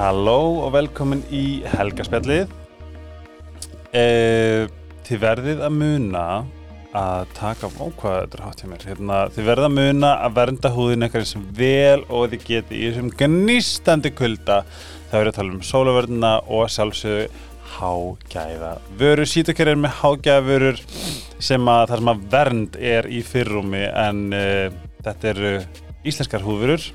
Halló og velkomin í Helgaspjallið. Eh, þið verðið að muna að taka á hvað þetta er hátt hjá mér. Hérna, þið verðið að muna að vernda húðin eitthvað sem vel og þið geti í þessum gnýstandi kulda. Það verður að tala um sólavörnina og sjálfsögðu hágæða vörur. Sýtakер er með hágæða vörur sem að það sem að vernd er í fyrrumi en uh, þetta eru íslenskar húðvörur.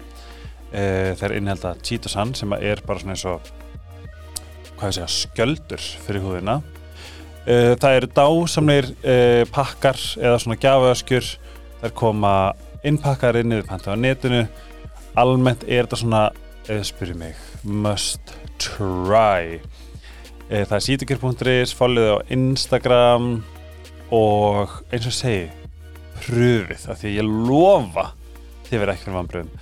Uh, þeir innhelda Cheetosan sem er bara svona eins og hvað ég segja, skjöldur fyrir húðina. Uh, það eru dásamleir uh, pakkar eða svona gjafaöskjur. Þær koma innpakkar inn yfir panta á netinu. Almennt er þetta svona, eða spyrir mig, must try. Það er sítikir.is, fólkið á Instagram og eins og segi, pröfið af því ég lofa þið verða ekki fyrir vanbröðum.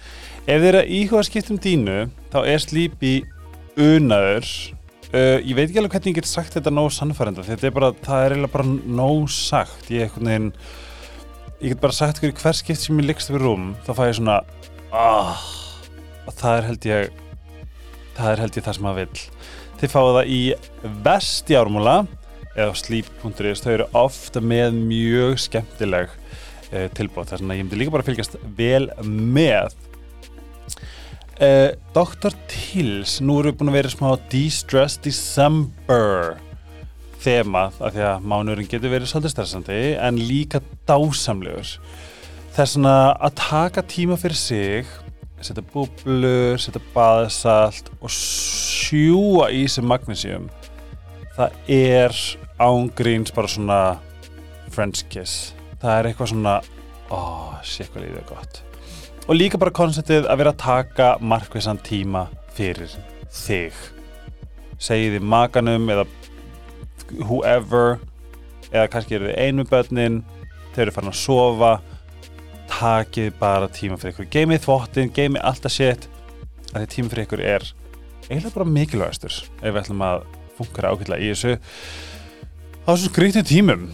Ef þið eru að íhuga skiptum dínu, þá er slípi unaður. Uh, ég veit ekki alveg hvernig ég get sagt þetta nóg sannfærenda. Þetta er bara, það er eiginlega bara nóg sagt. Ég, veginn, ég get bara sagt hverju hver skipt sem ég leggst við rúm, þá fæ ég svona, ah, og það er held ég, það er held ég það sem maður vill. Þið fáið það í vestjármúla eða sleep.is, þau eru ofta með mjög skemmtileg uh, tilbúð, þess að ég myndi líka bara fylgjast vel með Uh, Dr. Tills, nú erum við búin að vera smá De-Stress December þemað af því að mánurinn getur verið svolítið stressandi en líka dásamlegur. Þess að að taka tíma fyrir sig setja búblur, setja baðsalt og sjúa í sem magnesium. Það er ángríns bara svona French kiss. Það er eitthvað svona oh, sér hvað lífið er gott og líka bara konceptið að vera að taka markvissan tíma fyrir þig. Segið þið makanum eða whoever eða kannski eru þið einu börnin þau eru farin að sofa takið bara tíma fyrir ykkur. Geimið þvottin, geimið alltaf shit að því tíma fyrir ykkur er eiginlega bara mikilvægastur ef við ætlum að funkara ákveðlega í þessu á þessum skrítið tímum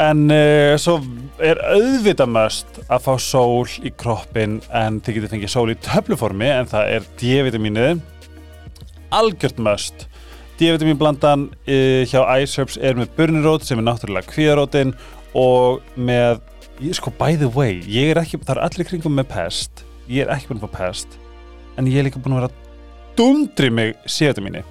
en uh, svo er auðvitað möst að fá sól í kroppin en þið getur fengið sól í töfluformi en það er D-vitamínið algjört möst D-vitamin blandan uh, hjá iSerbs er með burnirót sem er náttúrulega kvíðarótin og með, ég, sko by the way ég er ekki, það er allir kringum með pest. Ég er ekki búin að fá pest en ég er líka búin að vera dundri mig C-vitamini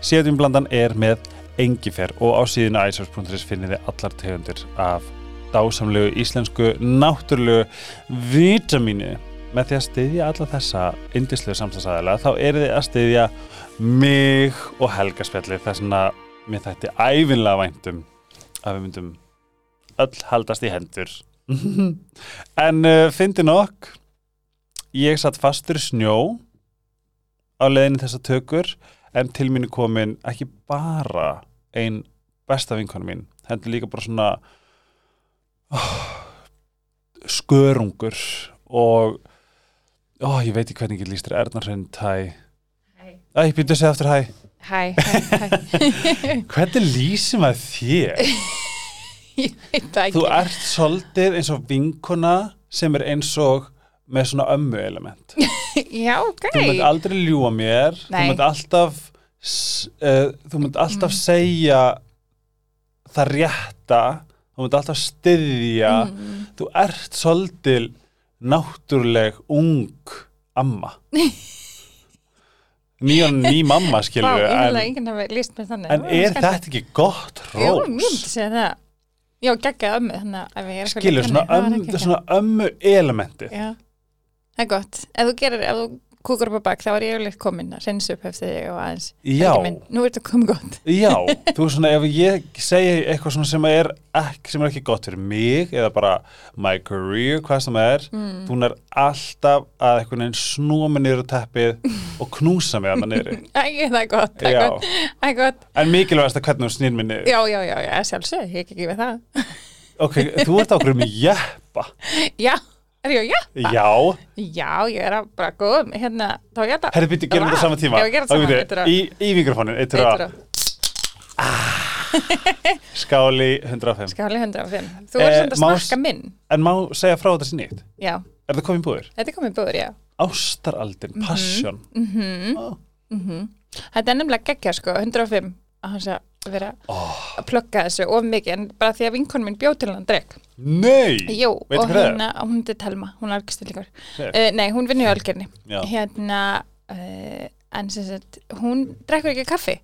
C-vitamin blandan er með engifer og á síðinu iSearch.is finnir þið allar tegundir af dásamlegu íslensku náttúrulegu vitamínu með því að styðja alla þessa indislegu samstagsæðilega þá er þið að styðja mig og helgaspjalli þess að mér þætti æfinlega væntum að við myndum öll haldast í hendur. En uh, fyndi nokk. Ég satt fastur snjó á leiðinu þessa tökur en til mín er komin ekki bara ein besta vinkonu mín hendur líka bara svona oh, skörungur og oh, ég veit ekki hvernig ég líst þér Ernarsson, hæ. Æ, býttu að segja aftur hæ. Hæ, hæ, hæ. Hvernig lýsum að þér? Ég veit það ekki. Þú ert svolítið eins og vinkona sem er eins og með svona ömmu element Já, ok. Þú mynd aldrei ljúa mér. Þú Nei. mynd alltaf s- uh, Þú mynd alltaf segja það rétta. Þú mynd alltaf styðja. Mm. Þú ert svolítið náttúruleg ung amma. Nýjan ný mamma Vá, skilur að en, mér en er þetta ekki gott Jú, rós? ég myndi segja það. Já, geggjað ömmu, er skilur, svona, henni, þá öm, það geggjað. svona ömmu elementið það er gott. Ef þú gerir, ef þú kúkur upp á bak þá er ég yfirleitt komin að reynsa upp eftir þig og aðeins. Já. Minn, Nú er þetta komið gott. Já, þú er svona, ef ég segi eitthvað svona sem er ekki, sem er ekki gott fyrir mig eða bara my career, hvað sem það er mm. þú er alltaf að eitthvað neginn snúa mig niður á teppið og knúsa mig að maður niður Æ, það er gott, það er gott, það er gott. En mikilvægast að hvernig þú snýr mig niður. Já, já, já, já, sjálfsög, ég ekki við það. Ok, þú ert ákveður með jeppa. Já, er ég á jætta? Já, Já, ég er að bara góð hérna, þá ég þetta herri byrju, gerum þetta saman tíma. Já, við gerum þetta Ok, saman, bíddu, eitt er að- Í, í mikrofónin, eitt er að skáli 105 Skáli 105 Þú Eh, er svona að snakka minn. En má segja frá þetta sér nýtt? Já, Er það komið búður? þetta er komið búður, já. Ástaraldin, passion. Mm Ó, mm Þetta er nefnilega geggja sko, 105 að hann sé að vera að plugga þessu of mikið. En bara því að vinkonum minn bjóð til hann dreg Nei, Jú, Veitu og það hérna, hún er Telma, hún er algjörstillíkar Sér. uh, Nei, hún vinnur í Já. Hérna, uh, en sem sagt hún drekkur ekki kaffi.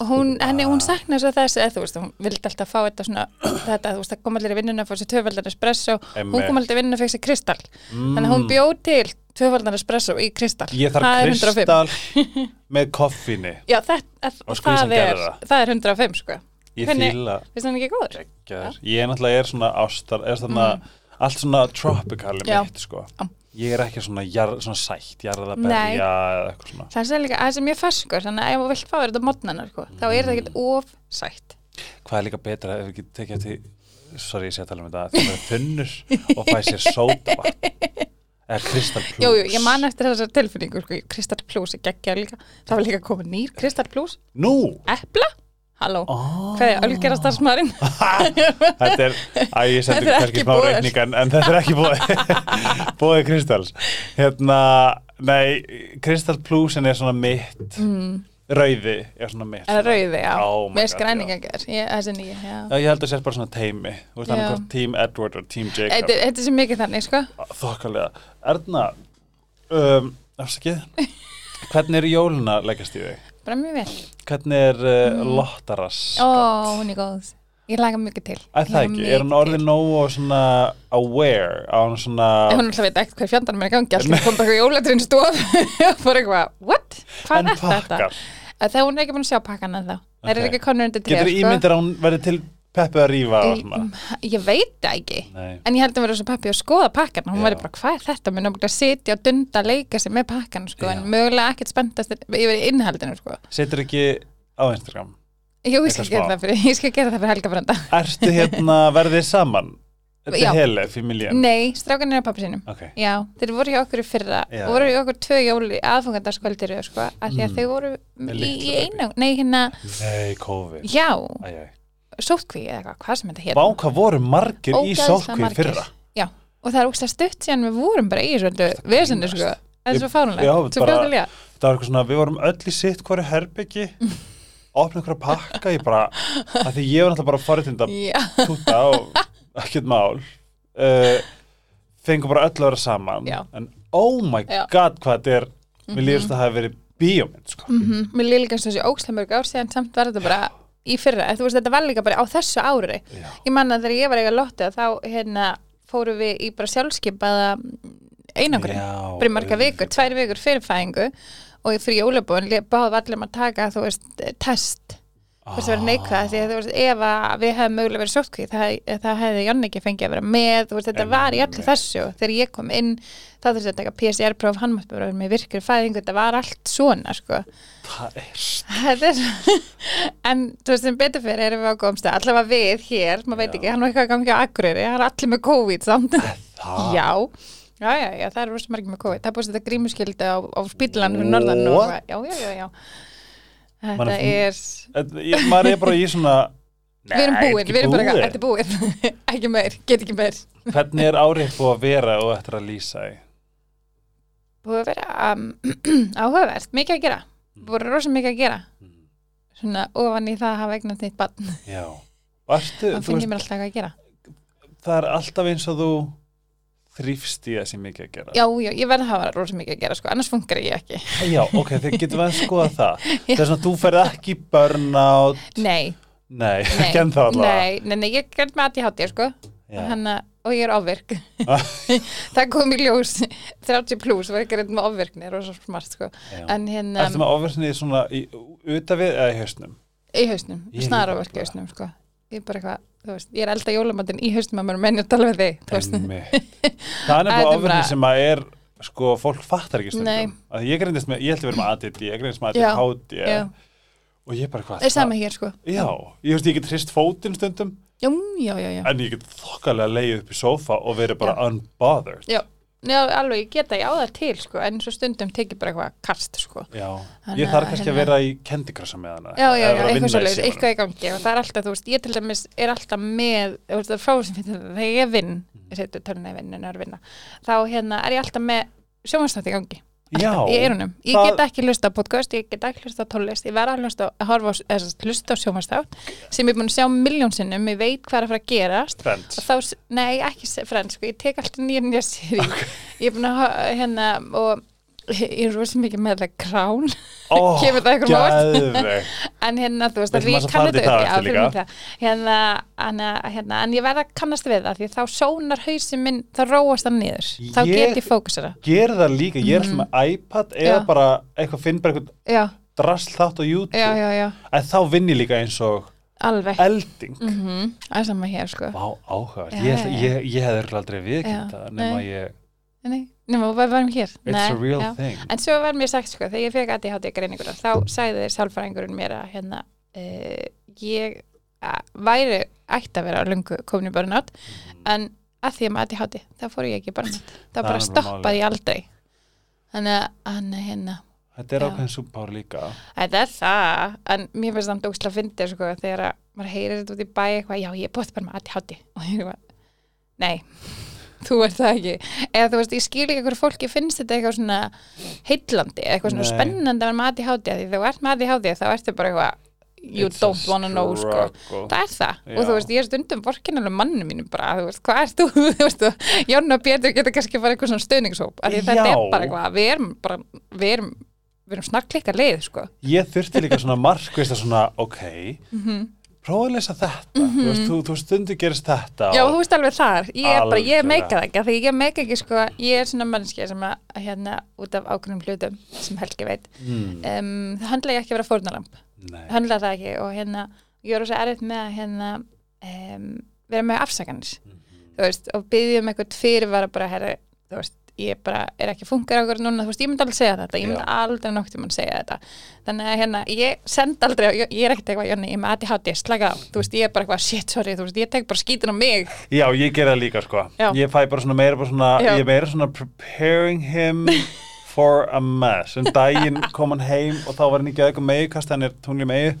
Og hún, henni, hún saknar svo þess eða þú veist, hún vildi alltaf fá þetta svona þetta, þú veist, það kom allir í vinnuna að fá sér tvöfaldar espresso, hún Einmitt. kom allir í vinnuna að fekk sér kristall, mm, þannig að hún bjóð til tvöfaldar espresso í kristall. Ég þarf Það 105. kristall með koffíni Já, Og skvísan það, er, það. það er 105 sko, Ég? Gjör. Ég er náttúrulega er svona ástar er svona, allt svona tropicali mitt sko. Já. Ég er ekki svona, jar, svona sætt jarða Nei. berja eða eitthvað svona Það er líka, það er mjög ferskur, þannig að ef þú vilt fá þetta mótnana, sko, þá er það ekkert of sætt. Hvað er líka betra ef við getum tekið til sorry ég sé að tala um þetta það er þunnur og fæ sér sódavatn eða Crystal Plus Jú, jú, ég man eftir þessar tilfinningu, sko, Kristall Plus er geggja líka, það var líka komið nýr Kristall Plus, Nú, epla, halló, oh. hvað er ölgerast starfsmaðurinn? þetta er, að ég er kannski smá boðið. reikninga en, þetta er ekki bóðið bóðið Kristals hérna, nei Crystal Plusin er svona mitt Mm, rauði er svona mitt er það rauði, já, Oh með God, skræningar, þessi nýja, já. Já, ég held að sér bara svona teimi Þú veist hann hvort Team Edward og Team Jacob Þetta er sem mikið þannig, sko. Þokkalega Erna, um, afsakið Hvernig eru jóluna leggast í þig? Bara mjög vel. Hvernig er uh, Mm. Lottaras? Ó, hún er góð. Ég laga mikið til. Ég það ekki, er hún orðin nógu og svona aware á hann svona Hún alltaf veit ekkert hver fjandarnum er í gangi, alltaf kom bara eitthvað jólatrinn stof og fór eitthvað, what? Hvað er þetta? Að Þegar hún er ekki búin að sjá pakkan en þá. Það er ekki konur undir tré, Getur ímyndir að hún verði til peppu að rífa og svona Ég, ég veit það ekki. Nei, En ég held að vera svo pappi að skoða pakkan hún Já. væri bara, hvað er þetta? Mér náttúrulega að sitja og dunda að leika sig með pakkan sko, Já. en mögulega ekkert spenntast yfir innhaldinu sko. setur ekki á Instagram Jú, ég skal gera það fyrir, ég skal gera það fyrir Helga Branda Ertu hérna verðið saman? Þetta Já. er hele, Fimiljan Nei, strákan er að pappi sínum Ok, Já, þeir voru hjá okkur í fyrra voru hjá okkur tvö jóli aðfangandarskvöldir sko, að því að Mm. þeir voru í, í einu, nei hérna nei, COVID já, Æ, æ. Sótkví eða eitthvað, hvað sem þetta hér Vá, hvað voru margir í sótkvíð fyrra? Já, og það er úkslega stutt síðan við vorum bara í svona vesendu sko, það Ég- svo fárunlega svo fljóðulega Það var eitthvað svona, við vorum öll í sitt hverju herbyggi opna einhverja pakka ég bara, að því ég var náttúrulega bara forréttinda Já, túta og ekkert mál. Uh, fengum bara öll að vera saman. Já. en oh my Já. god hvað þetta er mér lífst að það hefði verið bíómynd sko. mm mér líka líka þessi ókslega mörg ár síðan samt var þetta bara í fyrra, þú veist þetta var líka bara á þessu ári Já. ég manna þegar ég var eiga lottu þá hérna fórum við í bara sjálfskeipaða einangri, Já, bara marga vikur tvær vikur fyrir fæðingu og fyrir jólabúin báðum allir að taka þú veist, test hvort það verið neikvæða því að þú veist, ef að við hefum mögulega verið sóttkvíð það, það hefði Jonni ekki fengið að vera með þú veist, þetta var í Einmitt. þessu þegar ég kom inn, þá þurfti að taka PCR-próf hann mátti bara vera með virkri fæðingu þetta var allt svona, sko. Það er þetta er en þú veist, sem betur fyrir erum við á góðum stað allavega við hér, maður veit ekki hann var eitthvað að gangi á Akureyri, hann er allir með COVID samt. Það? Já, já, já, já, það þetta Man er- er maður er bara í svona við erum búin, við erum bara búið. þetta er búið. Ekki meir, get ekki meir. Hvernig er árið búið að vera og eftir að lýsa í búið að vera um, áhugavert, mikið að gera. Búið að rosa mikið að gera. Svona ofan í það að hafa eignast nýtt barn. Já. Varstu, þá þú finn veist, ég mér alltaf eitthvað að gera. Það er alltaf eins og þú þrýfst í þessi mikið að gera. Já, já, ég verð að hafa rosa mikið að gera sko, annars funkar ég ekki. Já, ok, þegar getum að skoða það. Þess að þú ferð ekki burnout. Nei, Nei, ekki ennþá allavega. Nei, nei, nei, ég að ég hátti sko. Hanna, og ég er ofvirk. Það kom í ljós 30 pluss var ekki reynd með ofvirkni það er rosa smart sko. En hérna Ertu með ofversni svona í, utan við eða í hausnum? í hausnum, snarofvirk í hausnum sko. Ég er bara eitthvað, veist, ég er elda jólamatinn í hausnum að mér menn að tala við þig. Það er nefnilega er bara- sem að er sko, fólk fattar ekki stundum. Ég greindist með, ég held að vera með ADD ég greindist með ADHD já. og ég bara hvað það er sama hér sko. Já, ég veist ég get hrist fótinn stundum. Já, já, en ég get þokkalega leið upp í sófa og verið bara unbothered. Já. Já, alveg, ég geta ég á það til sko en svo stundum tekið bara eitthvað kast sko. Já, Þannig ég þarf kannski að hérna- vera í kendikrassa með hana Já, já, já, eitthvað svolítið, eitthvað í gangi og það er alltaf, þú veist, ég til dæmis er alltaf með, þú veist, það er frá sem finnst þetta þegar ég vinn, ég seti töluna í vinn en er að vinna, þá hérna er ég alltaf með sjónvarsnátt í gangi Já, í eyrunum, ég það- get ekki hlusta podcast, ég get ekki hlusta á tónlist ég verð að hlusta að hlusta á sjómastátt sem ég er búin að sjá miljón sinnum, ég veit hvað er að fara að gerast. Friends. Þá, nei, ekki Friends sko, ég tek alltaf nýja nýja séri ég er búin að hérna og ég er rosa mikið með það krán oh, kemur það óvart? Geðveg en hérna, þú veist, Við að ætlum ég aðeins að kann fara í þetta hérna, hérna, hérna, en ég verð að kannast við það því þá sónar hausinn minn, þá róast það niður. Þá Ég- get ég fókusera. Ger það líka, ég er alltaf með iPad eða Já. bara eitthvað, finn bara eitthvað já, drasl þátt á YouTube. Já, já, já, en þá vinn ég líka eins og alveg. elding. Mm það er sama hér, sko. Vá, Já, ég, ég, ég örugglega aldrei viðkynnt það nema nei. ég, nei, nema, við varum hér. It's Nei, a real já. thing. En svo var mér sagt sko, þegar ég fekk ADHD greininguna, þá sagði þeir sálfræðingurinn mér að hérna, uh, ég að, væri ætti að vera lungu komin í burnout, en að því að með ADHD, þá fór ég ekki í burnout. Það er bara stoppaði aldrei. Þannig að hann hérna, Þetta er ákveðin súpár líka. Þetta er það, en mér finnst það dókslega fyndið sko, þegar að maður heyrir þetta út í bæ eitthvað, já, ég er er þú ert það ekki. Eða þú veist, ég skil ekki hverju fólki finnst þetta eitthvað svona heillandi, eitthvað svona Nei. spennandi að vera með ADHD, því þú ert með ADHD þá ertu bara eitthvað, you It's don't wanna know, sko. Það er það, Já. og þú veist, ég er stundum vorkinlega mannu mínum bara, þú veist, hvað ert þú, þú veist, Jonna og Pétur geta kannski bara eitthvað svona stöðningshóp, af því þetta Já. er bara eitthvað, við erum bara, við erum, við erum snarklikka leið, sko. Ég þurfti líka svona markvist að svona, ok Mm prófa að lesa þetta. Þú, veist, þú, þú stundu gerist þetta Já, og- þú veist alveg þar, ég er bara, ég meika það ekki, því ég meika ekki, sko, ég er svona mannskja sem að, hérna, út af ákveðnum hlutum, sem Helgi veit, mm, um, það handla ég ekki að vera fórnalamb, Nei, handla það ekki og hérna, ég er rosa erfitt með að hérna, um, vera með afsakanir. Mhm. þú veist, og byggja um eitthvað fyrirvara bara, herri, þú veist, ég bara er ekki að funka okkur núna, þú veist, ég myndi aldrei segja þetta ég myndi Já. aldrei nokkuð mann segja þetta þannig að hérna, ég send aldrei ég ég er ekkert eitthvað, Jonni, ég með ADHD, slaka á þú veist, ég er bara eitthvað, shit, sorry, þú veist, ég tek bara skítin á mig Já, ég ger það líka sko Já. Ég fæ bara svona meira bara svona Já. Ég meira svona preparing him for a mess Um daginn kom hann heim og þá var hann í geðum megu Kast hann er tungli megu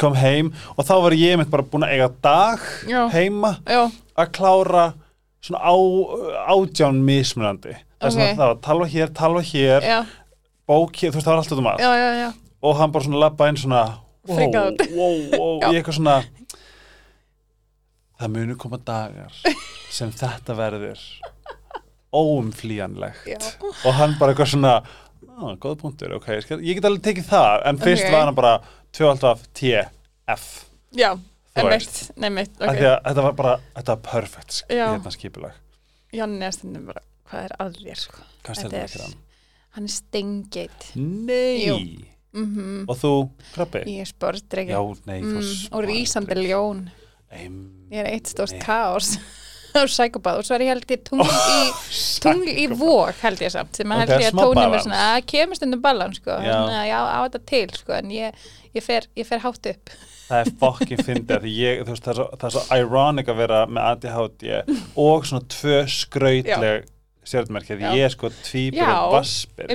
Kom heim og þá var ég mitt bara búin að eiga dag Já. heima Já, að klára svona á, átján mismunandi Það er svona Ok. það var talva hér, talva hér já, bók hér, þú veist það var allt út um allt já, já, já. og hann bara svona labba inn svona wow, wow, wow, Já. ég eitthvað svona það munu koma dagar sem þetta verður óumflýjanlegt Já. og hann bara eitthvað svona ah, góða punktur, ok, ég, get alveg tekið það en fyrst Ok. var hann bara 2 alltaf TF Já, Þú nefnitt, nefnitt, af því ok að þetta var bara, þetta var perfect sk- Já. hérna skipulag. Jonni er stundum bara, hvað er að þér, sko? Hvað Þetta stærðum er- ekki hann? Hann er steingeit Nei! Mm og þú, krabbi? Ég er sportdreki Já, nei, þú mm, Og rísandi ljón. Ein, Ég er eitt stórt Nei. kaos og sækubað og svo er ég held ég tungl í tungl í vók held ég samt sem að held ég að tónum er svona að kemur stundum balans sko, Já. að já, á þetta til sko, en ég, ég, fer, ég fer hátt upp það er fokkin fyndið því ég, þú veist, það er, svo, það er svo ironic að vera með ADHD og svona tvö skrautleg stjórnmerki því ég er sko tvíbur Já, og vaspir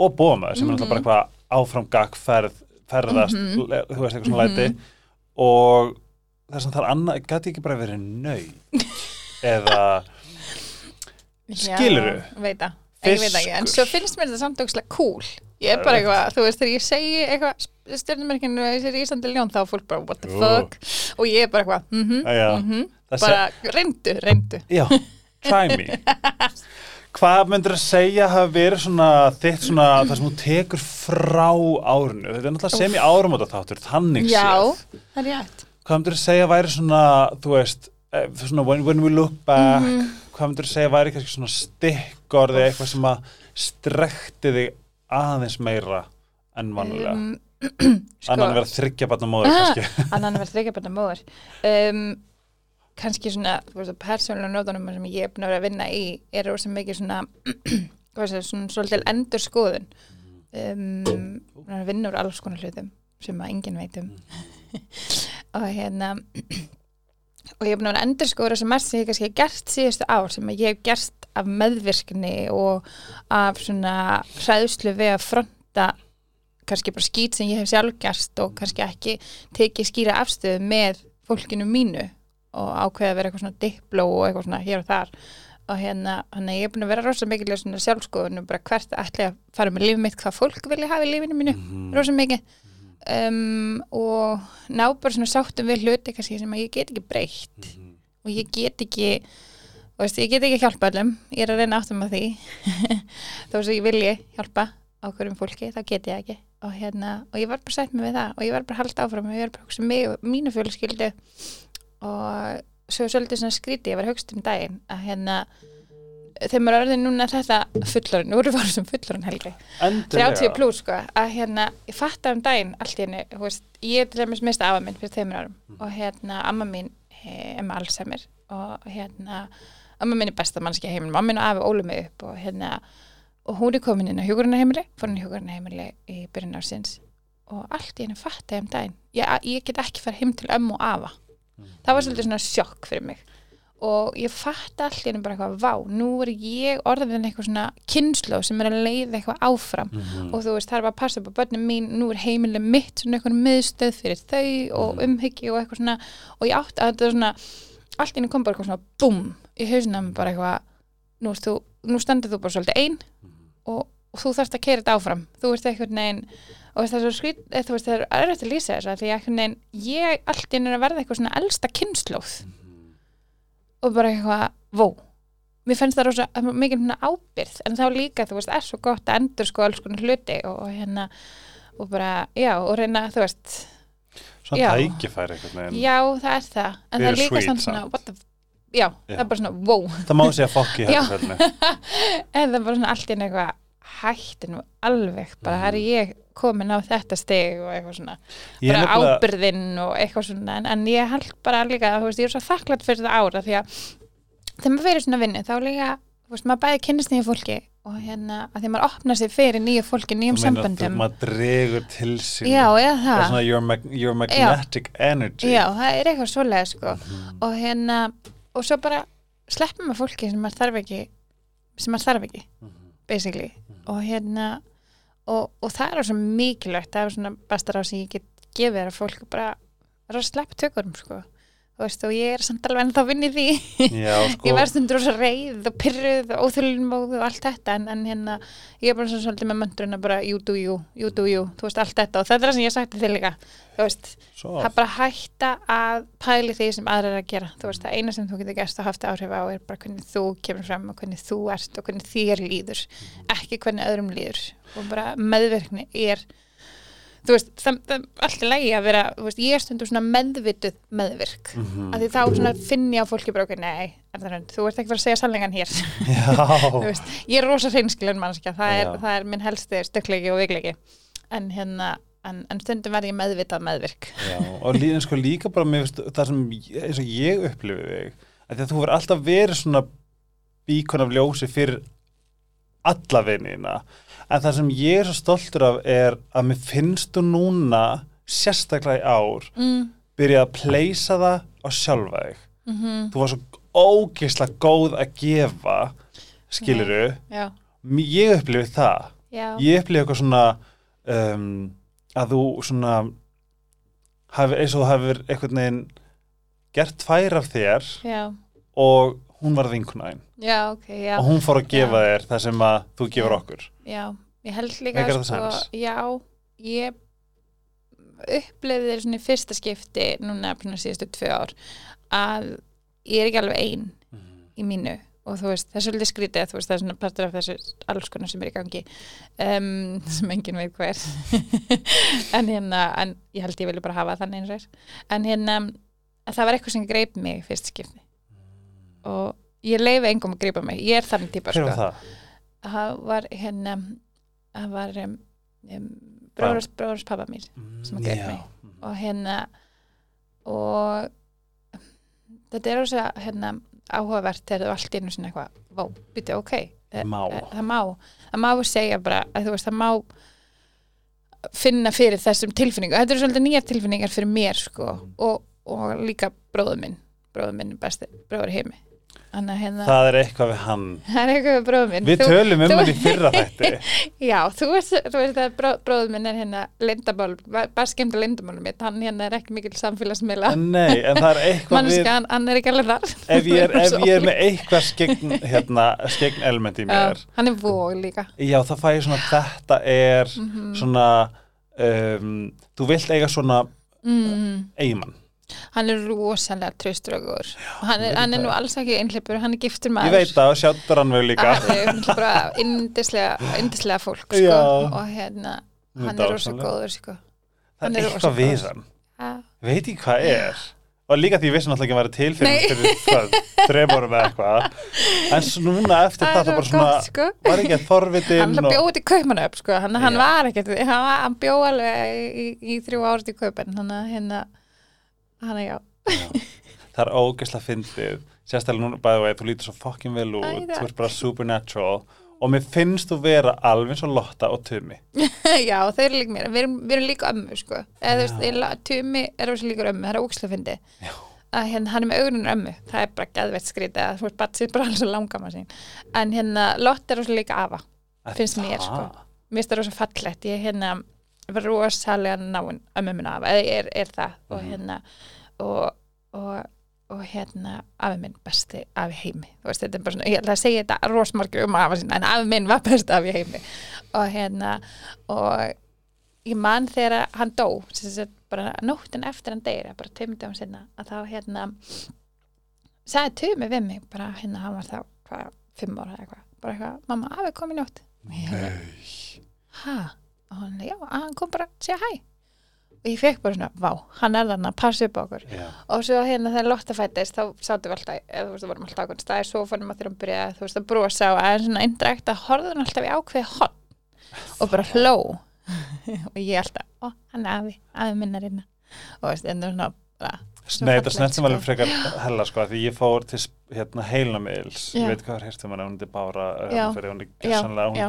og bómaður sem er Mhm. náttúrulega bara eitthvað áframgak ferð, ferðast, Mhm. le- þú veist eitthvað svona læti. Og þess að það er annað, gæti ekki bara verið nau? Eða Skilurðu? já veit það, ég veit ekki, en svo finnst mér þetta samt ógslag cool. Ég er bara eitthvað, þú veist, þegar ég segi eitthvað stjórnumerkinu, þessi rísandi ljón þá fólk bara, what the Jú. fuck? Og ég er bara eitthvað, mhm, Já. mhm. Það bara, reyndu, reyndu. Já, try me. Hvað myndir að segja hafa verið svona þitt svona það sem þú tekur frá árinu? Þetta er náttúrulega sem í áramóta þáttur þannig séð Hvað myndir að segja væri svona þú veist, eh, svona when, when we look back Mhm. hvað myndir að segja væri kannski svona stikkorði eitthvað sem að strekti þig aðeins meira en vanlega um, annan að vera þryggja barna móður Ah. kannski annan verð þryggjabarna móður um, kannski svona persónulega nótunum sem ég er búin að vera að vinna í er rosa mikið svona svolítil endur skoðun um, úr alls konar hlutum sem að enginn veit um. Og hérna og ég er búin að vera endur skoður sem mest sem ég kannski hef gert síðustu ár sem ég hef gert af meðvirkni og af svona hræðslu við að fronta kannski bara skýt sem ég hef sjálf gerst og kannski ekki tekið skýra afstöðu með fólkinu mínu og ákveða að vera eitthvað svona dipló og eitthvað svona hér og þar. Og hérna, að ég er búin að vera rosa mikil í svona sjálfskoðun og bara hvert ætla ég að fara með lífið mitt, hvað fólk vilja hafa í lífinu mínu. Mhm. rosa mikið. Um, og ná bara svona sáttum við hluti kannski sem að ég get ekki breytt. Mhm. og ég get ekki þú veist, ég get ekki hjálpa öllum. Ég er að reyna áttum að því. Þó sem ég vilji hjálpa ákveðum fólki, þá get ég ekki og, hérna, og ég var bara sætt við það og ég var bara að halda áfram og ég var bara að hugsa um mig og mínu fjölskyldu og svo svolítið svona skríti, ég var að hugsa um daginn að hérna þegar maður orðin núna þetta fullorinn, við varum sem fullorinn helgi Endilega. 30 pluss sko, að hérna ég fatta um daginn allt í henni veist, ég er til dæmis mista afa minn fyrir þeimur árum Mm. og hérna amma mín he, er með Alzheimer og hérna amma mín er besta mannski amma mín og afi ólu mig upp og hérna og hún er komin inn á hjúgrunarheimili fór hún í hjúgrunarheimili í byrjun ársins. Og allt í henni fatta um daginn. Ég, ég get ekki fara heim til ömmu og afa. Það var svolítið svona sjokk fyrir mig. Og ég fatta allt í henni bara eitthvað vá, nú er ég orðin eitthvað svona kynnslóð sem er að leiða eitthvað áfram. Mhm. og þú veist, það er bara að passa upp á börnum mín nú er heimileg mitt svona eitthvað miðstöð fyrir þau og Mhm. umhyggju og eitthvað svona. Og ég átti að þetta er svona allt í henni kom bara eitthvað svona búm í hausnum bara eitthvað nú, nú standur þú bara svolítið ein og, og þú þarfst að keira þetta áfram. Þú veist eitthvað neginn og það er skrýt, eða, þú veist, það er erfitt að lýsa þessu af því að eitthvað neginn, ég allt í henni er að verða eitthvað svona elsta kynnslóð og bara eitthvað, vó. Mér finnst það rosa mikið svona ábyrð en þá líka, þú veist, er svo gott að endur sko alls konar hluti og, og hérna og bara, já, og reyna, þú veist. Svona tækifæri einhvern veginn. já, það er það, en Þið það er líka sweet svona, samt. what the já, það Já. er bara svona, wow Það má segja fokk í Já. þetta ferli. en það er bara svona allt einu eitthvað hætti nú alveg, bara það er ég komin á þetta stig og eitthvað svona. Ég bara nefnilega- ábyrðinn og eitthvað svona en, en ég held bara líka, þú veist, ég er svo þakklátt fyrir þetta ára því að þegar maður fyrir svona vinnu þá líka, þú veist, maður bæði kynnist nýju fólki og hérna, að því maður opnar sig fyrir nýju fólki, nýjum samböndum Maður dregur til sín. já, eða Það er það svona your, mag your magnetic energy. já, það er eitthvað svolega sko Mhm. og hérna, og svo bara sleppum maður fólki sem maður þarf ekki sem maður þarf ekki, Mhm. basically. Og hérna og, og það er svo mikilvægt það er svona besta ráð sem ég get gefið að fólk bara að sleppa tökurum sko veist, og ég er samt alveg ennþá vinn í því Já, sko. ég var stundur svo reið og pyrruð og óþulmóð og allt þetta en, en hérna, ég er bara svona svolítið með möndruna bara you do you, you do you þú veist, allt þetta og þetta er það sem ég sagti þig líka þú veist, Svo. það er bara hætta að pæli því sem aðra er að gera þú veist, það eina sem þú getur gert og haft áhrif á er bara hvernig þú kemur fram og hvernig þú ert og hvernig þér líður ekki hvernig öðrum líður og bara meðverkni er þú veist, það, það er alltaf lægi að vera veist, ég er stundur svona meðvituð meðvirk. Mhm. að því þá finn ég á fólki bara okkur, nei, Erðarund, þú ert ekki fyrir að segja sannleikan hér. Veist, ég er rosa hreinskilin mannskja það er, það er minn helsti stökkleiki og veikleiki. En hérna en, en stundum verð ég meðvitað meðvirk. Já, og líka, sko, líka bara veist, það sem ég- ég upplifi þig að því að þú verður alltaf verið svona bíkon af ljósi fyrir alla vinina en það sem ég er svo stoltur af er að mér finnst þú núna sérstaklega í ár mm, byrja að pleysa það á sjálfa þig. Mm þú var svo ógeðslega góð að gefa skiluru já, ég upplifi það. Já, ég upplifi eitthvað svona um, að þú svona hafi, eins og þú hefur einhvern veginn gert tvær af þér já. og hún var vinkunæðin já, ok, já, og hún fór að gefa Já. þér það sem að þú gefur okkur. Já ég held líka sko, já, ég upplifði þér svona í fyrsta skipti núna svona síðustu tvö ár að ég er ekki alveg ein í mínu. Og þú veist, það er svolítið skrítið veist, það er svona partur af þessu alls konar sem er í gangi um, sem enginn veit hvað er en hérna, en ég held ég vilja bara hafa þannig eins og er. En hérna, að það var eitthvað sem greip mig fyrst skipti og ég leifi engum að greipa mig, ég er þannig típa sko. það? það var hérna það var um, um, bróðurs, bróðurs pappa mér Sem að greip Já. mig. og hérna og þetta er ósað hérna, áhugavert þegar þú allt einu svona eitthvað, vá, byrju, ok eh, Má. eh, það má, það má segja bara að þú veist, það má finna fyrir þessum tilfinningu þetta eru svolítið nýjar tilfinningar fyrir mér sko, og, og líka bróður minn bróður minn er besti, bróður heimi Þannig að hérna, það er eitthvað við hann það er eitthvað við bróðum minn. Við Þú- tölum um þetta í fyrra þætti Já, þú veist, þú veist að bró, bróðum minn er hérna lindamál, bara skemmt að lindamálum mitt, hann hérna er ekki mikil samfélagsmiðla. Nei, en það er eitthvað við Mannska, hann, hann er ekki alveg þar. ef ég er, ef ég er með eitthvað skegn, hérna, skegn element í mér Já, hann er vóg líka. já, það fæ ég svona þetta er Mhm. svona um, þú vilt eiga svona Mm, eigimann hann er rosalega tröströgur. Hann er, hann er nú alls ekki einhleipur, hann er giftur ég maður. veit það, sjáttur hann við líka yndislega, yndislega fólk, sko. Og hérna, hann er rosa dásamleg. góður, sko. það er eitthvað við hann. Ég veit ekki hvað er og líka því ég vissi náttúrulega ekki að vera til fyrir, fyrir árum eða eitthvað en núna eftir Það það bara svo svona sko. var ekki að þorvitin hann og, bjóði í kaupmann upp sko. hann, hann var ekkert hann, hann bjó alveg í, í, í þrjú árið í kaupin hann hérna hann að já, það er ógeðslega fyndið. Sérstaklega núna bæði vegi, þú lítur svo fucking vel út. Æ, þú ert bara supernatural. Og mér finnst þú vera alveg og Lotta og Tumi. Já þau eru líka mér. Við erum, við erum líka ömmu sko. Eða þú veist, Já. Tumi er rosa líka ömmu. Það er ógislega fyndi Já. að hérna, hann er með augunum ömmu. Það er bara geðveitt skrítið að þú veist, bara sér bara alveg svo langama sín. En hérna, Lott er rosa líka afa finnst mér sko. mér finnst það rosa fallegt. Ég hérna rosalega náinn ömmu minna afa eða er, er það. Og Mhm. hérna og, og, og hérna afi minn besti afi heimi. Veist þetta er bara svona, ég ætla að segja þetta rosmargi um afa sinna en afi minn var besti afi heimi. Og hérna og ég man þegar hann dó bara nóttin eftir hann deyri bara tveimur dögum sinna að þá hérna sagði Tumi við mig bara hérna hann var þá hvað, fimm ára eða eitthvað bara eitthvað, mamma, afi kom í nótt. Og ég hefði, hæ og hann, já, hann kom bara að segja hæ. Og ég fekk bara svona, vá, hann er þarna að passa upp á okkur. Já. og svo hérna þegar Lotta fættist þá sátum við alltaf, þú veist, það vorum alltaf okkur staði svo fannum að þurfum að byrja, þú veist, að brosa og aðeins svona indirekta, horfður hann alltaf í ákveði hot og bara hló. Og ég alltaf, ó, hann er afi afi minnar innan og veist, en það er svona Nei, þetta snertum alveg frekar hella sko, því ég fór til hérna, heilnamiðils, Já. ég veit hvað er hérst um hana, hún er bara, hún er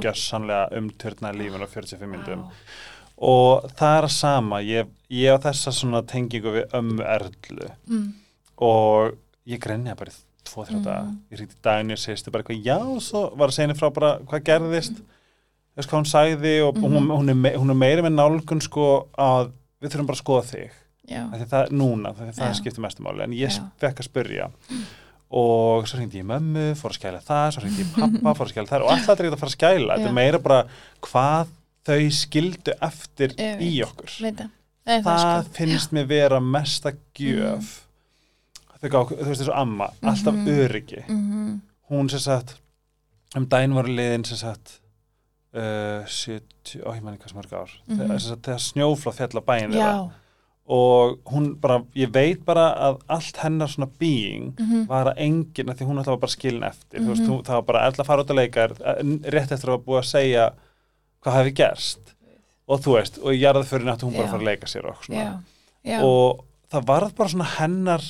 gjössanlega, er umturnaði lífun á 45 myndum Vá. og það er að sama, ég, ég á þessa svona tengingu við ömmu erlu. Mm, og ég grenja bara tvo, Mhm. daga, ég ríkti daginn ég sést bara eitthvað, já, og svo var að segja henni frá bara hvað gerðist, veist hvað hún sagði og Mhm. hún, hún, er me, hún er meira með nálgun sko að við þurfum bara að skoða þig það er núna, það, það skiptir mestu máli. En ég fekk að spyrja. Og svo hringdi ég mömmu, fór að skæla það svo hringdi ég pappa, fór að skæla það og alltaf þetta er ekki að fara að skæla, þetta er meira bara hvað þau skildu eftir Ég í okkur. Veit það. Það, sko. finnst mér vera mesta gjöf. Þau gá, þú veist þessu amma alltaf Mhm. öryggi. Mm hún sem sagt um daginn var liðin sem sagt uh, 70, ó ég manni hvað sem mörg ár. Mhm. þegar, snjóflóð fjall á bæinn þeirra og hún bara, ég veit bara að allt hennar svona being mhm, var að enginn, því hún alltaf var bara skilin eftir. Þú veist, Mhm. hún, það var bara alltaf að fara út að leika rétt eftir að var búið að segja hvað hafi gerst. Og þú veist, og í jarðaförin átti hún bara að fara að leika sér og, já, já. Og það varð bara svona hennar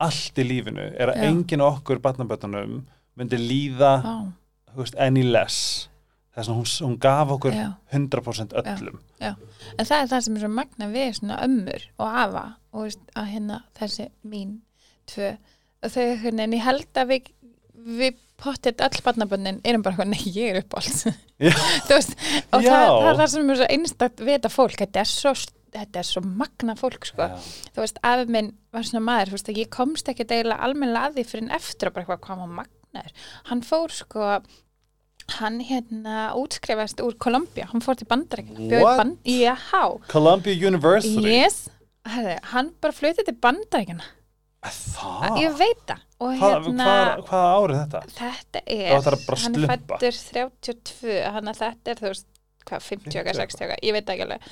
allt í lífinu. Er að enginn okkur barnabötunum myndi líða veist, any less þess að hún, hún gaf okkur já. 100% öllum en það er það sem er svo magna við svona ömmur og afa og veist, að hérna þessi mín tvö og þau hérna, en ég held að við við pottet öll barnabönnin erum bara eitthvað, nei, ég er Já. þú veist, og Já. það, það er það sem er svo einstakt vita fólk, þetta er svo þetta er svo magna fólk, sko Já. þú veist, afi minn var svona maður, veist, ég komst ekki deila almennilega að því fyrir en eftir og bara hvað var magnaður, hann fór sko hann hérna útskrifast úr Kolumbía, hann fór til Bandaríkina What? band, Columbia University? Yes. Herri, hann bara flutið til Bandaríkina Það? ég veit það. Hérna hvað, hvað árið þetta? þetta er, hann er sluppa. fættur 32, hann að þetta er þú veist, hvað, 50 50 okkar, 60 okkar, ég veit ekki alveg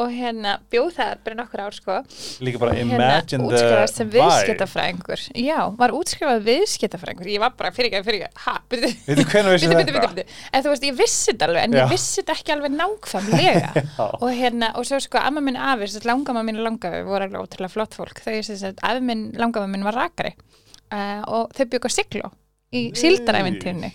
og hérna bjóð það bara nokkur ár sko. Líka bara hérna imagine the útskrifast sem vibe. viðskiptafræðingur. Já, var útskrifað viðskiptafræðingur. Ég var bara fyrir ekki, fyrir ekki, ha, byrju. Bitu, bitu. En þú veist, ég vissi þetta alveg, en Já. ég vissi þetta ekki alveg nákvæmlega. Og hérna, og svo sko, amma minn afi, þess að langama minn og langafi voru alveg ótrúlega flott fólk. Þau, þess að afi minn, langama minn var rakari. Uh, og þau byggu á Sigló í Nei. síldarævintýrinu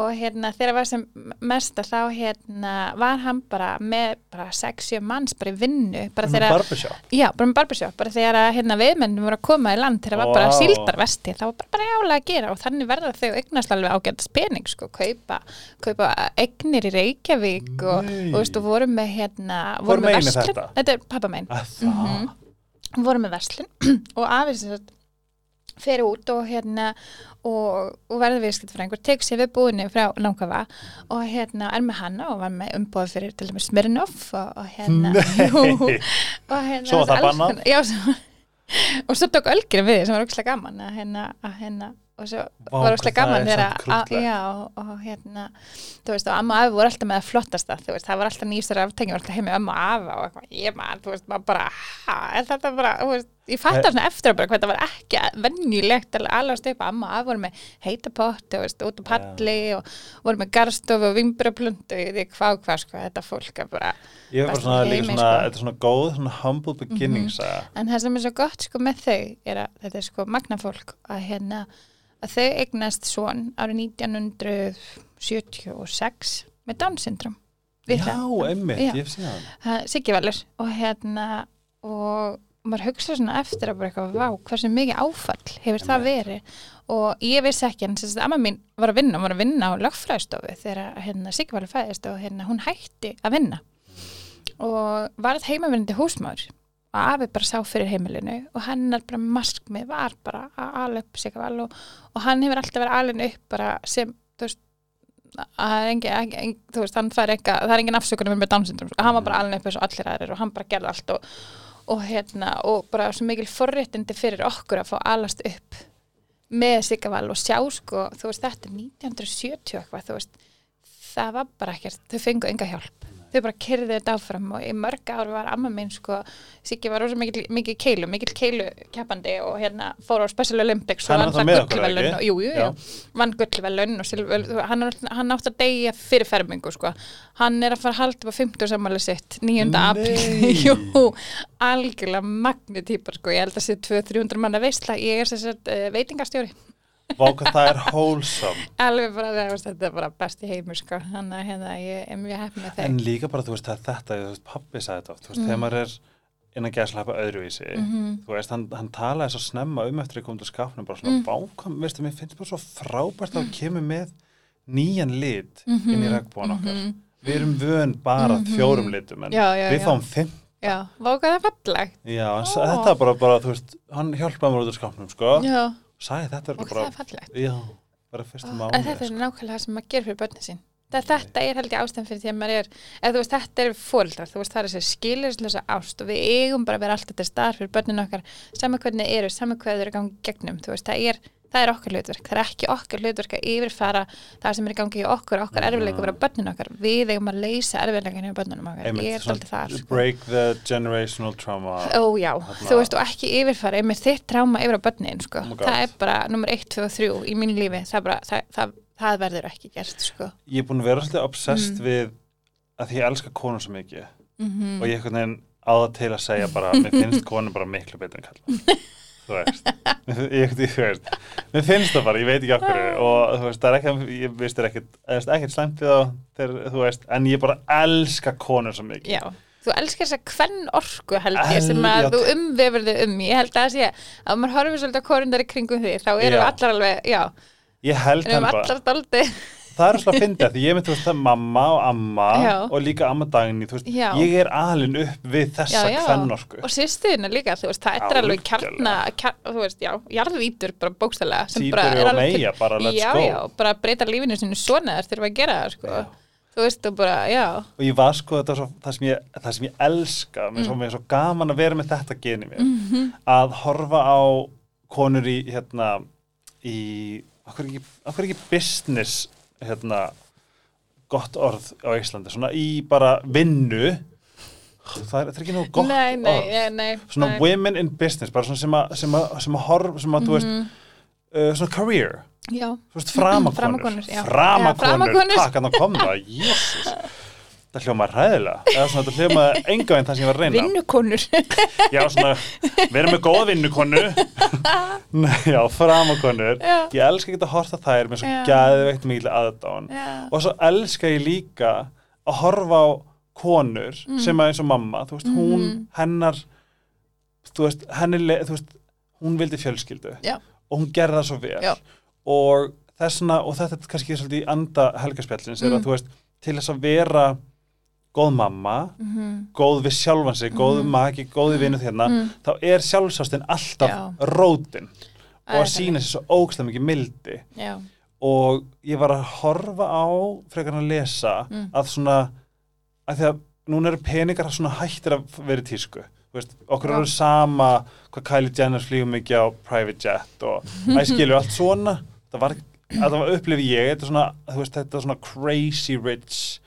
og hérna þegar var sem mesta þá hérna var hann bara með bara 6-7 manns bara í vinnu bara Með þegar barbershop. Já, bara með barbershop, bara þegar að hérna, viðmennum voru að koma í land þegar það var bara síldarvesti, það var bara, bara jálega að gera og þannig verða þau eignast alveg ágændast pening sko, kaupa, kaupa eignir í Reykjavík og, og, veist, og voru með hérna, voru með er verslun, þetta? þetta er pappa megin, Að það. voru með verslun og sagt fer út og hérna og, og verður viðskiptfræðingur, tek sér við búinni frá Langava og hérna er með hana og var með umbóð fyrir til dæmis Smirnoff og, og hérna jú, og hérna Svo það bannað? og svo tók Ölgrin við því sem var ókslega gaman að hérna, að hérna og svo Vá, var það gaman þegar að, já, og, hérna þú veist, og amma og afi voru alltaf með það flottasta þú veist, það var alltaf nýstur var alltaf heim með amma og afa og ég man, þú veist, maður bara ha, þetta bara, þú veist, ég fattar svona eftir að bara hvað þetta var ekki venjulegt að alast upp, amma og afi voru með heita pott, þú veist, út á palli og voru með garstofu og vimbraplund og ég veit hvað og hvað, sko, þetta fólk er bara Ég var svona, líka svona, sko. þetta er svona góð, svona humble beginning, mm En það sem er svo gott sko með þau er að þetta er sko magnafólk að hérna að þau eignast svon árið 1976 með Down syndrom. Við Já, það. einmitt, Já. ég hef. Það- Siggi Valur og hérna og maður hugsa svona eftir að bara eitthvað vá, hversu mikið áfall hefur það verið. Og ég vissi ekki en þess að amma mín var að vinna, hún var að vinna á lögfræðstofu þegar hérna, Siggi Valur fæðist og hérna, hún hætti að vinna. Og varð heimavinnandi húsmaður. Og afi bara sá fyrir heimilinu og hennar bara maskmið var bara að ala upp sig val og, og hann hefur alltaf verið alin upp bara sem þú veist er engin, engin, þú veist, hann fær enga, það er engin afsökunum með Down syndrom, sko. hann var bara alin upp eins og allir aðrir og hann bara gerði allt og, og hérna, og bara svo mikil forréttindi fyrir okkur að fá alast upp með Sigaval og sjá sko, þú veist, þetta er 1970 eitthvað, þú veist, það var bara ekkert, þau fengu enga hjálp þau bara kyrðu þetta áfram og í mörg ár var amma minn sko, Siggi var rosa mikil, mikil keilu, mikil keilu keppandi og hérna fór á Special Olympics og það vann það ekki? og- jú, jú, jú, vann gullvelun og silfur, hann, hann átti að deyja fyrir fermingu sko. hann er að fara að halda upp á 50 sammæli sitt 9. Nei. apríl jú, algjörlega magni típar sko, ég held að sé 200-300 manna veistla, ég er sér sett uh, veitingastjóri Vá, hvað það er wholesome. alveg bara það, veist, þetta er bara best í heimur sko. þannig að hérna, ég er mjög heppin með En þeim líka bara, þú veist, það þetta, þú veist, pappi sagði þetta oft, þú veist, Mm. þegar maður er innan gæslepa öðruvísi, Mhm. þú veist, hann, hann talaði svo snemma um eftir að koma til skapnum, bara svona, Mm. bákam, veistu, mér finnst bara svo frábært að kemur með nýjan lit inn í regnbúan okkar. Mhm. Við erum vön bara Mhm. fjórum litum, en Já, já, við fáum fimm. já, vá hvað það fallegt Já, en Ó. þetta bara, bara, þú veist, hann hjálpaði mér út úr skapnum, sko, já, sagði þetta er og bara, það er fallegt. Já, bara fyrstu en mánuði, þetta er sko. nákvæmlega það sem maður gerir fyrir börnin sín. Það, þetta er held ég ástæðan fyrir því að maður er eða þú veist, þetta er fóreldrar, þú veist, það er þessi skilurslösa ást og við eigum bara að vera alltaf til staðar fyrir börnin okkar, saman hvernig eru saman þau eru í gangi í gegnum, þú veist, það er það er okkar hlutverk, það er ekki okkar hlutverk að yfirfara það sem er í gangi í okkur okkar erfiðleika bara börnin okkar, við eigum að leysa erfiðleikan hjá börnunum okkar, Einmitt, ég er alltaf það sko. break the generational trauma Ó já, þú veist og ekki yfirfara einmitt þitt tráma yfir á börnin sko. Oh það er bara nummer 1, 2 og 3 í mínu lífi, það, er bara, það, það, það verður ekki gert sko. ég er búin að vera svolítið obsessed Mm. við að ég elska konur svo mikið. Mm og ég einhvern veginn á það til að segja bara mér finnst konur bara miklu betur en kalla þú veist. Ég, ég, þú veist, mér finnst það bara, ég veit ekki okkur og þú veist, það er ekki, ég veist það ekkert þú veist, ekkert slæmt við þá þú veist, en ég bara elska konur svo mikið. Já, þú elskar þess að hvern orku held ég sem að þú umvefur þig um. Ég held að það sé að maður horfir svolítið á korundar í kringum því þá erum við allar alveg, já, ég held við bara, það er svona að finna því ég myndi, þú veist, það mamma og amma Já. og líka amma þú Já. ég er alin upp við þessa Já, já. kvennorku og sýstuðina líka, þú veist, það er alveg kjarna, kjar, þú veist, já, jarðvítur bara bókstælega sem Týpur bara er og Meyja, bara let's já, go. já, bara breyta lífinu sinu svona þar þurfa að gera það, sko Já. þú veist, og bara, já, og ég var sko þetta svo, það, sem ég, það sem ég elska mér mm. er svo gaman að vera með þetta geni mér Mhm. að horfa á konur í hérna í, okkur ekki, okkur ekki business hérna gott orð á Íslandi, svona í bara vinnu það er, það er ekki nú gott nei, nei, orð. nei, nei svona women in business, bara svona sem að sem að, sem að horf, sem að þú veist uh, svona career, já, þú veist framakonur. Framakonur, já. Framakonur, framakonur. takk að koma það, jésus það hljóma ræðilega eða svona þetta hljóma enga veginn það sem ég var að reyna vinnukonur já svona, við erum með góða vinnukonu já, framakonur ég elska ekki að horta þær með svo gæðveikt mikil aðdáðan Já. og svo elska ég líka að horfa á konur Mm. sem að eins og mamma, þú veist, hún Mhm. hennar þú veist, henni þú veist, hún vildi fjölskyldu Já. og hún gerði það svo vel Já. og þessna, og þetta er kannski svolítið í anda helgaspjallins er Mm. að þú veist, til þess að vera góð mamma, Mhm. góð við sjálfan sig, góð Mhm. maki, góð við vinnu þérna, Mm. þá er sjálfsástin alltaf Já. rótin og að sína sér svo ógstlega mikið mildi Já. og ég var að horfa á frekar að lesa Mm. að svona að því að núna eru peningar svona hættir að vera í tísku veist, okkur eru sama hvað Kylie Jenner flýgur mikið á private jet og að skilju allt svona það var, var upplifi ég þetta svona, þú veist, þetta svona crazy rich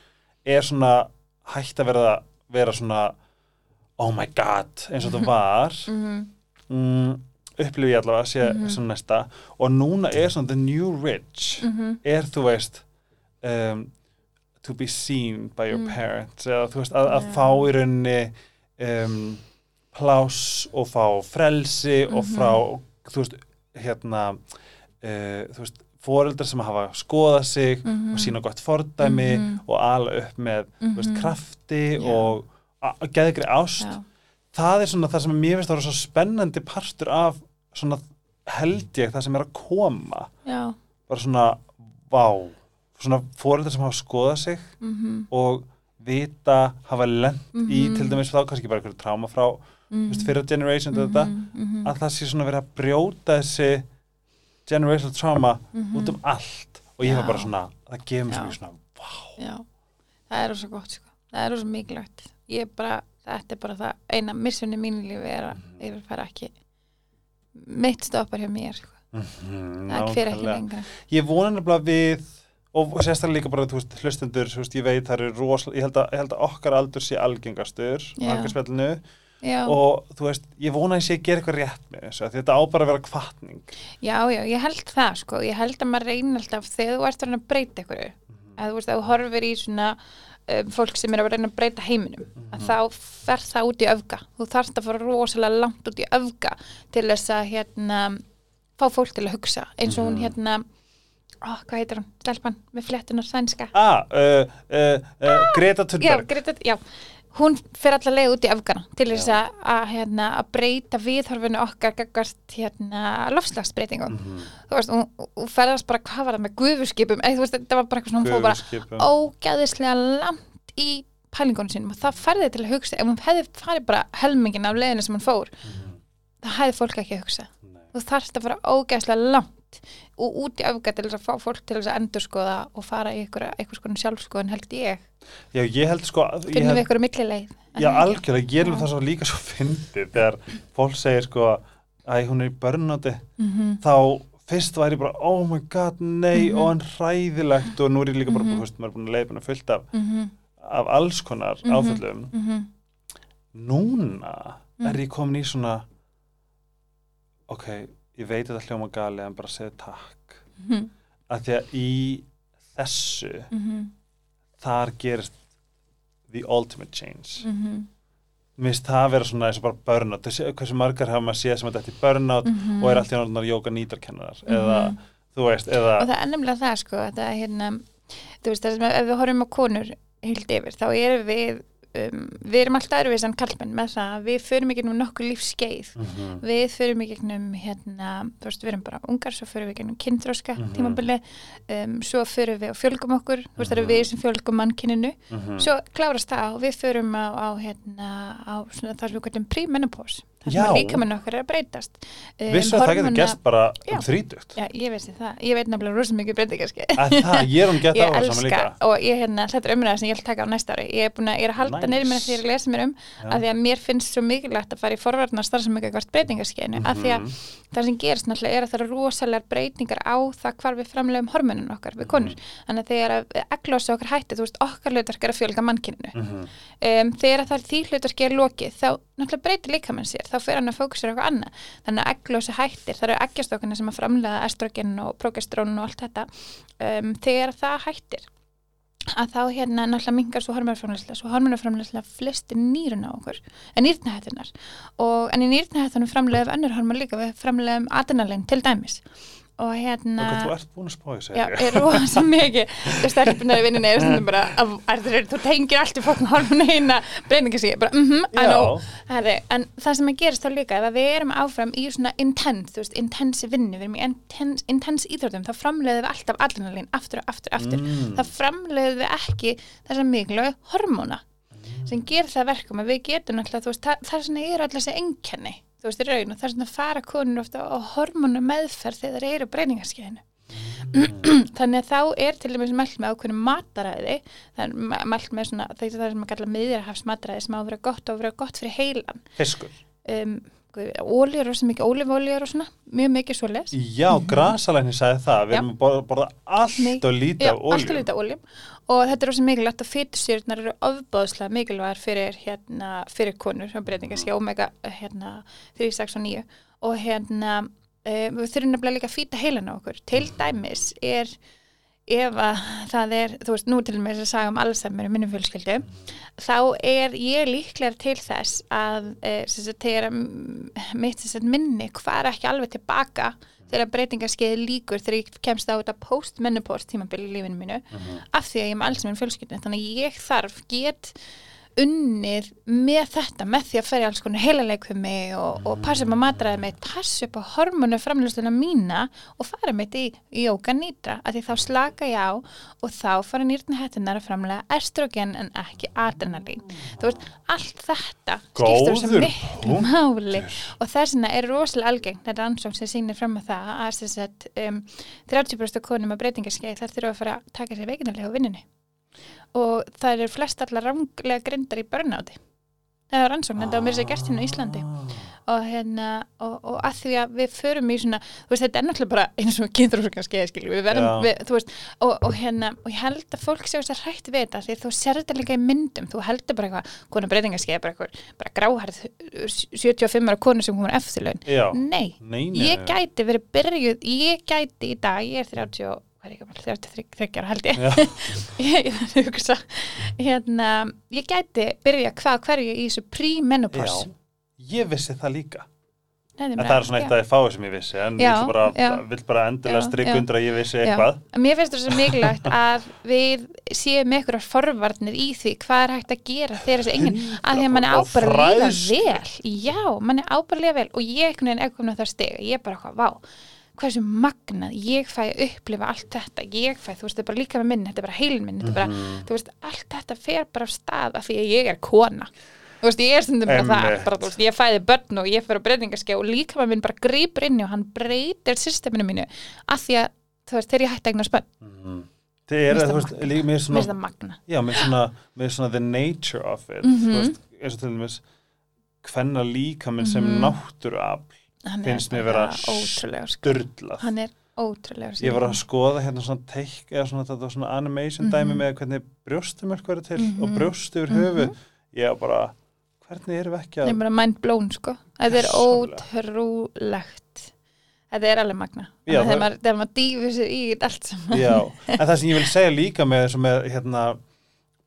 er svona hætt að vera, vera svona oh my god, eins og þetta var Mhm. mm, upplifi ég allavega sé Mhm. svona næsta og núna er svona the new rich Mhm. er þú veist um, to be seen by your Mm. parents eða þú veist að, að fá í rauninni um, pláss og fá frelsi og Mhm. frá þú veist hérna uh, þú veist foreldrar sem hafa skoðað sig Mhm. og sína gott fordæmi Mhm. og ala upp með þú veist, Mhm. krafti Já. og geðgri ást Já. það er svona það sem mér finnst að vera svo spennandi partur af svona held ég það sem er að koma Já. bara svona, vá svona fóreldrar sem hafa skoðað sig Mhm. og vita hafa lent í Mhm. til dæmis þá kannski bara einhverju tráma frá mm. Mhm. fyrra generation mm þetta, Mhm. að það sé svona verið að brjóta þessi generational trauma Mhm. út um allt og ég var Já. bara svona, það gefur mér svo svona Já, það er rosa gott sko. það er rosa mikilvægt ég bara, þetta er bara það eina missunni mínu lífi er að Mhm. ég fara ekki mitt stoppar hjá mér sko. Mhm, það fyrir ekki lengra ég vona nefnilega við og sérstaklega líka bara, þú veist, hlustendur þú veist, ég veit það eru rosalega, ég held að, ég held að okkar aldur sé algengastur Já. algarspjallinu já, og þú veist, ég vona að ég sé að gera eitthvað rétt með þessu, þetta á bara að vera kvartning já, já, ég held það sko. ég held að maður reyna alltaf þegar þú ert að reyna að breyta ykkur að þú veist, að þú horfir í svona um, fólk sem er að reyna að breyta heiminum að þá fer það út í öfga. Þú þarft að fara rosalega langt út í öfga til þess að hérna fá fólk til að hugsa. Eins og hún Mhm. hérna ó, hvað heitir hún, stelpan með fléttunar sænska. Ah, uh, uh, uh, Greta já, Thunberg Greta, já, hún fer allar leið út í öfgana til þess að, hérna, breyta viðhorfinu okkar gagvart hérna, lofslagsbreytingum Mhm. þú veist, hún, hún ferðast bara hvað var það með veist, þetta var bara eitthvað svona hún fór bara ógæðislega langt í pælingunum sínum og það færði til að hugsa ef hún hefði farið bara helmingin af leiðinu sem hún fór það hefði fólk ekki að hugsa. Nei. þú þarfst að fara ógæðislega langt og út í öfga til þess að fá fólk til þess að endurskoða og fara í einhverja, einhvers konar sjálfskoðun held ég Já, ég held sko finnum við held, einhverju millileið Já, algjörlega, ég Já. það svo líka svo fyndið þegar fólk segir sko að hún er í börnáti mm -hmm. þá fyrst væri bara, oh my god, nei Mhm. og hann hræðilegt og nú er ég líka bara, Mhm. þú veist, maður er búin að leiða fullt af, Mm -hmm. af alls konar Mhm. áföllum núna Mm. er ég komin í svona ok, ég veit að það hljóma gali en bara segja takk Mhm. að því að í þessu þar gerist the ultimate change Mhm. mér finnst það að vera svona eins og bara burnout Þessi, hversu margar hafa maður séð sem þetta er burnout Mhm. og er allt í náttúrulega jóka nýtarkennarar eða, þú veist, eða og það er nefnilega það sko þetta er hérna, þú veist það sem ef við horfum á konur heilt yfir, þá erum við um, við erum alltaf öðruvís en kallmenn með það að við förum ekki um nokkuð lífskeið Mhm. við förum í gegnum hérna, þú veist, við erum bara ungar svo förum við í gegnum kynþróska Mhm. tímabili um, svo förum við og fjölgum okkur þú veist, það eru Mhm. við sem fjölgum mannkininu Mhm. svo klárast það og við förum á, á hérna, á svona það sem við kallum pre-menopause Já. sem líka með okkar er að breytast um, vissu að það getur gest bara Já. um þrítugt Já, ég veist það, ég veit nefnilega rosa mikið breytingarski að það, ég er hún gett á það saman líka og ég hérna, þetta er umræða sem ég ætla að taka á næsta ári ég er búin að, ég er að halda Nice. niður mér þegar ég lesa mér um Já. að því að mér finnst svo mikilvægt að fara í forvarnar starfsemi hvert breytingarskeinu af því að Mhm. það sem gerist náttúrulega er að það eru rosalega breytingar á það hvar við framlegum hormonun okkar við konur, þannig að þegar að eglósa okkar hætti, þú veist, okkar hlutverk er að fjölga mannkyninu Mhm. um, þegar að það er því hlutverki er lokið þá náttúrulega breytir líkamann sér, þá fer hann að fókusera eitthvað annað, þannig að eglósa hættir það eru eggjastokkarnir sem að framlega estrogen og progesterón og allt þetta um, þegar það hættir að þá hérna náttúrulega mingar svo hormonaframlæsla svo hormonaframlæsla flestir nýrun á okkur en nýrnahættunar og en í nýrnahættunum framleiðum önnur hormon líka við framleiðum adrenalin til dæmis og hérna Og þú ert búin að spá, ég Já, segi er rosa mikið. Þú stelpunar í vinninni bara þú tengir allt í fólkn hormonu hérna breyningasíði, bara mhm, I Já. know. Herri, en það sem að gerist þá líka ef að við erum áfram í svona intense þú veist, intense vinnu, við erum í intense, intense íþróttum, þá framleiðum við alltaf adrenalín aftur og aftur, aftur, Mm. þá framleiðum við ekki þessa miklu hormóna sem gerir það að verkum að við getum alltaf, þú veist, það, það er svona eru alltaf þessi einkenni, þú veist, í raun og það er svona að fara konur ofta á hormónu meðferð þegar þeir eru breyningaskeiðinu þannig að þá er til dæmis mælt með ákveðnum mataræði það er mælt með svona það er það sem að kalla miðjarhafs mataræði sem á að vera gott og vera gott fyrir heilan. Fiskur. Um, óljur og sem mikið ólífóljur og svona, mjög mikið svo les Já, grasalækni sagði það, við erum að borða, allt og lítið óljum og þetta er rosa mikilvægt að fytusýrnar eru ofbáðslega mikilvægar fyrir, hérna, fyrir konur sem breytingar sé omega hérna, 3, 6 og 9 og hérna um, við þurfum nefnilega líka að fýta heilan á okkur. Til dæmis er ef að það er, þú veist, nú til með þess að sagja um Alzheimer í minnum fjölskyldu þá er ég líklega til þess að e, þegar mitt þess að minni hvað er ekki alveg tilbaka þegar breytingarskeiði líkur þegar ég kemst á þetta post-menopause tímabili í lífinu mínu af því að ég er með Alzheimer í fjölskyldu þannig að ég þarf get unnið með þetta, með því að ferja alls konar heilalegkumi og, og passa upp á matræði mitt, passa upp á hormonu framlustuna mína og fara mitt í jóka nýtra, að því þá slaka ég á og þá fara nýrna hættunar að framlega estrogen en ekki adrenalín. Þú veist, allt þetta skiptur svo Góður miklu máli og þess vegna er rosalega algengt þetta ansókn sem sýnir fram að það að þess að um, 30% af konum að breytingarskeið þar þurfa að fara að taka sér veikinarlega á vinnunni og það eru flest allar ránglega grindar í börnáti það er rannsókn, þetta var mér sér gert hérna á Íslandi. Og hérna og, og að því að við förum í svona þú veist, þetta er náttúrulega bara eins og kynþróskanskeiði skilju, við verðum, við, þú veist og, og hérna, og ég held að fólk sé þess að hrætt við þetta, því þú sér þetta líka í myndum. Þú heldur bara eitthvað, konu breytingaskeiði bara eitthvað, bara gráhærð 75 ára konu sem er eftirlaun. Nei, nei, nei, ég gæti verið byrjuð, ég gæti í dag, ég er 30 og- hvað er ég gammal, 33 ára held ég Já. ég, ég hugsa hérna, ég gæti byrja hvað hverju í þessu pre-menopause Já, ég vissi það líka Nei, En það er svona eitt að ég fái sem ég vissi En Já, ég bara, já. vill bara endilega Já, strikka já. undir að ég vissi Já. eitthvað Mér finnst það svo mikilvægt að við séum með ykkur forvarnir í því hvað er hægt að gera þegar þessi engin að því að mann er að fræðslu. vel Já, mann er að líða vel og ég einhvern veginn er komin á það steg ég er bara hvað, vá, hversu magnað ég fæ að upplifa allt þetta ég fæ, þú veist, þetta er bara líka með minn, þetta er bara heilin minn þetta er bara, Mhm. þú veist, allt þetta fer bara af stað af því að ég er kona þú veist, ég er stundum bara það bara, þú veist, ég fæði börn og ég fer á breytingaskja og líka með minn bara grýpur inn og hann breytir systeminu mínu af því að, þú veist, þegar ég hætti að eignast börn Mhm. Það er, Mér þú veist, líka mér mér svona það magna Já, mér svona, mér svona the nature of it Mhm. Þú veist, eins og til dæmis Hvenna líka minn sem Mhm. náttúruafl Finnst mér vera. Sturlað hann er ótrúlega Ég var að skoða hérna svona teik eða svona þetta svona animation Mhm. dæmi með hvernig brjóstumölk verður til og Mhm. brjóst yfir Mhm. höfu ég var bara, hvernig erum við ekki að er bara mind blown sko þetta er ótrúlegt þetta er alveg magna Já, það- maður, þegar maður dýfur sér í allt saman Já, en það sem ég vil segja líka með, með hérna,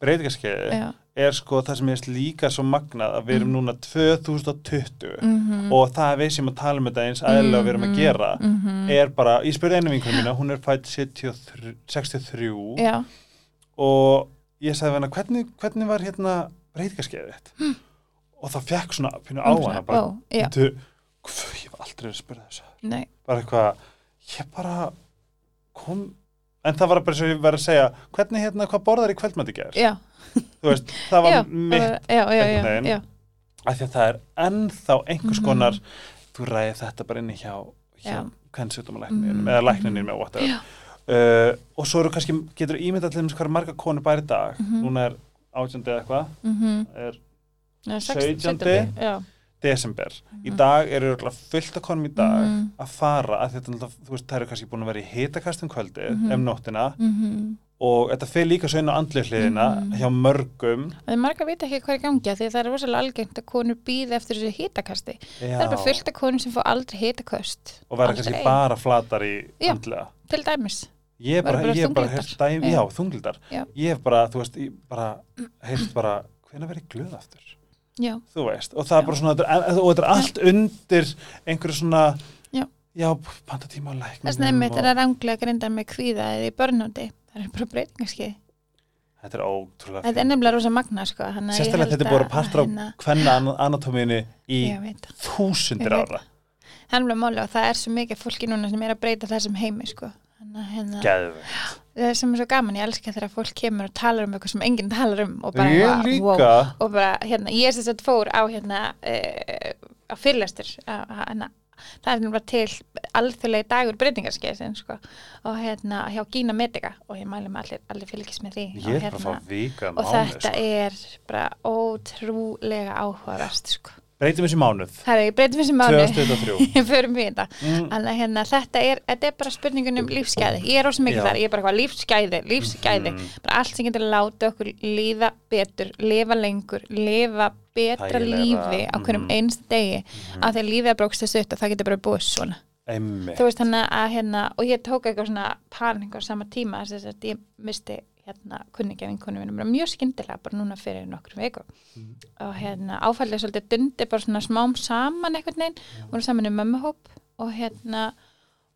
breytingarskeiði. Er sko það sem er líka svo magnað að við erum núna 2020 Mhm. og það að við sem að tala um þetta eins aðeinslega við erum að gera Mhm. er bara, ég spurði einu vinkunum mína hún er fætt 73, 63 Já, og ég sagði hana hvernig, hvernig var hérna breytingarskeiðið þitt? Og það fekk svona pínu á hana bara, já, "Bíddu, hv- ég hef aldrei að spurða þessu. Nei, bara eitthvað, ég bara kom en það var bara svo ég verið að segja hvernig hérna, hvað borðar í kvöldmætti ger já þú veist, það var já, mitt já, já, einhvern veginn. af því að það er ennþá einhvers Mhm. konar þú ræði þetta bara inni hjá, hjá Já. kvennsjóttumalækninum Mhm. eða lækninum með whatever Já. uh, og svo eru kannski, getur ímyndað til þess hvað er marga konur í dag Mhm. núna er átjöndi eða eitthvað mhm er Já, sex- 17. 17. Já, desember í dag eru fullt af konum í dag Mhm. að fara að þetta, veist, það eru kannski búin að vera í hitakastum kvöldi Mhm. um nóttina mhm og þetta fer líka svo inn á andlið hliðina Mhm. hjá mörgum Það er marga vita ekki hvað er af því að það er rosalega algengt að konur býði eftir þessu hitakasti. Það er bara fullt af konur sem fá aldrei hitaköst. og Aldrei. kannski bara flatar í Já. andlega Til dæmis. ég hef bara, Bara- ég heyrt dæmi, Já. já, þunglindar Já. ég hef bara, þú veist, ég bara heyrt bara, hvenær verið glöð aftur já, þú veist, og það er bara svona og þetta er allt undir einhverju svona Já. já læknum þess vegna einmitt er ranglega grindar með kvíða eða í börnúti það er bara breytingarskeið þetta er ótrúlega þetta er nefnilega rosa magna sko. Að sérstaklega þetta er búið að að partur á hérna- hvenna í ég veit það. þúsundir ára. það. Er alveg máli og það er svo mikið fólki núna sem er að breyta þessum heimi sko. Að hérna það sem er svo gaman, ég elska þegar fólk kemur og talar um eitthvað sem enginn talar um og bara, ég líka. wow. og bara, hérna, ég sem sagt fór á hérna, uh, á fyrirlestur á- á- hérna, það er náttúrulega til alþjóðlega dagur breytingarskeiðsin sko, og hérna hjá Gína Medica og ég mæli með allir, allir fylgis með því ég og, að fá vika og þetta sko. er bara ótrúlega áhugaverst sko. Breytum þessi mánuð það er, breytum þessi mánu 2023 ég förum við þetta mm, Þannig að hérna, þetta er, þetta er bara spurningun um lífsgæði. Ég er ósum mikið Já. þar, ég er bara hvað lífsgæði, lífsgæði. Mhm. Bara allt sem getur láta okkur líða betur, lifa lengur, lifa betra Þægilegra, lífi á hverjum mhm. einst degi. Af því að lífið er brókst þessu og það getur bara búið svona. einmitt Þú veist þannig að hérna, og ég tók eitthvað svona paning á sama tíma, þess að ég misti hérna kunningja vinkonu mínum bara mjög skyndilega bara núna fyrir nokkur viku Mhm. og hérna áfallið svolítið dundi bara svona smám saman einhvern veginn, voru saman í mömmuhóp og hérna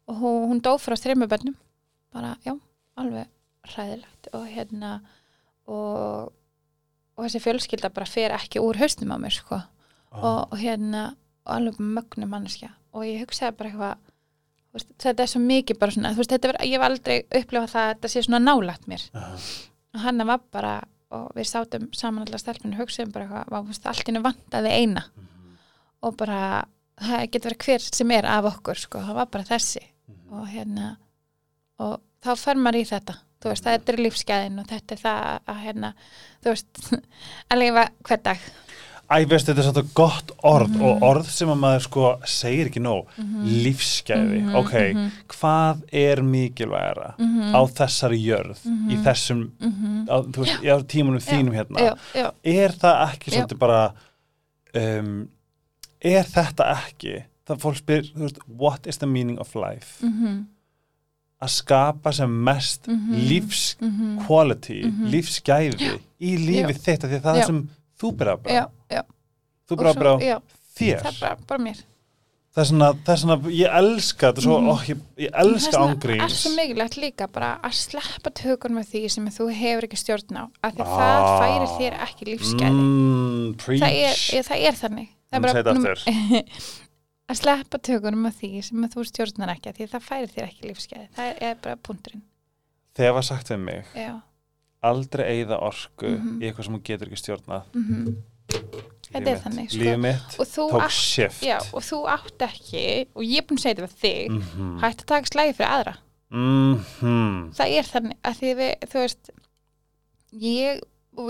og hún, dó frá þreymur bönnum bara, já, alveg hræðilegt. Og hérna og, og þessi fjölskylda bara fer ekki úr haustum á mér sko. Og, og hérna og alveg mögnu manneskja. Og ég hugsaði bara eitthvað veist, þetta er svo mikið bara svona veist, var- ég hef aldrei upplifað það að þetta sé svona nálægt mér Aha. og hann var bara og við sátum saman allar stelpinu og hugsaðum bara eitthvað, allt innu vantaði eina Mhm. og bara það getur verið hver sem er af okkur sko, það var bara þessi Mhm. og hérna og þá fer maður í þetta þú veist, þetta er lífsgæðin og þetta er það að hérna, þú veist að lifa hver dag Æ, veist, þetta er svolítið gott orð Mhm. og orð sem að maður sko segir ekki nóg, lífsgæði. Mhm, ok, mhm. hvað er mikilvægara Mhm. á þessari jörð í Mhm. þessum, á, þú veist, á tímunum þínum hérna, já, já, er það ekki Já. svolítið bara um, er þetta ekki það fólk spyr, þú veist, what is the meaning of life? Að skapa sem mest lífs quality, lífsgæði í lífið þitt, af því að það Já. er sem þú byrja að já, byrja já. Þú byrja að svo- byrja á já, þér. Það er bara, bara mér. Það er svona, það er svona, ég elska þetta svo, Mhm. ó, ég, ég elska Það er ángríns. svo mikilvægt líka bara að sleppa tökur með því sem þú hefur ekki stjórn á af því Ah. það færir þér ekki lífsgæði. Mm, það, er, ég, það er þannig. Það segðu þetta númer- að sleppa tökunum með því sem þú stjórnar ekki af því að það færir þér ekki lífsgæði. Það er, er bara punkturinn. Þegar var sagt við mig, já, aldrei eigða orku Mhm. í eitthvað sem hún getur ekki stjórnað. Mm Þetta Líf er þannig, sko. líf mitt tók shift. Já, og þú átt ekki og ég er búin að segja þetta við þig Mhm. hætt að taka slægi fyrir aðra. Mhm. það er þannig að því við, þú veist ég,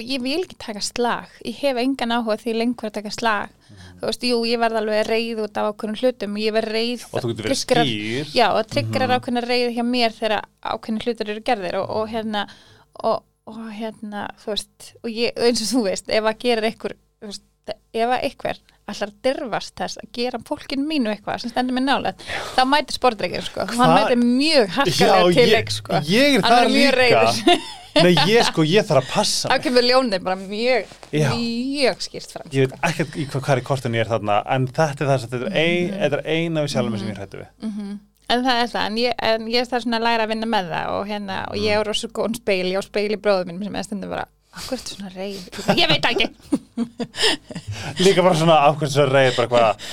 ég vil ekki taka slag. Ég hef engan áhuga því lengur að taka slag. Þú veist, jú, ég verð alveg reið út af ákveðnum hlutum, ég verð reið og þú getur verið skýr. Já, og triggerar Mhm. ákveðna reið hjá mér þegar ákveðna hlutur eru gerðir. Og, og hérna og, og hérna, þú veist og ég, eins og þú veist, ef að gera einhver þú veist, ef að einhver allar dirfast þess að gera fólkinu mínu eitthvað sem stendur mig nálega, þá mætir sportreikir sko, Hva? hann mætir mjög harkalega til leik sko ég er Hann það er mjög líka reiður. nei, ég sko, ég þarf að passa mig. kemur ljónið bara mjög Já. mjög skýrt fram ég veit sko. ekkert í hvað, hvað er kortinu ég er þarna en þetta er það sem þetta er ein, þetta er eina við sjálfum sem ég hrættu við mm en það er það, en ég, en ég þarf svona að læra að vinna með það og hérna, og ég er rosa góðan speil ég á speil í bróðum mínum sem er stundum bara Akkur ertu svona reið? Ég veit það ekki. líka bara svona ákveðs svo reyð bara hvað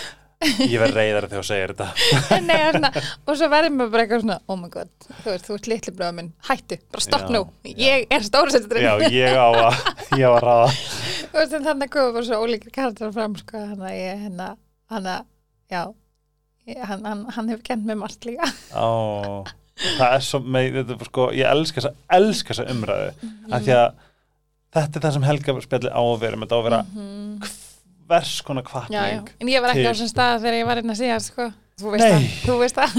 ég verð reyðar þegar þú segir þetta Nei, svona, og svo verður maður bara eitthvað svona, oh my god, þú veist, þú ert litli bróðum minn, hættu, bara stopp nú, ég er stóra settur. já, ég á að ég á að ráða Þú veist, en þannig komið bara svo ólíkir karakter fram, sko, hann að ég, hérna, hann að, já, hann, hann, hann hefur kent mér margt líka. Ó, það er svo með, þetta, sko, ég elska þessa, elska þessa umræðu af því að þetta er það sem Helga spjalli á að vera, með þetta á að vera hvers konar Mhm. Já, já, kvartning en ég var ekki á til- þessum stað þegar ég var inn að segja, sko, þú veist það, þú veist það.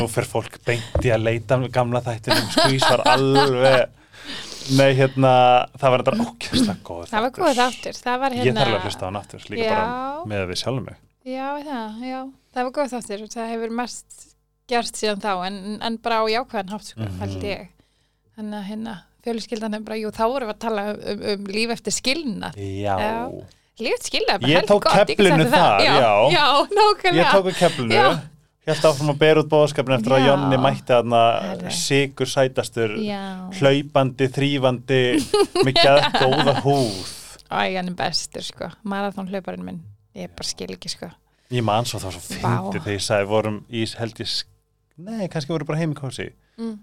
nú fer fólk beint í að leita með gamla þættinum skvís var alveg nei, hérna, það var þetta ókjærslega góð Það var góð þáttur, það var hérna. ég þarf alveg að hlusta á aftur, líka Já. bara með við sjálfum mig Já, það, já, það var góð þáttur og það hefur mest gerst síðan þá en, en bara á jákvæðan hátt sko, Mhm. held ég þannig að hérna fjölskyldan er bara, jú, þá vorum við að tala um, um líf eftir skilnað Já, Já. líf eftir skilnað bara tók gott, ég þér það. þar, já. já, nákvæmlega ég tók við keflinu Já. Helt áfram að bera út bóðskapin eftir að Já. Jonni mætti Herri. sigur sætastur já, hlaupandi, þrýfandi gæð góða húð æ, hann er bestur sko marathon hlauparinn minn, ég bara skil ekki sko Ég man svo var svo fyndi þegar ég sagði vorum í held ég Nei, kannski voru bara heim í kósi mm.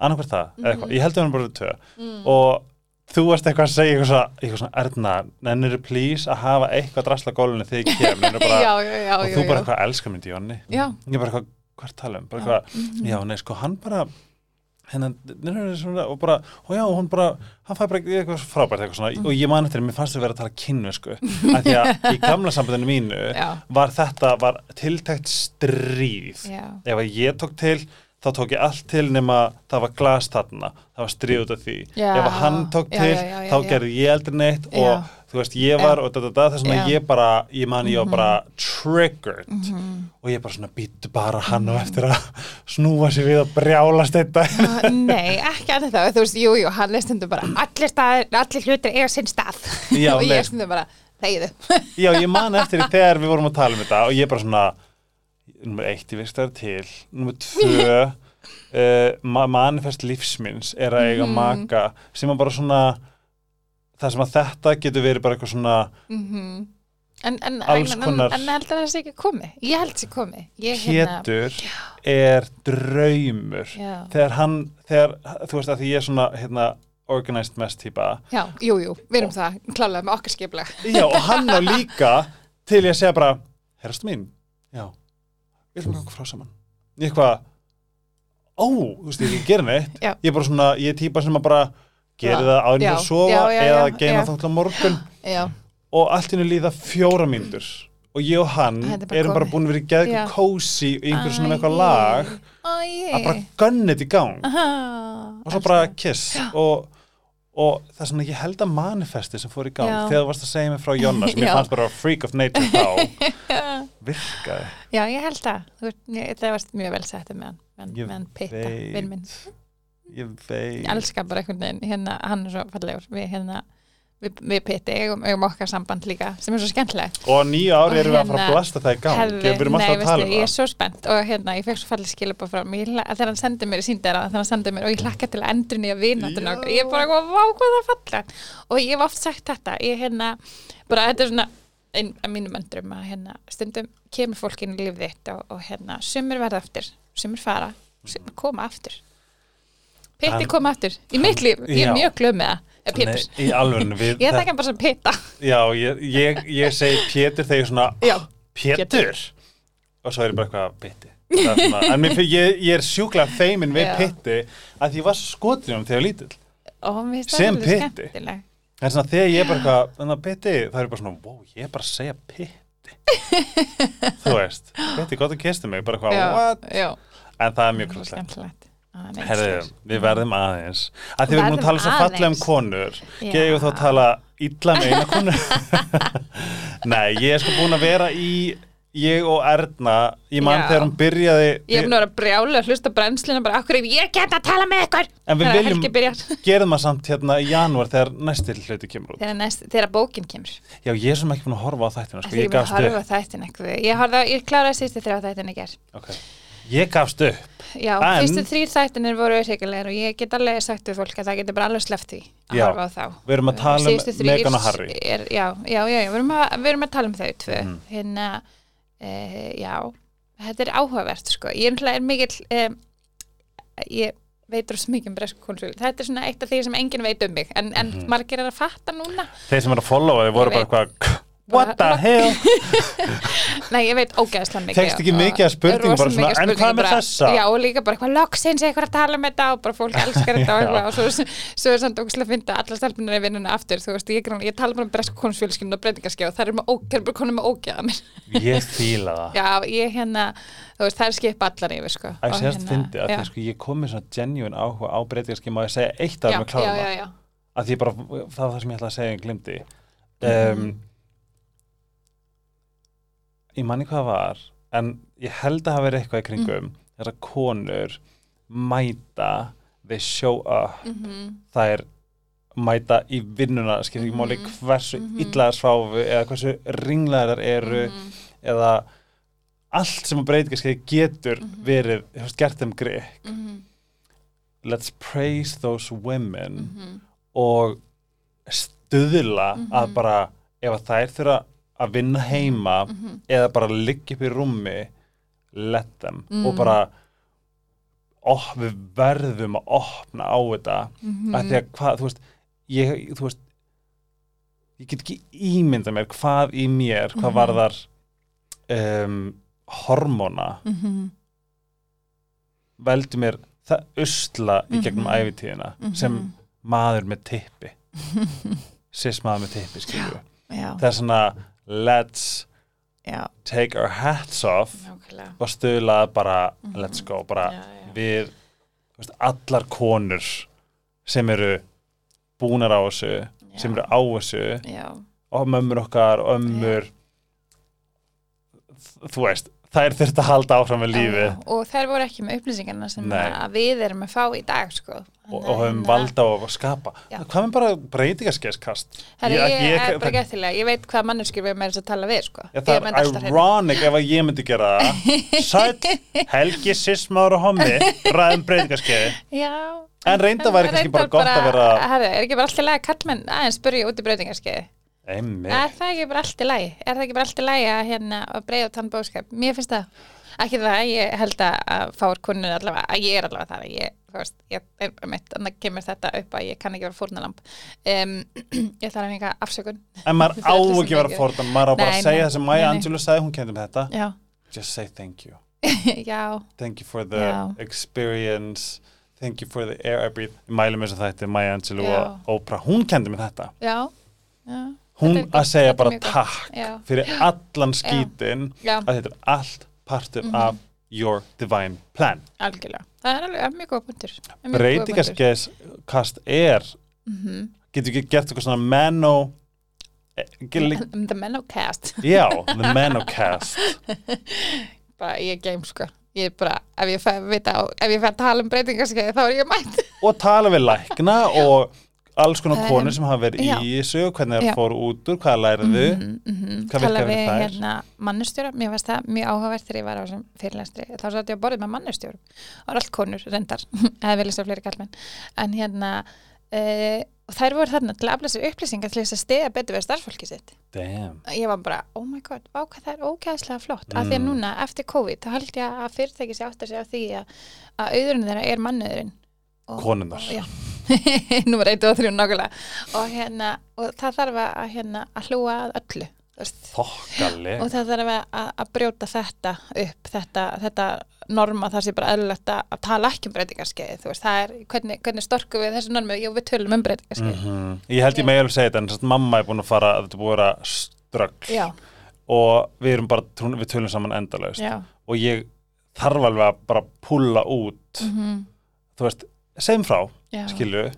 annarkvært það, eða Mhm. eitthvað, ég held að hann bara tvö. Mm. og þú varst eitthvað að segja eitthvað eitthvað svona Erna, nennir þú please að hafa eitthvað drasla gólunni þegar ég kem? Bara, já, já, já, og þú bara eitthvað elskar myndi Jonni já, ég bara eitthvað, hvað er tala um? Bara eitthvað, Mhm. já, nei, sko, hann bara hennan, svona og bara, og já, hún bara, hann fæ bara eitthvað frábært eitthvað svona, og ég man eftir, mér fannst þau vera að tala kynnu, sko, af því að í gamla sambandinu mínu já, var þetta, var tiltækt stríð. Já. ef að ég tók til þá tók ég allt til nema það var glas þarna, það var stríð út af því. Já. ef hann tók til já, já, þá gerði ég aldrei neitt og þú veist, ég var og da, þess að ég bara, ég man ég var bara triggered. Mhm. og ég bara svona býttu bara hann og eftir að snúa sér við og brjálast þetta Ah, Nei, ekki annað það, þú veist, jú, jú, hann er stundum bara, allir staðir, allir hlutir eiga sinn stað. Og ég stundum bara, þegiðu já, ég man eftir þegar við vorum að tala um þetta og ég bara svona nummer eitt, ég veist það er til. Nummer tvö uh, ma manifest lífsminns er að eiga Mhm. maka sem er bara svona það sem að þetta getur verið bara eitthvað svona Mhm. En, en, Alls en, konar- en, en heldur það sé ekki komi Ég held sé komi ég, hérna- Pétur er draumur. Já, þegar hann, þegar, þú veist að því ég er svona hérna, organized mess típa. Já, jú, jú, við erum það klálega með okkar skiplag já og hann á líka til ég að segja bara, herrastu mín já, við ætlum að ganga frá saman. Ég eitthvað ó, þú veist, ég ekki gera neitt. Já. ég er bara svona, ég er típa sem að bara gera það áður Já. að sofa Já, já, eða já, geima já. þá til morgun. Já, og allt innu líða fjóra mínútur. Og ég og hann Þetta er bara erum bara komið. búin að vera í geðku Já. kósi í einhverjum svona með eitthvað lag Æ, að bara gunna þetta í gang. Aha, og svo bara kiss. Og, og það er svona ég held að manifesti sem fór í gang Já. þegar þú varst að segja mig frá Jonna sem ég fannst bara freak of nature þá virkaði. Já, ég held ég- Það varst mjög vel sett með hann með, hann pitta, vinn minn. ég veit. Ég elska bara einhvern veginn hérna, hann er svo fallegur. Við, hérna, við, við pitti eigum, eigum okkar samband líka sem er svo skemmtilegt. Og á nýju ári erum við að fara að Hérna, blasta það í gang. alltaf nei, að tala um veistu, ég er svo spennt. Og hérna, ég fekk svo fallið skilabá frá mér, þegar hann sendi mér í síndera þegar hann sendi mér og ég hlakka til að endur nýja vinatun og ég er bara, eitthvað, vá hvað það falla og ég hef oft sagt þetta. Ég hérna, bara þetta er svona einn af mínum öndrum að hérna stundum kemur fólk inn í lífið þitt og, og hérna, sumir verða aftur, sumir fara sumir koma aftur. Pitti koma aftur, í mitt líf. Ég er mjög glöð með það, eða Nei, í alveg ég þekki hann bara sem Pitta já, ég, ég, ég segi Pétur þegar ég er svona Já. Pétur og svo er ég bara eitthvað svona, en mér, ég, ég er sjúklega feimin við Já. pitti að ég var skotin um þegar lítill og mér finnst það Sem svolítið Pitti. skemmtileg. Er svona þegar ég er bara eitthvað, þannig að pitti, það er bara svona, wow, ég er bara að segja pitti. Þú veist, pitti, gott að kistu mig, bara eitthvað, Já, what? já. En það er mjög Svo krosslegt. skemmtilegt Ah, svo- við verðum aðeins. Að því við erum að tala svo fallega um konur, Já. gefum þá að tala illa með eina konur. Nei, ég er sko búin að vera í, ég og Erna, ég man Já. þegar hún byrjaði, Ég nú verið að brjála að hlusta brennslina bara akkur ég get að tala með ykkur? En við viljum, gerum það samt hérna í janúar þegar næstil hluti kemur út. þegar, næst, þegar bókin kemur. Já, ég er sem ekki búin að horfa á þættina, sko, ég á þættin Ég, horfði, á- ég kláraði sístu þrjá þættin í ger Okay. Ég gafst upp. Já, fyrstu þrýr þættinir voru hrikalegir og ég get alveg sagt við fólk að það getur bara alveg sleppt því að horfa á þá. Við erum að tala um Meghan og Harry. er, já, já, já, já, við erum að, við erum að um e, já þetta er áhugavert sko. Ég er er mikill e, ég veit rosa mikið um bresku konsul þetta er svona eitt af því sem enginn veit um mig en, en Mhm. margir er að fatta núna. Þeir sem eru að followa þið voru bara eitthvað What the hell? nei, ég veit ógæðslega mikið Fékkst ekki og- mikið af spurningum, rosa bara svona, en hvað með þessa? já, og líka bara eitthvað loksins eitthvað að tala um þetta og bara fólk elskar þetta og og svo, svo er samt ógæðslega að finna allar stelpunar í vinnuna aftur. Þú veist, ég, ég tala bara um bresku konusfjölskyldun og breytingarskjá og það er bara konum með ógæða Ég fíla það. Já, ég hérna, þú veist, það er skipa allar yfir sko. Æ, Og sérst fyndi að sko ég kom með svona genuine áhuga á breytingarski má ég segja eitt af já, með já, kláma já, já, að því ég bara, það var það sem ég ætlaði að segja en glimti um. Ég manni hvað það var en ég held að hafa verið eitthvað í kringum Mhm. þessar konur mæta they show up Mhm. það er mæta í vinnuna skilur ekki máli Mhm. hversu Mhm. illa þær sváfu eða hversu ringlegar þær eru Mhm. eða allt sem að breytingarskeið getur Mhm. verið gert þeim grek Mhm. let's praise those women og stuðla að bara ef að þær þurfa að vinna heima Mhm. eða bara liggja upp í rúmi let them Mm. og bara oh, við verðum að opna á þetta Mhm. að því að hvað, þú veist ég, þú veist ég get ekki ímynda mér hvað í mér, hvað Mhm. varðar um, hormóna Mhm. veldu mér það usla í gegnum Mhm. æfitíðina sem maður með tippi sis maður með tippi skilju það er svona let's já, take our hats off. Nákvæmlega. Og stuðla bara Mhm. let's go, bara Já, já. við þú veist, allar konur sem eru búnar á þessu sem eru á þessu. Og mömmur okkar, ömmur. Þú veist þær þurft að halda áfram með lífi já, og þær voru ekki með upplýsingarna sem við erum að fá í dag sko. og, og höfum valda að skapa. Já. hvað með bara breytingarskeiskast Herri, ég, ég, ég, er bara gættilega, ég veit hvað manneskir við þess að tala við sko. Ég það er alltaf ironic ef að ég myndi gera það. Sætt, Helgi, Sismár og Hommi ræðum breytingarskeiði Já. En reynda væri kannski bara gott að vera- Herri, er ekki bara allt í lagi að kallmenn aðeins spurja út í breytingarskeiði Einmitt. Er það ekki bara allt í lagi? Er það ekki bara allt í lagi að, hérna, að breyða tann bóðskap? Mér finnst það. Ekki það, ég held að fáur kunnur allavega, að ég er allavega þar að ég, þú veist, ég er mitt þannig kemur þetta upp að ég kann ekki vera fórnalamb. Um, ég þarf að fengi afsökun. En maður á ekki að vera fórnum Maður á bara að segja það sem nei. Angelou sagði Hún kendi með þetta. Já, Just say thank you. Já, Thank you for the Já. experience. Thank you for the air I breathe með þess að þetta er Maya Angelou og Oprah. Hún kendi með þetta. Já, já Hún að segja bara takk Já. Fyrir allan skítin. Já, Að þetta er allt partur Mhm. af Your divine plan. Algjörlega. Það er alveg mjög góð punktur. Það er er Mhm. Getur ekki gert eitthvað svona eh, gil- The Menocast Já, the manocast bara ég er game sko. Ég er bara, ef ég fæ að vita á, ef ég fæ að tala um breytingarskeiði þá er ég mætt. Og tala við lækna og alls konar Um, konur sem hafa verið já. í þessu hvernig það fór út úr, hvað læriðu Mhm, mhm. Hvað virkaði við þær? hérna mannustjóra, mér varst það mjög áhugavert þegar ég var á þessum fyrirlestri, þá satt ég að borðið með mannustjórum og allt konur reyndar eða vilja svo fleiri kallmenn en hérna og þær voru þarna til að afla sér upplýsingar til þess að stiga betur við starfsfólki sitt Damn. ég var bara, oh my god, hvað það er ógæðslega flott af því að Mm. núna, eftir COVID, þá held ég að fyrirtæki sé átt að já. Númer 1 og 3 nákvæmlega. Og, hérna, og það þarf að, hérna, að hlúa að öllu þú veist. Þokkaleg. Og það þarf að, að brjóta þetta upp þetta, þetta norma það sé bara eðlilegt að, tala ekki um breytingarskeið þú veist, það er, hvernig, hvernig storku við þessu normi, jú við tölum um breytingarskeið. Mhm. Ég held ég með alveg segja þetta en mamma er búin að fara þetta er búin að vera ströggl já, og við erum bara, við tölum saman endalaust. Já. Og ég þarf alveg að bara púlla út mm þú veist, segjum frá, já, skilju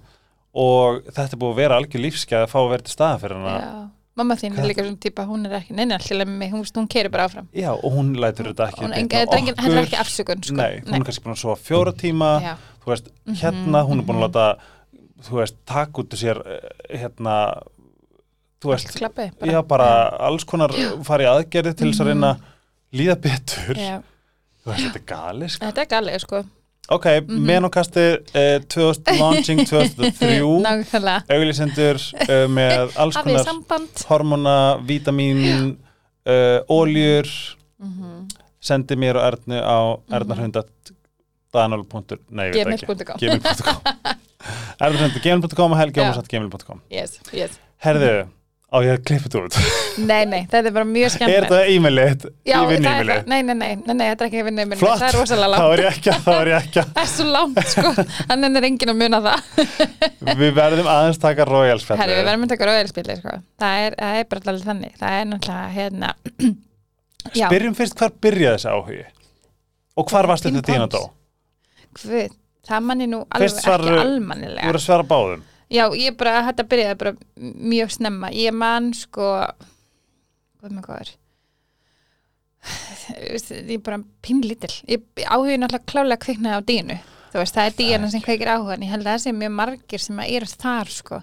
og þetta er búin að vera algjör lífskeið að fá að vera til staða fyrir hana. Já. mamma þín er líka svona típa, hún er ekki neina allir með mig, hún, hún keiri bara áfram. Já, og hún lætur þetta ekki hún, enga, þetta er engin, henni er ekki afsökun sko. Nei, hún er kannski búin að sofa fjóra tíma já, þú veist, Mhm, hérna, hún er búin að mhm. láta þú veist, taka út úr sér eh, hérna, þú veist klappi já, bara alls konar fara í aðgerði til þess að reyna að líða betur. Já. þú veist, þetta er gali, sko. Þetta er galið sko ok, mm Mhm. menokasti eh, 2000, launching 2003 nákvæmlega. Auglýsendur uh, með alls konar hormona, vítamín uh, óljur mm sendi mér og Ernu á ernarhundat Nei, ég veit ekki gmail.com gmail.com Ernarhundat.gmail.com og Já. helgjómasat.gmail.com yes, yes. Herðu, á ég að klippa þetta út. Nei, nei, þetta er bara mjög Er skemmt þetta e-mailið? Já, það er það, nei, nei, nei, nei, nei, þetta er ekki vinnu Flott, það er rosalega langt, er ég ekki að, þá er ekki að það er svo langt sko, hann er enginn að muna það. Við verðum aðeins taka Royals Herri, við verðum að taka rauðarspilli sko. það, er, það er bara allir þannig. Það er náttúrulega, hérna já, Byrjum fyrst hvar byrjaði þessi áhugi? Og hvar varstu Pín þetta tína dó? Guð, það manni nú alveg ekki Þú almannilega Já, ég bara, þetta byrjaði bara mjög snemma. Ég man sko, hvað með hvað er? ég er bara pínlítil ég áhugin alltaf klálega kviknaði á dínu þú veist, það er díana sem kveikir áhugan ég held að það sé mjög margir sem eru þar sko.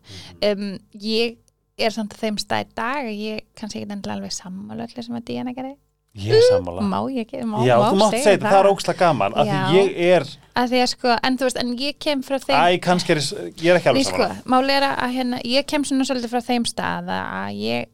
um, ég er samt að þeim stað í dag að ég kannski ekki endilega alveg sammála allir sem að díana gerði Ég er sammála. má ég ekki, má, Já, má þú mátt segja þetta, það er ókslega gaman af Já. því ég er, að því að sko, en þú veist, en ég kem frá þeim æ, kannski er ég er ekki Nei, alveg sko, sammála máli er að hérna, ég kem svona svolítið frá þeim stað að ég,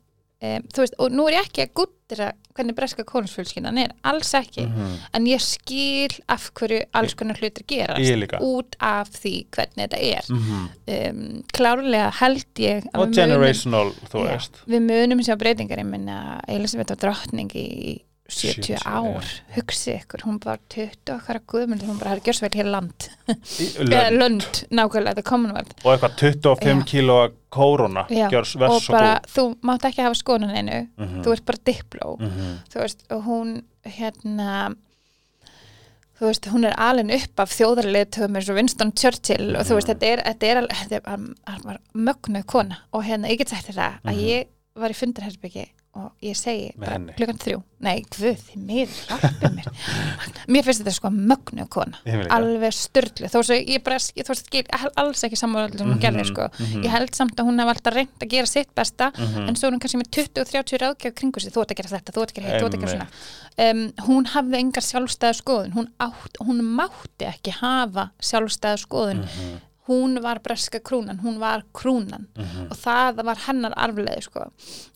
um, þú veist, og nú er ég ekki að guttra hvernig breska konusfjölskyndan er, alls ekki, Mhm. en ég skil af hverju alls konar hlutir gerast út af því hvernig þetta er. Mhm. Um, klárlega held ég að og við munum- generational, þú Já, veist við munum sjá breytingar, ég minna Elisabeth var drottning í 70 70, ár, hugsi ykkur, hún var 20 okkar að guðmund, hún bara hafði gjörsveil hér land, lönd. lönd, nákvæmlega, the commonwealth og eitthvað 25 Já. kílóa kóróna Já, gjörs og vers svo góð þú mátt ekki hafa skonan einu Mhm. þú ert bara dipló Mhm. þú veist, og hún hérna þú veist, hún er alin upp af þjóðarleitum eins og Winston Churchill og þú veist, þetta er, þetta er, þetta er hann var mögnuð kona og hérna, ég get sagt það að Mhm. ég var í fundarherbyggi og ég segi klukkan þrjú. Nei, guð, þið hjálpið mér. Mér finnst þetta sko mögnuð kona. Ég alveg styrlu, þó svo ég bara ég, þú veist, skil, alls ekki sem hún Mhm, gerði sko, mhm. ég held samt að hún hef alltaf reynd að gera sitt besta Mhm. en svo er hún kannski með 20 og 30 ráðgjöf kringu sig, þú ert að gera þetta, þú ert að gera hitt, þú ert að gera svona. Um, hún hafði engar sjálfstæða skoðun. Hún, átt, hún mátti ekki hafa sjálfstæða skoðun. Mhm. hún var breska krúnan, hún var krúnan. Mhm. og það var hennar arfleði sko.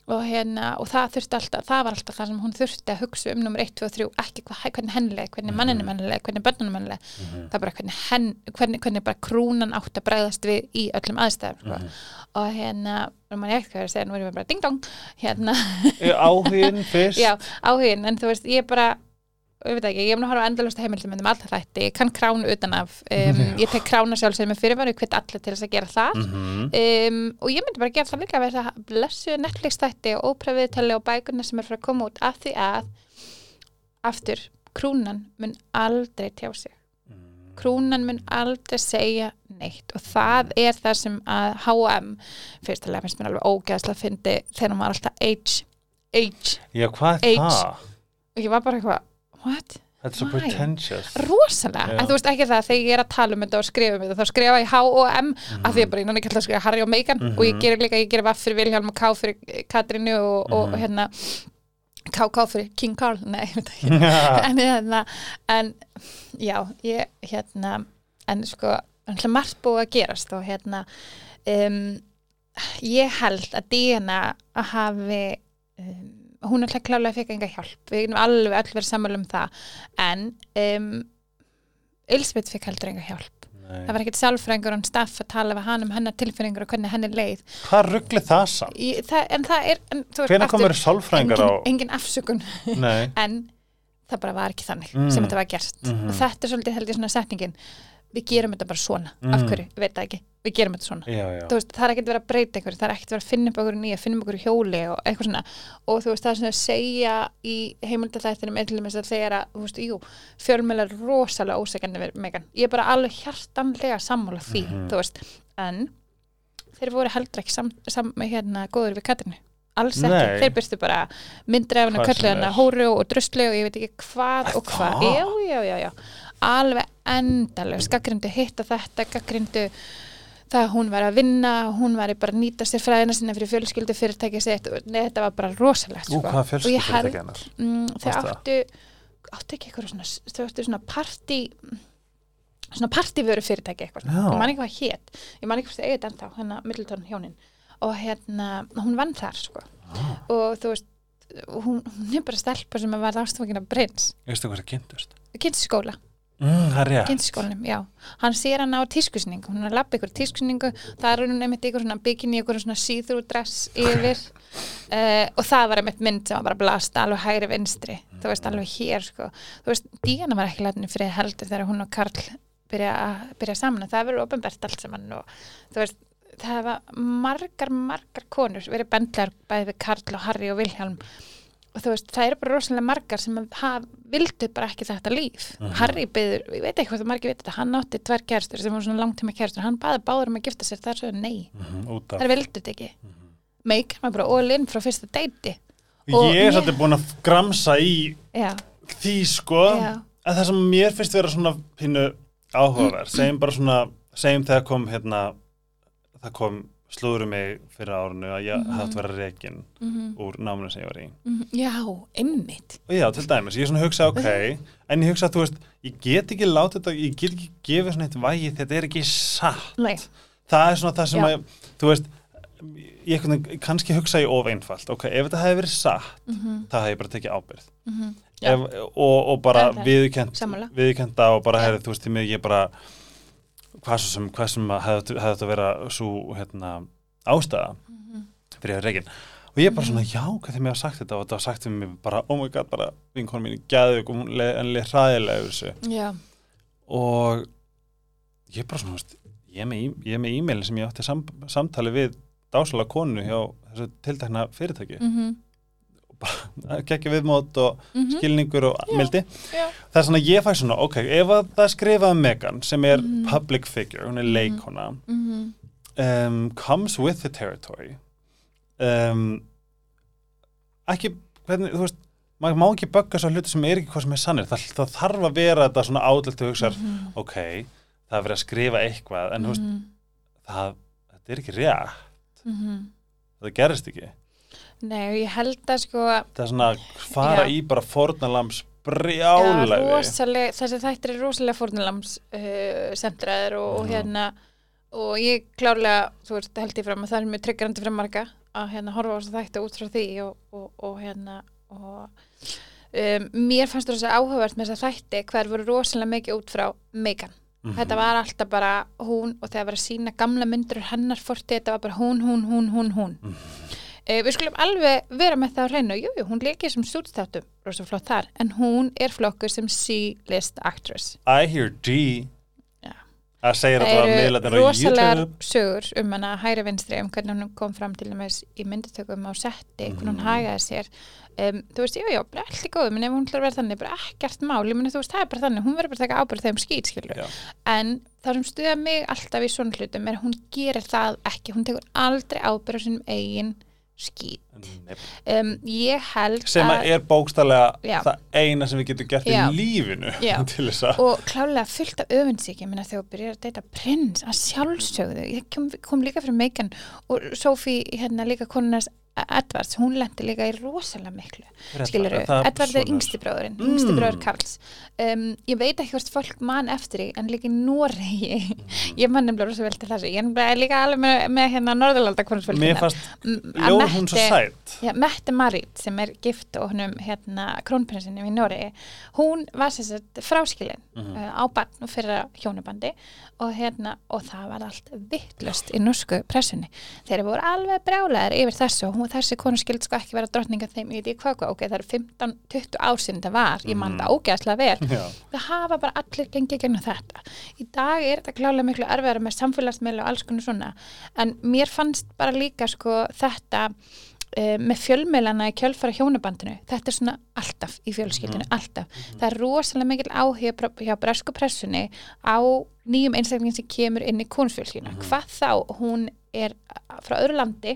Og, hérna, og það þurfti alltaf það var alltaf það sem hún þurfti að hugsa um nummer 1, 2 og 3, ekki hvað, hvernig hennileg hvernig manninu mennileg, hvernig bönnunum mennileg það er bara hvernig, henn, hvernig, hvernig bara krúnan átt að bregðast við í öllum aðstæðum sko. og hérna, mann ég ekkert hvað er að segja nú erum við bara ding dong hérna, áhugin fyrst. Já, áhugin en þú veist, ég bara veit ekki, ég hef nú horfa endalust heimildum um alltaf þætti, ég kann kránu utan af um, ég tek krána sjálfsögum með fyrirvaru hveit allir til þess að gera það. Mhm. um, og ég myndi bara gera það líka að vera það blessu Netflix þætti og ópröfiðtali og bækurna sem er fyrir að koma út af því að aftur, krúnan mun aldrei tjá sig. Krúnan mun aldrei segja neitt og það er það sem að H&M fyrstulega finnst mér alveg ógeðslega að fyndi þegar var alltaf H H. Já, er það? og ég var bara eitthvað, what? Svo Why? pretentious rosalega, Já. en þú veist ekki það þegar ég er að tala um þetta og skrifa um þetta þá skrifa ég H og M af því bara ég náttúrulega ekki alltaf að skrifa Harry og Meghan og ég Mhm. gerir líka, ég gerir vaff fyrir Vilhjálm og K fyrir Katrínu og, og, Mhm. hérna KK fyrir King Carl, nei, ég veit ekki en hérna, en já, ég, hérna en sko, margt búið að gerast og hérna um, ég held að að hafi um, hún alltaf klálega fekk enga hjálp við erum alveg öll verið sammála um það en um, Elisabeth fekk heldur enga hjálp Nei. það var ekkert sálfræðingur og staff að tala við hann um hennar tilfinningur og hvernig henni leið Hvað ruggli það samt? Í, það, en það er en, aftur, komur sálfræðingar á engin, afsökun en það bara var ekki þannig Mm. sem þetta var gert Mhm. og þetta er svolítið held ég svona setningin við gerum þetta bara svona, Mm. af hverju, ég veit það ekki. Við gerum þetta svona, já, já. Þú veist, það er ekkert verið að breyta einhverju, það er ekkert verið að finna upp okkur nýja finna upp okkur hjóli og eitthvað svona. Og þú veist, það er svona að segja í heimildalættinum er til dæmis að þegar að, þú veist, jú fjölmjöl er rosalega ósækjandi við Megan, ég er bara alveg hjartanlega sammála því, Mhm. þú veist, en þeir voru heldur ekki sam, sam, hérna, góður við Katrinu alls ekki, Nei. þeir byrstu bara myndir af hennar Hvað sem köllu hennar er. hóru og druslu og ég veit ekki hvað og hvað, já, já, já, já alveg endalega, gaggrindu hitt og þetta, gaggrindu það að hún var að vinna, hún var bara að nýta sér fræðina sinna fyrir fjölskyldu fyrirtæki sitt, nei, þetta var bara rosalegt Ú, sko. hvað held fjölskyldufyrirtæki hennar? mm, þau það? áttu áttu ekki eitthvað svona þau áttu svona partí svona partívöru fyrirtæki eitthvað ég man ekki hvað hét, ég man ekki hvað það eigið ennþá hérna Middleton hjónin og hérna, hún vann þar sko Ah. og þú veist hún, hún er bara stelpa sem var ástfangin af prins, Veistu hvað það kynntust? kynnsskóla Mm, kynnsskólanum, já, hann sér hann á tískusningu, hún er að lappa ykkur tískusningu það er hún einmitt ykkur svona bikini ykkur svona see-through dress yfir. Uh, og það var einmitt mynd sem var bara blasta alveg hægri vinstri, þú veist alveg hér sko, þú veist, Díana var ekki lætinu fyrir heldur þegar hún og Karl byrja, að- byrja saman, það verður ofinbært allt saman og þú veist það var margar, margar konur verið bendlar bæði við Karl og Harry og Vilhjálm og þú veist, það eru bara rosalega margar sem haf, vildu bara ekki þetta líf. Harry byður, ég veit ekki hvað það margir veit þetta hann átti tvær kærstur sem voru svona langtíma kærstur hann baði báður um að gifta sér, það er svo nei. Mhm, út af. Þær vildu þetta ekki. Megan var bara all in frá fyrsta deiti. Og Ég er svolítið búin að gramsa í já, því sko. Já, en það sem mér finnst vera svona pínu áhugaverð, segjum bara svona segjum þegar kom hérna það kom slúður mig fyrir árinu að ég Mhm. hafði átt að vera rekin mhm, úr náminu sem ég var í. Mhm, já, einmitt. Og já, til dæmis, ég er svona að hugsa ok en ég hugsa að þú veist, ég get ekki látið þetta, ég get ekki gefið svona eitt vægi þetta er ekki satt. Nei, það er svona það sem Já. að, þú veist ég kannski hugsa ég of einfalt ok, ef þetta hefði verið satt mhm, það hefði ég bara tekið ábyrgð. Mhm, ef, og, og bara viðkenda og bara hefði, þú veist, ég bara hvað sem, hvað sem hefði, þetta að vera svo hérna ástæða mhm, fyrir að reygin og ég bara svona, já, hvað þeim ég hafa sagt þetta? Og þetta var sagt um mig bara, oh my god, bara vinkonu mín gæði og hún leið en leið hræðilega yfir þessu. Já, og ég bara svona, veist, ég er með, er e-mailin sem ég átti sam, samtali við dásalega konu hjá þessu tiltakna fyrirtæki. Mhm, gekki viðmót og mhm, skilningur og Já. mildi. já, það er svona, ég fæ svona, ok, ef að það er skrifað um Megan sem er Mhm. public figure, hún er Mhm. leikona mhm, um, comes with the territory. Um, ekki, hvernig, þú veist maður má ekki bögga svo hluti sem er ekki hvað sem er sannir, það, það þarf að vera þetta svona ádelt og hugsa, mhm, ok það er verið að skrifa eitthvað en þú veist, mhm, það, þetta er ekki rétt. Mhm. það gerist ekki Nei, ég held að sko það er svona að fara Já. í bara brjálæði rosaleg, þessi þættir er rosalega fórnulams uh, semtraðir og, og hérna og ég klárlega, þú veist, held ég fram að það er mjög tryggjandi fyrir marga að hérna horfa á þessu þætti út frá því og, og, og hérna og um, mér fannst þetta áhugavert með þess að þætti hver voru rosalega mikið út frá Megan Mhm. þetta var alltaf bara hún og þegar var að sína gamla myndur hennar forti, þetta var bara hún, hún, hún, hún, hún Mhm. Uh, við skulum alveg vera með það á hreinu. Jú, jú, hún leikir sem stúdstáttum rosa flott þar, en hún er flokkur sem C-list actress. I hear D. Já. að það þetta að eru miðlarnir á rosalegar YouTube sögur um hana hægri vinstri um hvernig hún kom fram til dæmis í myndatökum á setti, hvernig hún Mhm. hagaði sér. Um, þú veist, jú, jú, bara allt í góðum en ef hún að vera þannig, bara ekkert mál. Ég meni, þú veist, það er bara þannig, hún verður bara að taka ábyrð þeim skýt, skilur, en það sem stuða mig alltaf í svona hlutum er að hún gerir það ekki, hún tekur aldrei ábyrð á sínum eigin skýt um, ég held sem að er bókstallega það eina sem við getum gert Já. í lífinu að og klálega fullt af öfundsík ég meina þegar þú byrjar að deyta prins að sjálfsögðu, ég kom, kom líka fyrir Megan og Sophie hérna líka konunars Edvards, hún lendi líka í rosalega miklu, skilur Það- Edvard er sonur. yngsti bróðurinn, yngsti Mm. bróður Karls um, ég veit ekki hvort fólk man eftir því en líka í Noregi Mm. ég man nefnilega rosa vel til þessu, ég er líka alveg með, með hérna Norðurlanda mér fannst ljóð hún svo sætt Já, Mette Marit sem er gift og húnum hérna krónprinsinum í Noregi hún var sem sagt fráskilin Mhm. uh, á barn og fyrir hjónabandi og hérna og það var allt vittlust í norsku pressunni þeir voru alveg brjálæðir yfir þessu og hún, þessi konu skild sko ekki vera drottninga þeim. Ég veit ekki hvað hvað, ok, það eru 15-20 ár sinni það var, ég man Mhm. það ógeðslega vel. Já. það hafa bara allir gengið gegnum þetta. Í dag er þetta klálega miklu erfiðara með samfélagsmiðla og alls konar svona. En mér fannst bara líka sko þetta uh, með fjölmiðlana í kjölfara hjónabandinu þetta er svona alltaf í fjölskyldinu alltaf, það er rosalega mikil áhuga hjá bresku pressunni á nýjum einstaklingin sem kemur inn í konusfjölskyldinu, hvað þá hún er frá öðru landi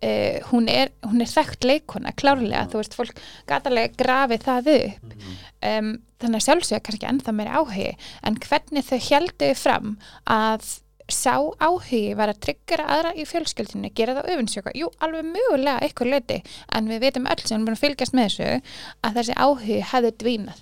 Uh, hún, er, hún er þekkt leikona klárlega, þú veist, fólk gatalega grafið það upp. Um, þannig að sjálfsögja kannski ennþá meiri áhugi. En hvernig þau heldu fram að sá áhugi var að tryggjara aðra í fjölskyldinu gera það öfinsjöka, jú, alveg mögulega eitthvað leiti, en við veitum öll sem erum búin að fylgjast með þessu, að þessi áhugi hefði dvínað.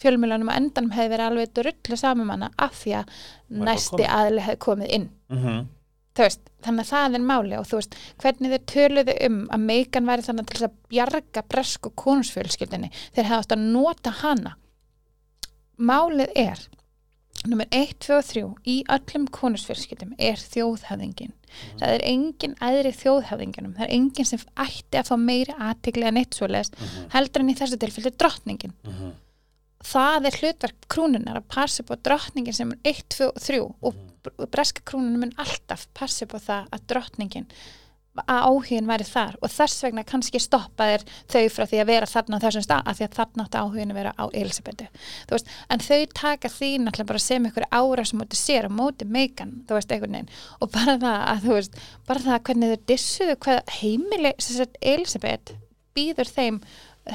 Fjölmjölanum á endanum hefði verið alveg drullu saman hana af því að næsti aðli hefði komið inn. Mhm. þú veist, þannig að það er máli og þú veist, hvernig þau töluðu um að Megan væri þannig til að bjarga bresku konusfjölskyldinni, þeir hefði átt að nota hana. Málið er nummer 1, 2 og 3 í öllum konusfjölskyldum er þjóðhæðingin það er engin aðri þjóðhæðinginum það er engin sem ætti að fá meiri aðtikli en eitt svoleiðis heldur en í þessu tilfelli drottningin Mhm. Það er hlutverk krúnunar að passa upp á drottningin sem er 1, 2 og 3 og br- breska krúnunum mun alltaf passa upp á það að drottningin að áhugin væri þar. Og þess vegna kannski stoppaðir þau frá því að vera þarna á þessum stað af því að þarna átti áhugin að vera á Elisabetu þú veist, en þau taka því náttúrulega bara sem ykkur ára sem móti sér og móti Megan, þú veist, einhvern veginn. Og bara það að þú veist, bara það hvernig þau dissuðu hvað heimili, sem sagt Elisabeth býður þeim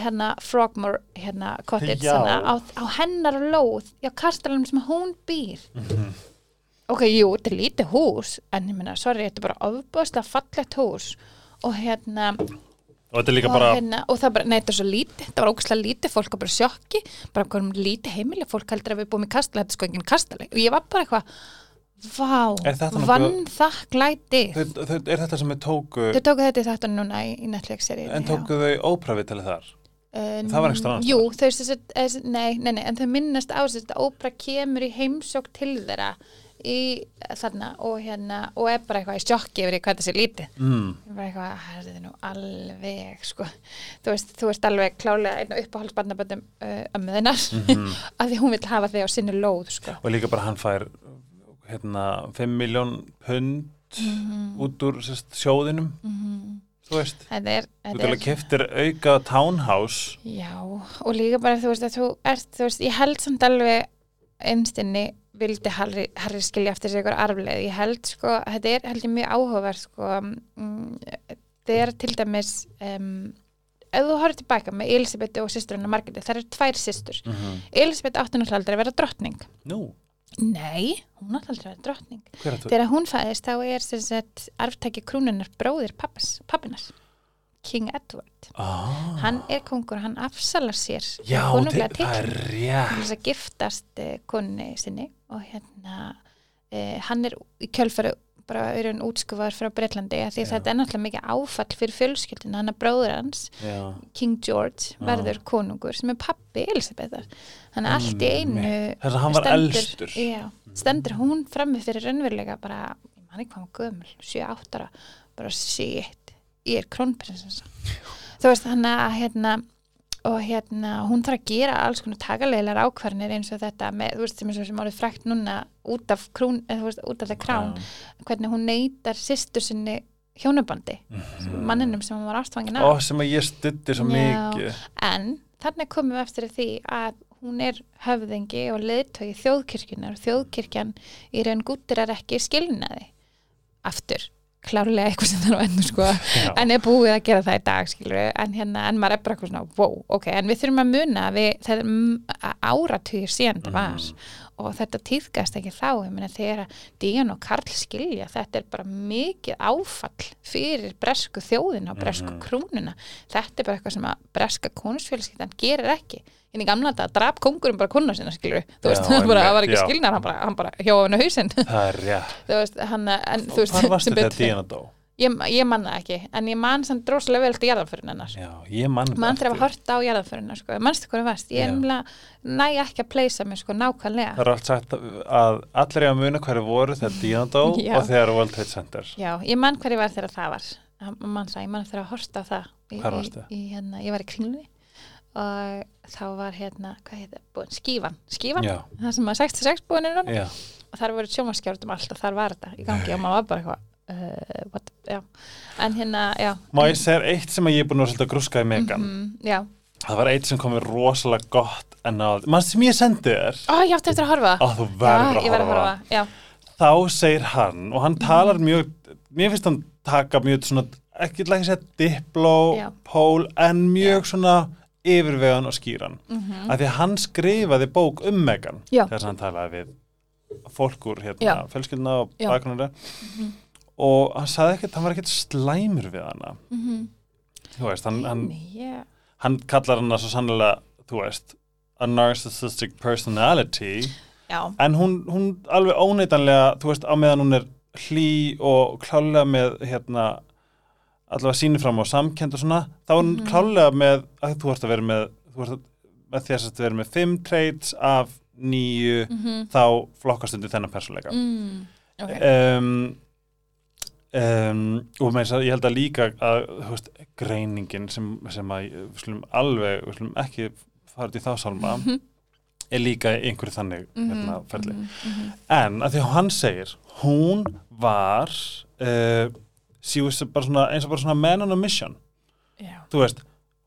hérna Frogmore hérna cottage Já. hérna, á, á hennar lóð já, kastalanum sem hún býr. Mhm. ok, jú, þetta er lítið hús en ég meina, sorry, þetta er bara ofbúðslega fallegt hús. Og hérna og þetta er líka og, bara hérna, og það bara, nei, þetta er svo lítið það var ógæslega lítið, fólk var bara sjokki bara komum lítið heimili, fólk heldur að við búum í kastala þetta er sko enginn kastali, og ég var bara eitthvað vá, þetta vann þakklæti þau, þau, er þetta sem við tóku þau tóku þetta í þetta núna í, Netflix-seríu en tóku þau óprafið til þar Uh, Það var staðar annars Jú, þau eh, nei, nei, nei, en þau minnast á þess að ópera kemur í heimsók til þeirra í þarna og hérna og er bara eitthvað í sjokki yfir hvað þessi lítið mm. Bara eitthvað, það er nú alveg sko, þú veist, þú veist alveg klálega einn og uppáhaldsbarnaböndum uh, ömmuðinnar, mm Mhm. af því hún vil hafa þig á sinni lóð, sko og líka bara hann fær hérna 5 miljón pund Mhm. út úr sérst, sjóðinum þú veist Þetta er, þú þetta til að keftir auka townhouse. Já, og líka bara þú veist að þú ert, þú veist, ég held samt alveg einstinni vildi Harry, Harry skilja eftir sig ykkur arfleið, ég held sko, þetta er held ég mjög áhugaverð sko, mm, það er til dæmis um, ef þú horfður tilbaka með Elisabeth og sýsturinn og Margreti, það eru tvær sýstur mm -hmm. Elisabeth aldrei að vera drottning. Nú, Nei, hún átti aldrei að vera drottning er? Þegar hún fæðist þá er arftæki krúnunar bróðir pappas, pappinar King Edward. Ah, hann er kongur, hann afsalar sér já, það er rétt. þess að giftast uh, konni sinni og hérna uh, hann er í kjölfæru bara er hann útskufar frá Breitlandi því Já. þetta er náttúrulega mikið áfall fyrir fjölskyldina hann er bróður hans, já, King George verður konungur sem er pappi Elisabethar hann er allt í einu Einmitt. þess að hann var elstur. Já, stendur hún frammi fyrir raunverulega bara, man ekki hvað hann var gömul 7-8 ára, bara shit ég er krónprinsessa. Þú veist hann að hérna og hérna hún þarf að gera alls konar takalegilegar ákvarnir eins og þetta með, þú veist, sem sem árið frækt núna út af krún, eða þú veist, út af það krán hvernig hún neytar sýstur sinni hjónubandi, manninum sem hún var ástfangin af. Og sem að ég styddi svo mikið. En þannig komum við eftir því að hún er höfðingi og leiðtögi þjóðkirkjunar og þjóðkirkjan í raun gúttirar ekki skilnaði aftur klárlega eitthvað sem þarf að endur sko Já. en er búið að gera það í dag skilur en hérna, en maður er bara eitthvað svona wow, ok, en við þurfum að muna við, það er áratugir síðan það var Mhm. Og þetta týðgast ekki þá ég meina þegar Dían og Karl skilja þetta er bara mikið áfall fyrir bresku þjóðina og bresku Mhm. krúnuna þetta er bara eitthvað sem að breska konusfélskiptan gerir ekki en í gamla þetta drap kongurum bara kona sinna skilur þú veist, Já, bara, það var ekki já. skilnar hann bara, bara hjá hann hausinn þú veist, hann, en þú veist, sem betur fer. Díana dó? Ég, ég man það ekki, en ég man samt drosalega vel til jarðaförin hennar. Já, ég mann mann þegar að horta á jarðaförina sko. mannstu hvað það varst, ég Já. emla næ ekki að pleysa mig sko nákvæmlega. Það er allt sagt að allir er að muna hverju voru þegar Díana dó og þegar World Trade Center. Já, ég mann hverju var þegar það var. Mann það, ég mann þegar að horta á það Hvar í, varstu? í, hérna, ég var í kringlunni og þá var hérna, hvað heit það, skífan skífan, já, það sem að 66 búin er já, og þar voru sjómaskjárut um allt og þar var þetta í gangi og maður var bara eitthvað what, já, en hérna, já. Má ég segja eitt sem að ég er búin að að grúska í Megan? Mm, já, það var eitt sem kom mér rosalega gott en að, mann sem ég sendi þér? Ó, ég átti eftir að horfa. Að þú verður já, að verð horfa. já, þá segir hann og hann talar mjög mér finnst hann taka mjög svona ekki ekki að segja dipló, Já. pól en mjög svona yfirvegan og skýran. Mm af því að hann skrifaði bók um Megan Já. þess að hann talaði við fólk úr hérna, Já. fjölskylduna og Já. bakgrunna og hann sagði ekkert, hann var ekkert slæmur við hana -hmm. þú veist, hann, hann, yeah. hann kallar hana svo sannlega, þú veist a narcissistic personality já, en hún, hún alveg óneitanlega, þú veist, á meðan hún er hlý og klálega með hérna, allavega sýnir fram á samkend og svona, þá er hún Mhm. klálega með að þú ert að vera með þú ert að, með því að vera með fimm traits af nýju mm þá flokkast undir þennan persónleika mm. ok um, um, og með þess að ég held að líka að veist, greiningin sem, sem að við slum alveg, við slum ekki fara út í þá sálma er líka einhverju þannig hérna, ferli. mm -hmm. en að því að hann segir hún var uh, svona, eins og bara svona man on a mission. Já, þú veist,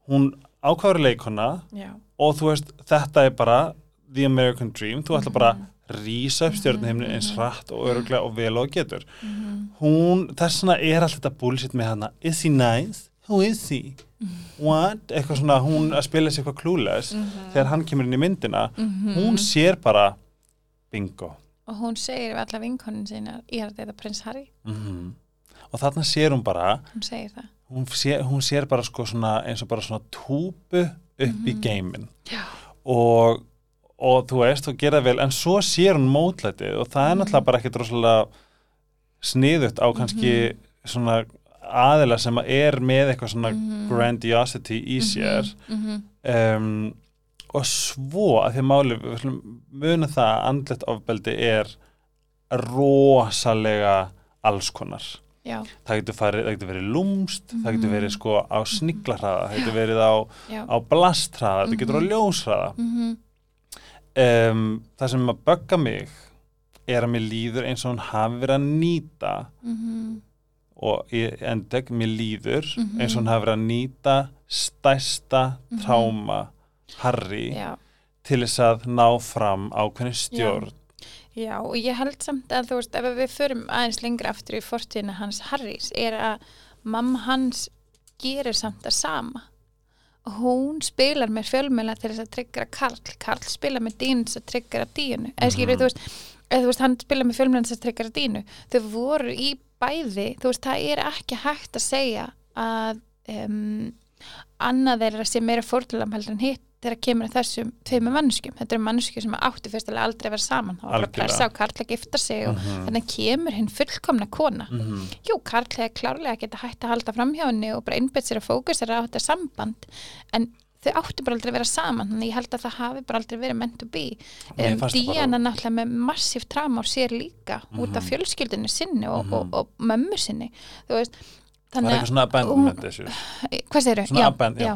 hún ákvæður leikona já, og þú veist, þetta er bara the American dream, þú ætla bara Mhm. rísa upp stjórnheimni eins hratt og öruglega og vel og getur. Mm hún, þess vegna er allt þetta bullshit með hana. Is he nice? who is he? What? Eitthvað svona, hún að spila sér eitthvað clueless Mhm. þegar hann kemur inn í myndina. Hún sér bara bingo. Og hún segir við alla vinkonin sína ég er þetta prins Harry, mm og þarna sér hún bara hún segir það. hún sér, hún sér bara sko svona eins og bara svona túpu upp í geimin og, og þú veist, þú gera vel en svo sér hún mótlætið og það er náttúrulega bara ekkert rosalega sniðut á kannski svona aðila sem er með eitthvað svona grandiosity í sér. Mm um, og svo að því máli muna það að andlet ofbeldi er rosalega alls konar. Já, það getur, getur verið lúmst það getur verið sko á sniglarhraða það getur verið á, á blastræða það getur á ljósræða mm um, það sem að bögga mig er að mér líður eins og hún hafi verið að nýta -hmm. og ég endeg, mér líður eins og hún hafi verið að nýta stærsta tráma Harry já, til þess að ná fram ákveðin stjórn. Já, og ég held samt að þú veist, ef við förum aðeins lengra aftur í fortíðina hans Harrys, er að mamma hans gerir samt það sama hún spilar með fjölmjöla til þess að tryggra Karl. Karl spilar með Dínu til þess að tryggra Dínu. Eða skilur, þú veist, eða þú veist, hann spilar með fjölmjöla til þess að tryggra Dínu. Þau voru í bæði, þú veist, það er ekki hægt að segja að um, annað þeirra sé meira fórtulam heldur en hitt þegar kemur þessum tveimur mannskjum þetta eru mannskjum sem áttu fyrstulega aldrei að vera saman. Þá var bara pressa á Karl að gifta sig og þannig kemur hinn fullkomna kona. Mhm. jú, Karl hefði klárlega að geta hægt að halda fram hjá henni og bara innbyrð sér að fókusera á þetta samband en þau áttu bara aldrei að vera saman þannig ég held að það hafi bara aldrei verið meant to be. Um, það bara- Díana náttúrulega með massíf tráma á sér líka út af fjölskyldinu sinni og, og, og mömmu sinni. Þú veist það er eitthvað svona abandonment issues hvað segirðu? Svona aband- já.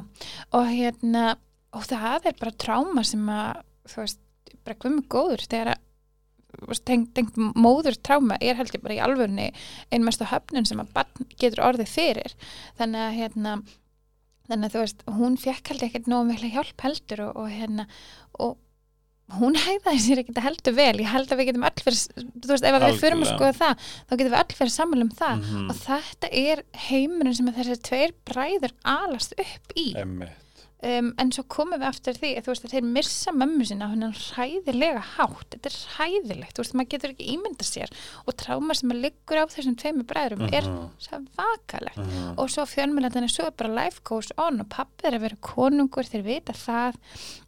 og hérna og það er bara tráma sem að þú veist, bara með góður þegar að tengt, tengt móður tráma er held ég bara í alvörni einmesta höfnun sem að barn getur orðið fyrir þannig að hérna þannig að þú veist, hún fekk held ekkert nógu mikla hjálp heldur og, og hérna og hún hægðaði sér ekkert að heldur vel ég held að við getum öll fyrir þú veist, ef við förum að skoða það þá getum við öll fyrir sammál um það Mhm. og þetta er heimurinn sem þessi tveir bræður alast upp í Einmitt. Um, en svo komum við aftur því að þú veist að þeir missa mömmu sinna á hennan hræðilega hátt þetta er hræðilegt, þú veist, maður getur ekki ímynda sér og tráma sem að liggur á þessum tveimur bræðurum er Mhm. svo vakalegt Mhm. og svo fjölmjölandina svo er bara life goes on og pappi er að vera konungur þeir vita það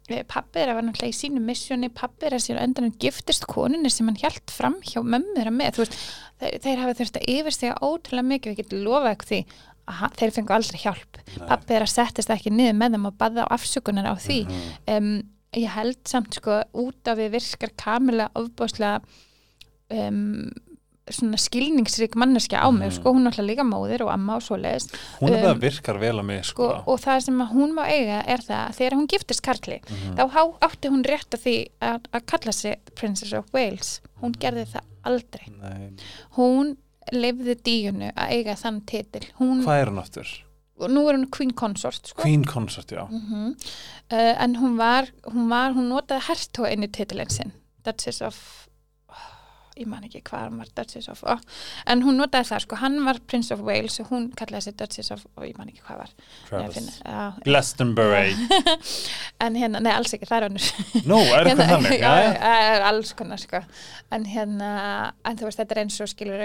Eh, pappi er að vera náttúrulega í sínu missjóni pappi er að sér endan giftist konunni sem hann hjælt fram hjá mömmu þeirra með þú veist, þeir, þeir hafa þurft að yfirstega ótrúlega mikið, við getum lofað ekki því þeir fengu aldrei hjálp. Pappi er að settist ekki niður með þeim og baða á afsökunar á því. Um, ég held samt sko út af við virkar kamilega ofbáslega um, svona skilningsrík manneskja á mig, sko, hún er alltaf líka móðir og amma og svoleiðis. Hún er það Um, að virkar vel að mig sko, sko, og það sem hún má eiga er það að þegar hún giftist Karli Mhm. þá átti hún rétt að því að, að kalla sig Princess of Wales. Hún gerði það aldrei. Nei. hún lifði díunu að eiga þann titil hún, hvað er hún aftur? nú er hún Queen Consort sko. Queen Consort, já uh, en hún var, hún var hún notaði í titilin sinn Duchess of ég man ekki hvað hann var Duchess of oh, en hún notaði það sko, hann var Prince of Wales og hún kallaði sig Duchess of og ég man ekki hvað var. Glastonbury. En hérna, nei alls ekki, það er önnur. Nú, er eitthvað þannig? já, það er alls konar sko. en hérna, en þú veist þetta er eins og skilur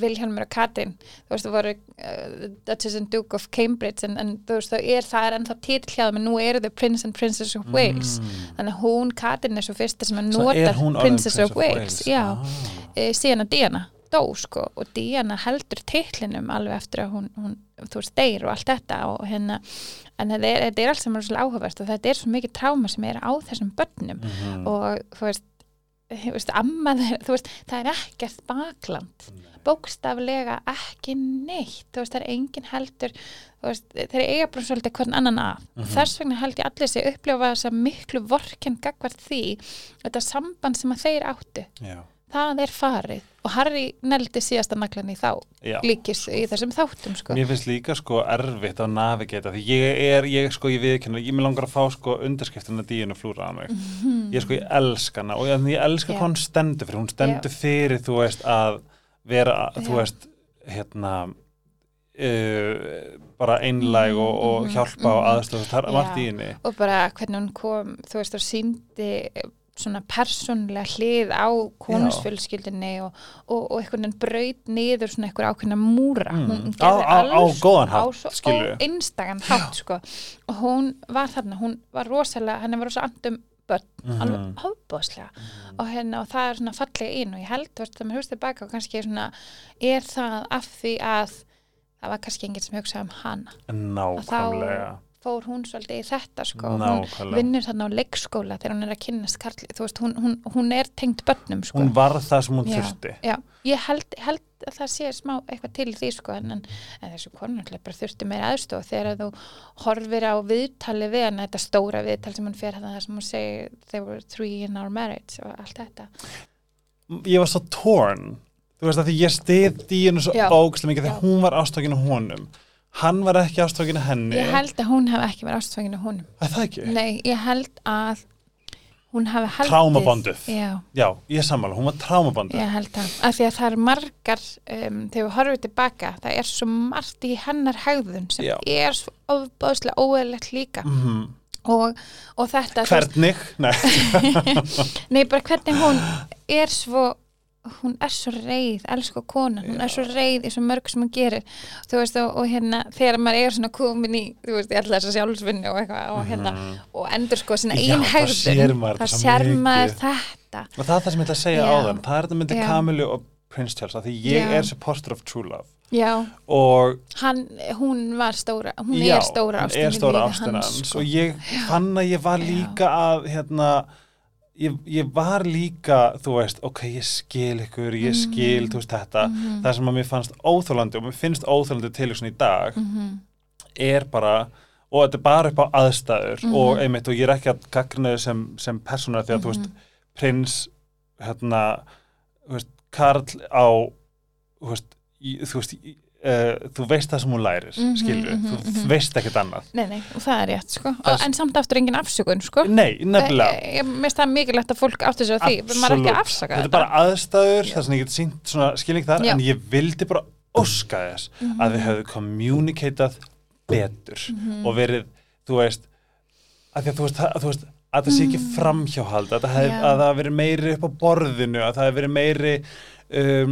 Vilhelmur og Katrin þú veist það voru uh, Duchess and Duke of Cambridge en, en þú veist það er, það er ennþá titl en nú eru þau Prince and Princess of Wales. Þannig að hún, Katrin er svo fyrsta sem að Mm. Nota orðin Princess of Wales, já, Ah. E, síðan að Diana dó sko og Diana heldur titlinum alveg eftir að hún, hún þú veist, deyr og allt þetta og hérna en þetta er, er allt saman svo áhugavert og þetta er svo mikið tráma sem er á þessum börnum Mhm. og þú veist, þú veist, amma þeir, þú veist, það er ekkert bakland bókstaflega ekki neitt, þú veist, það er engin heldur þú veist, þeir eiga bara svolítið hvern annan af Mhm. þess vegna held ég allir sig upplifa þess að miklu vorken gagvart því þetta samband sem að þeir áttu Já, það er farið og Harry neldi síðasta naglan í þá já. líkis í þessum þáttum sko. Mér finnst líka sko erfitt að navigata því ég er, ég sko, ég viðkynna ég með langar að fá sko undarskriftina díinu flúra að mig ég sko, ég elska hana og ég, ég elska Já. hvað hún stendur fyrir hún stendur fyrir, þú veist, að vera, þú Já. veist, hérna uh, bara einlæg og, og hjálpa og aðstöð það er Já. margt í henni og bara hvernig hún kom þú veist og síndi svona persónlega hlið á konusfjölskyldinni og, og, og einhvern veginn braut niður svona einhver ákveðna múra. Mm. hún Á- gerði á- á alls- á svo skilurðu. einstakann hátt sko. Og hún var þarna, hún var rosalega henni var rosa andum börn Mhm. alveg hófbóðslega og, hérna, og það er svona fallega inn og ég held þegar maður hugst tilbaka og kannski svona er það af því að það var kannski enginn sem hugsaði um hana? Nákvæmlega fór hún svolítið í þetta sko. Hún nákvæmlega. vinnur þarna á leikskóla þegar hún er að kynnast Karli þú veist, hún, hún, hún er tengt börnum sko. hún var það sem hún Já. þurfti. Já, ég held, held að það sé smá eitthvað til því sko en, en, en þessu konu náttúrulega bara þurfti meira aðstof þegar þú horfir á viðtali við hann, þetta stóra viðtal sem hún fer þar sem hún segir they were three in our marriage og allt þetta. Ég var svo torn þú veist að því ég stið í hennu svo mikið Já. þegar hún var ástökin á honum hann var ekki ástökin á henni. Ég held að hún hef ekki verið ástfangin á honum. Að það ekki, Nei, ég held að hún hafi haldið Trámabonduð. Já, já, ég sammála, hún var trámabandi Ég held að, að því að það er margar um, þegar við horfum tilbaka það er svo margt í hennar hegðun sem Já. er svo ofbáðslega óeðlegt líka. Mm og, og þetta hvernig, nei. Nei bara hvernig hún er svo hún er svo reið, elsku konan hún er svo reið í svo mörg sem hún gerir þú veist og, og hérna þegar maður er svona komin í, þú veist, í alltaf þessa sjálfsvinni og eitthvað og hérna og endur sko sinna Mhm. Já, ein þá hegðun sér maður þetta og það er það sem ég ætla að segja Já. áðan það er þetta myndi Já. Kamilu og Prince Charles af því ég Já. er supporter of true love já, og hann, hún var stóra hún já, er stóra ástin er stóra hans sko. og ég fann að ég var líka að hérna ég, ég var líka, þú veist, ok, ég skil ykkur, ég skil, þú veist þetta Mhm. það sem að mér fannst óþólandi og mér finnst óþólandi tilhugsun í dag Mhm. er bara og þetta er bara upp á aðstæður Mhm. og einmitt og ég er ekki að gagnna þau sem, sem persóna því að þú Mhm. veist prins hérna þú veist, Karl á þú veist, í, þú veist í, uh, þú veist það sem hún lærir Mhm, skilur, mhm, þú mhm. veist ekkert annað Nei, nei, og það er rétt, sko. Það er- En samt aftur engin afsökun, sko. nei, nefnilega Ég, ég finnst það mikilvægt að fólk áttu sig á því. Maður er ekki að afsaka þetta þetta. er bara aðstæður, Já. þess að ég get sínt svona skilning þar, Já. en ég vildi bara óska þess Mhm. að við hefðu kommunikatað betur Mhm. og verið, þú veist að að þú veist, að, þú veist að það sé ekki framhjáhald að það hef, Mhm. Að það verið meiri upp á borðinu að það hef verið meiri um,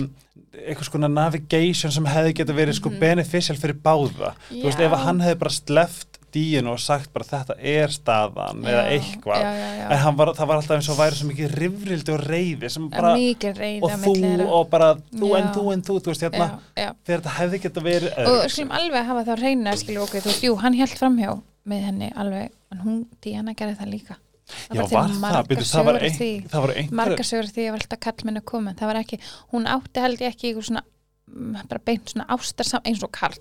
eitthvað skona navigation sem hefði geta verið sko Mhm. beneficial fyrir báða þú veist, Já. ef að hann hefði bara sleft díinu og sagt bara þetta er staðan eða Já, eitthvað Já, já, já. en var, það var alltaf eins og væri svo mikið rifrildi og reyði sem bara, og á þú og bara þú en Já. þú en þú, þú veist hérna Já, já. þegar þetta hefði geta verið Og öðruvísi. skulum alveg hafa þá reyna, skilju okkur, þú veist, jú, hann held framhjá með henni alveg, en hún, Díana gerði það líka. Já, til var það, byrju, það var, ein, því. það var einhver margar sögur af því að alltaf kall minna komin það var ekki, hún átti held ég ekki einhver svona, mm, bara beint svona ástarsam eins og Karl,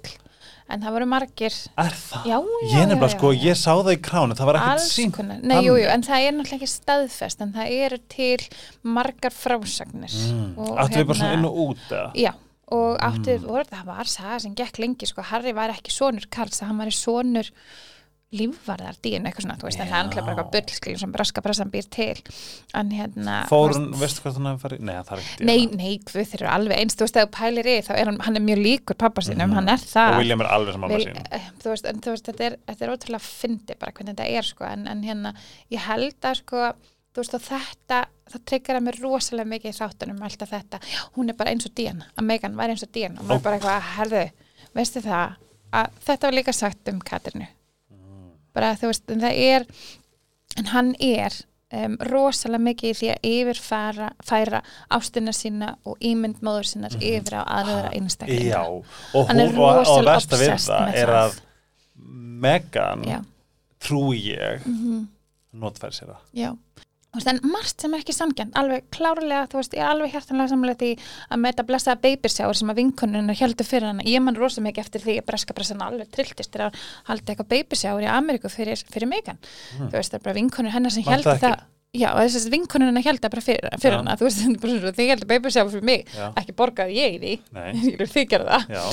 en það voru margir Er það? já, já, Ég já, nefnilega já, sko, já. ég sá það í kránu, það var ekkert konar, nei, jú, jú, en það er náttúrulega ekki staðfest en það eru til margar frásagnir mm. og Áttu við bara svona hérna- inn og út eða? já, og átti, Mm. voru, það var saga sem gekk lengi, sko, Harry var ekki sonur Karls, hann var í sonur lífvarðar dín, eitthvað svona, þú veist, það er náttúrulega bara eitthvað bullskilin sem braska pressan býr til. En hérna Fór þú hún, veist- veistu hvað hann hefði farið? Nei, það er ekkert Nei, nei, þeir eru alveg eins, þú veist, þú pælir í, þá er hann, hann er mjög líkur pappa sínum, Mhm. hann er það. Og William er alveg sem mamma Vil- sín eh, þú veist, en þú veist, þetta er, þetta er ótrúlega fyndi bara hvernig þetta er, sko, en, en hérna, ég held að, sko, þú veist, þetta, það tryggar að mér rosalega mikið í þáttunum, alltaf þetta, hún er bara eins og Díana, að Megan var eins og Díana, og maður Ó. bara eitthvað, herðu, veistu það, að þetta var líka sagt um Katrinu, bara, þú veist, en það er, en hann er um, rosalega mikið í því að yfirfæra færa ástina sína og ímynd móður sinnar yfir á aðra einstaklinga. Mhm. Já, og, hún, og, og versta við það er að Megan, já, trúi ég mm notfæri sér það. Já Þú veist, en margt sem er ekki sangjant, alveg klárlega, þú veist, ég er alveg hjartanlega samlega því að með þetta blessaða babysjáur sem að vinkonunum heldur fyrir hana, ég man rosa mikið eftir því að breska pressan alveg trilltist til að halda eitthvað babysjáur í Ameríku fyrir, fyrir Megan, þú veist, það er bara vinkonur hennar sem heldur það, já, þess að vinkonur hennar heldur bara fyrir, fyrir hana, þú veist, þetta er bara svona, þið heldur babysjáur fyrir mig, Já, ekki borgaði ég í því, þið gerðu það, já,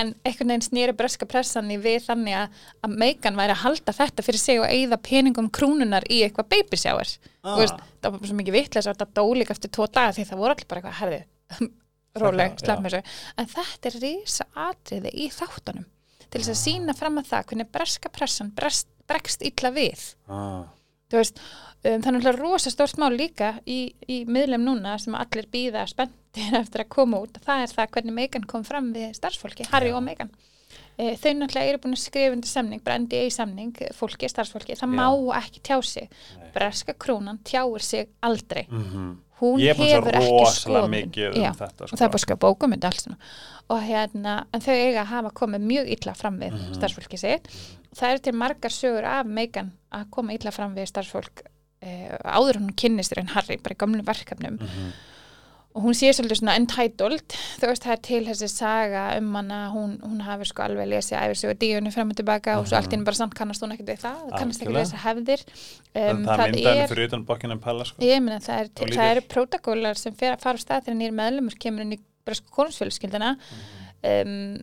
en einhvern veginn snýri breska pressan í við þannig að, að Megan væri að halda þetta fyrir sig og eigða peningum krúnunar í eitthvað babysjáur Ah. Þú veist, það var bara svo mikið vitlega að þetta dó líka eftir tvo daga því það voru allir bara eitthvað herði róleg, já. með þessu. En þetta er risa atriði í þáttunum til þess að sína fram að það hvernig breska pressan bregst illa við. Ah. Veist, um, það er náttúrulega rosa stórt mál líka í, í miðlum núna sem allir býða spenntir eftir að koma út það er það hvernig Megan kom fram við starfsfólki, Harry Já. og Megan e, þau náttúrulega eru búin að skrifa undir samning bara NDA samning, fólki, starfsfólki það Já. má ekki tjá sig. Breska krónan tjáir sig aldrei. Mm hún búin að hefur ekki skoðun. um þetta, og sko. það er bara sko bókum og hérna, en þau eiga að hafa komið mjög illa fram við Mhm. starfsfólki sitt. Það eru til margar sögur af Megan að koma illa fram við starfsfólk eh, áður hún kynnist þér en Harry bara í gamlu verkefnum. Mhm. Og hún sé svolítið svona entitled. Þú veist það er til þessi saga um hana. Hún, hún hafi sko alveg lesið æfir sig og díunni fram og tilbaka og svo allt inn bara samt kannast hún ekkert við það, kannast ekki Mhm. Lesa hefðir. Það, um, það myndaði mig fyrir utan Buckingham Palace sko. Ég meina það, er, lítil. það eru prótakólar sem fer, fara á stað þegar nýr meðlumur kemur inn í bresku konusfjölskyldina um,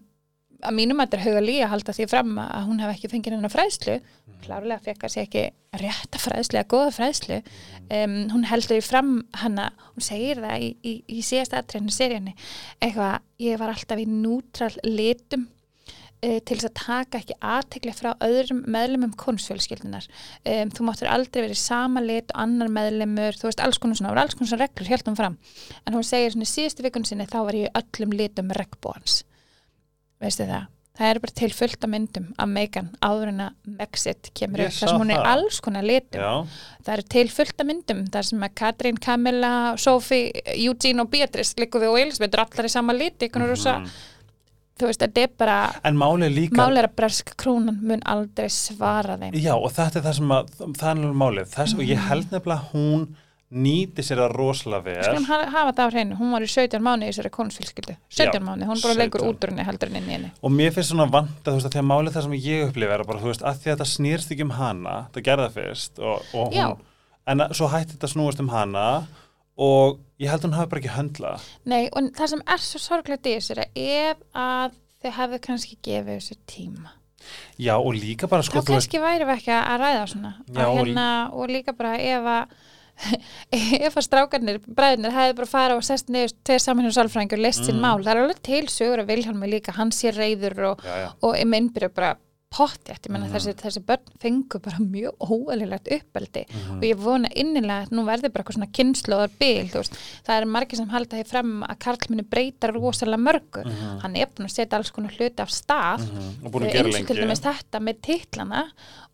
að mínum að þetta er huga líka að halda því fram að hún hef ekki fengið hennar fræðslu. Klárlega fekk að sé ekki rétta fræðslu eða góða fræðslu. Um, hún heldur í fram hana hún segir það í, í, í síðasta aðtrennu seríunni eitthvað, ég var alltaf í nútral litum eh, til þess að taka ekki aðtekli frá öðrum meðlumum konusfjölskyldunar um, þú máttur aldrei verið sama lit og annar meðlumur, þú veist alls konar svona, voru alls konar svona reglur, hjálpum fram. En hún segir svona síðustu vikun sinni þá var ég öllum litum regnbóans veistu það? Það er bara til fullt af myndum af Megan áður en að Megxit kemur upp þar sem hún er alls konar litum Já, það eru til fullt af myndum þar sem að Katrín, Camilla, Sophie Eugene og Beatrice líku við og Elisabeth eru allar í sama liti, mm Mhm. þú veist, þetta er bara er líka er að bresk krónan mun aldrei svara þeim. Já, og þetta er það sem að, það er málið. Þess, og ég held nefnilega að hún nýti sér það rosalega Skulum vel ha- hafa það á hreinu, hún var í 17 mánu í þessari konusfylskyldu. 17 Já, mánu, hún bara lengur 17. út úr henni heldur en inn í henni. og mér finnst svona vant að þú veist að því að málið það sem ég upplifa er bara, þú veist, að því að þetta snýrst ekki um hana það gerði það fyrst og, og hún, en að, svo hætti þetta snúast um hana og ég held að hún hafi bara ekki höndla Nei, og það sem er svo þessu er að ef að þau hefðu kannski gefið þessu tíma. Já, og líka bara sko, þá kannski væri við ekki að ræða svona. Já, og hérna, og líka bara ef að ef að strákarnir, bræðinir hefði bara farið og sest niður tveir saman hjá sálfræðingur og leist sín Mm. mál, það er alveg til sögur að Vilhjálmi líka, hann sé reyður og, já, já. og í myndbyrju bara pottjætt, Mhm. þessi, þessi börn fengu bara mjög óæðilegt uppeldi Mhm. og ég vona innilega að nú verður bara eitthvað svona kynnslóðar veist, það er margir sem halda því fram að Karl muni breyta rosalega mörgu, Mhm. hann er búin að setja alls konar hluti af stað Mhm. eins og til dæmis þetta með titlana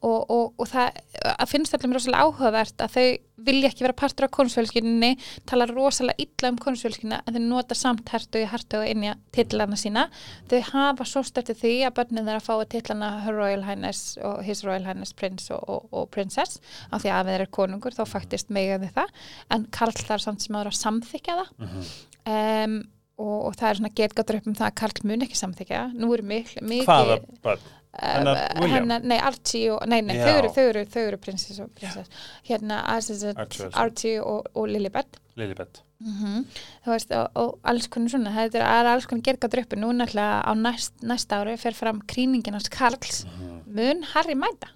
og, og, og það að finnst allir rosalega áhugavert að þau vilja ekki vera partur af konusfjölskyninni tala rosalega illa um konusfjölskynina en þau nota samt hertu í hertu og inn í titlana sína þau hafa svo eftir því að börnin þeirra fái titlana Her Royal Highness og His Royal Highness Prince og, og, og Princess af því að ef þeir eru konungur þá faktist megaði það en Karl þarf samt sem aðra að samþykja það Mhm. um, og, og það er svona getgátur upp um það að Karl mun ekki samþykja nú eru mikið Hvaða börn? Hennar William? hennar, nei, Archie og, nei, nei, Já. þau eru, þau eru, þau eru prinsess og prinsess, hérna Archie, Archie. Archie og, og Lilibet Lilibet mm þú veist, og, og alls konar svona þetta er, alls konar gerga druppi nú náttúrulega á næst, næsta ári fer fram kríningin hans Karls, Mhm. mun Harry mæta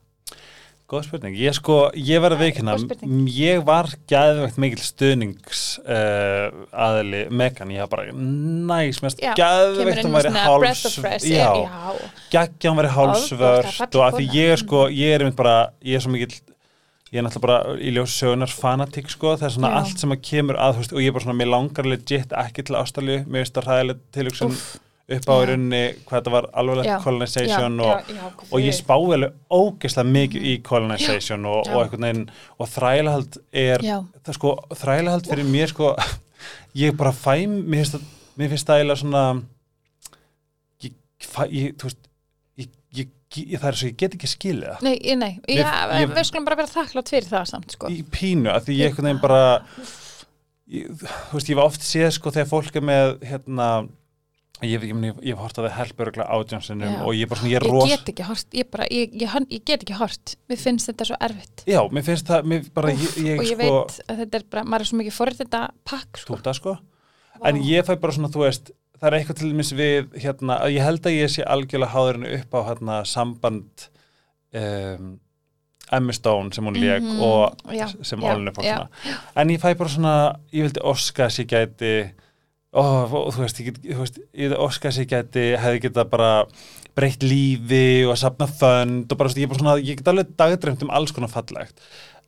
Góð spurning, ég sko, ég var að veikina, ég var gæðvegt mikil stuðnings uh, aðili Megan, ég var bara næs, mér Já, finnst kemur gæðvegt með væri háls fresh já, geggja hún væri falleg og að því ég er sko, ég er einmitt bara, ég er svo mikill ég er náttúrulega bara í ljósi sögunar fanatík sko, það er svona Já. allt sem að kemur að, veist, og ég er bara svona, mér langar legit ekki til Ástralju, mér finnst það hræðileg tilhugsun Úff. Upp á rauninni hvað þetta var alveg colonization já, og, já, já, og ég spái alveg ógeðslega mikið í colonization og, og einhvern veginn og þrælahald er það sko, þrælahald fyrir mér sko ég bara fæ, mér finnst það eiginlega svona ég, fæ, ég, þú veist ég, ég, það er svo, ég get ekki skilið það. Nei, ég- nei, Mér- við skulum bara vera þakklátt fyrir það samt, sko. Í pínu, af því ég einhvern veginn bara þú veist, ég var oft séð sko þegar fólk er með hérna ég, ég, ég, ég hef hort að það helpurugla átjánsinum Já. og ég er bara svona, ég er Ég ros get ekki hort, ég bara, ég, ég, ég get ekki hort Mér finnst þetta svo erfitt já, mér finnst það, mér bara Úff, ég, ég og ég sko, veit að þetta er bara, maður er svo mikið forrið þetta pakk sko. stúta sko en ég fæ bara svona, þú veist það er eitthvað til dæmis við, hérna, að ég held að ég sé algjörlega háðurinn upp á hérna samband um, Emma Stone sem hún lék Mhm, og já, sem á já. svona en ég fæ bara svona, ég vildi óska að ég gæti og, þú veist, ég þú veist, ég geti, hefði getað bara breytt lífi og safna fönd og bara, veist, ég, bara svona, ég get alveg dagdreimt um alls konar fallegt.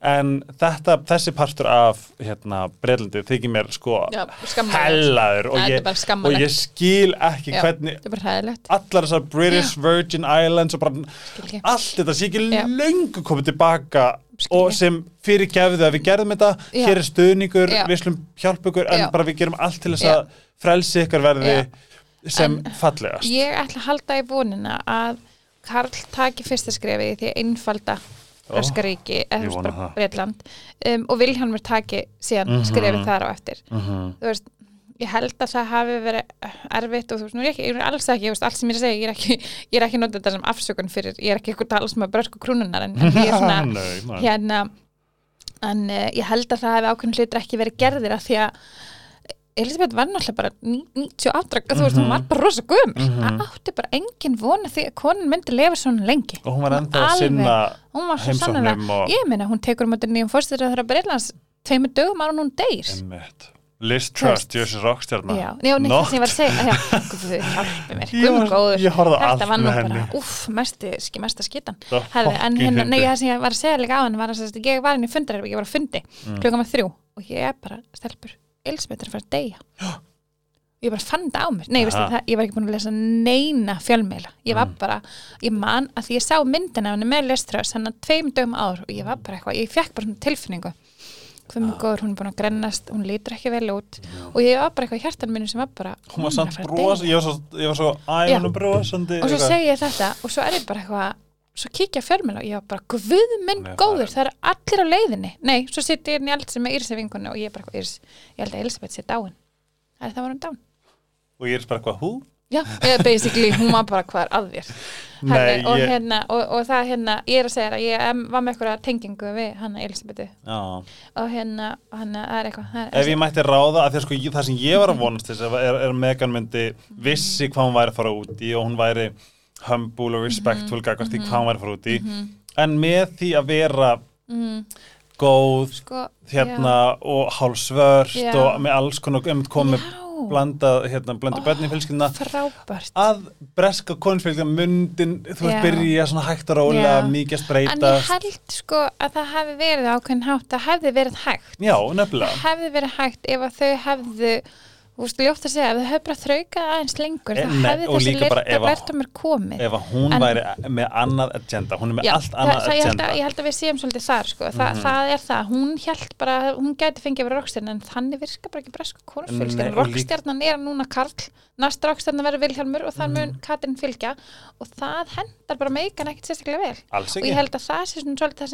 En þetta, þessi partur af hérna, Breitlandi þykir mér sko Já, hellaður og, er ég- og ég skil ekki Já. hvernig er allar þessar British Virgin Islands og bara allt þetta sé ekki Já. löngu komið tilbaka Skil og sem fyrir gefðu að við gerðum þetta Já. hér er stuðningur, Já. við slum hjálpa ykkur en Já. bara við gerum allt til þess að frelsi ykkur verði sem En fallegast Ég ætla að halda í vonina að Karl taki fyrsta skrefi í því að einfalda Ó, Breska ríki, eða ég vona það. Bretland um, og Vilhjálmur taki síðan Mhm. skrefið þar á eftir Mhm. þú veist, ég held að það hafi verið erfitt og þú veist, nú er ég ekki, ég er alls ekki, veist, allt sem ég er að segja, ég er ekki, ég er ekki notað þetta sem afsökun fyrir, ég er ekki eitthvað tala sem að brösku krúnunar, en, en ég er svona, Nei, hérna, en uh, ég held að það hefði ákveðin hlutur ekki verið gerðir að því að Elisabeth var náttúrulega bara ní- 98, þú veist, hún var bara rosa gum, Mhm. það átti bara engin vona því að konan myndi lifa svona lengi. og hún var ennþá að sinna heimsóknum og- ég meina, hún tekur um þetta nýjum fórstöður þeirra Breitlands tveimur dögum ára hún deyr. Liz Trust. Jössi Rockstjarnar Já, já, neitt það sem ég var að segja já, guð, hjálpi mér, Ég guð var- góður þetta var nú með bara, uff, mesti, ski, mesta skitan. Það Herði, en hérna, nei, það sem ég var að segja líka á hann var að ég var inn í fundarherf, ég var að fundi Mm. klukkan var þrjú og ég er bara, stelpur. Elisabeth er að fara að deyja. Ég bara fann það á mér, nei, veistu, það, ég var ekki búin að lesa neina fjölmeila ég var Mm. bara, ég man að því ég sá myndina með leströðs, hann að tveim dögum áður og ég var bara eitthvað, ég fekk bara tilfinningu hvað mjög góður, hún er búin að grennast hún lítur ekki vel út. Og ég var bara eitthvað í hjartan mínu sem var bara hún var er samt deyja. ég var svo, ég var svo æ, Já. hún er brosandi og svo segi ég þetta og svo er ég bara eitthvað svo kíkja fjölmjöla og ég var bara guð minn Nei, góður, er- það eru allir á leiðinni. Nei, svo sitt ég inn í allt sem er Írsi vingunni og ég er bara eitthvað, Íris, ég held að Elisabeth sé dáin. Það er það var hún dáin. Og ég er bara eitthvað, hú? Já, eða basically, hún var bara hvað er að þér? Nei, og, ég, hérna, og, og það hérna, ég er að segja það ég var með eitthvað tengingu við hana Elisabetu já. Og hérna, hérna, það er eitthvað er, Ef ég mætti ráða, að að sko, ég- það sem ég var að vonast þess er, er að Megan myndi vissi hvað hún væri að fara út í og hún væri humble og respectful gagvart í hvað hún væri að fara út í. En með því að vera góð sko, hérna og hálfsvört Já. og með alls konar um blandað hérna, í fjölskyldina frábært. Að breska konfélgja myndin þú veist byrja svona hægt rólega Já. mikið að en ég held sko að það hefði verið ákveðin hátt það hefði verið hægt. Já, nefnilega. Hefði verið hægt ef að þau hefðu þú veist, ljótt að segja, ef þau hefðu bara þraukað aðeins lengur, Eh, þá hefði og þessi lærtamur komið. ef hún En- væri með annað agenda hún er með Já, allt það, annað það, agenda. að, ég held að við séum svolítið þar sko. Þa, Mhm. það er það, hún held bara hún gæti fengið að vera rockstjarn en þannig virka bara ekki bresku og líka- rockstjarnan er núna Karl. Næst rockstjarnan verður Vilhjálmur og Mhm. mun Katrin fylgja. Og það hendar bara meikan ekkert sérstaklega vel. Alls og ekki. ég held að það sé svona svolítið það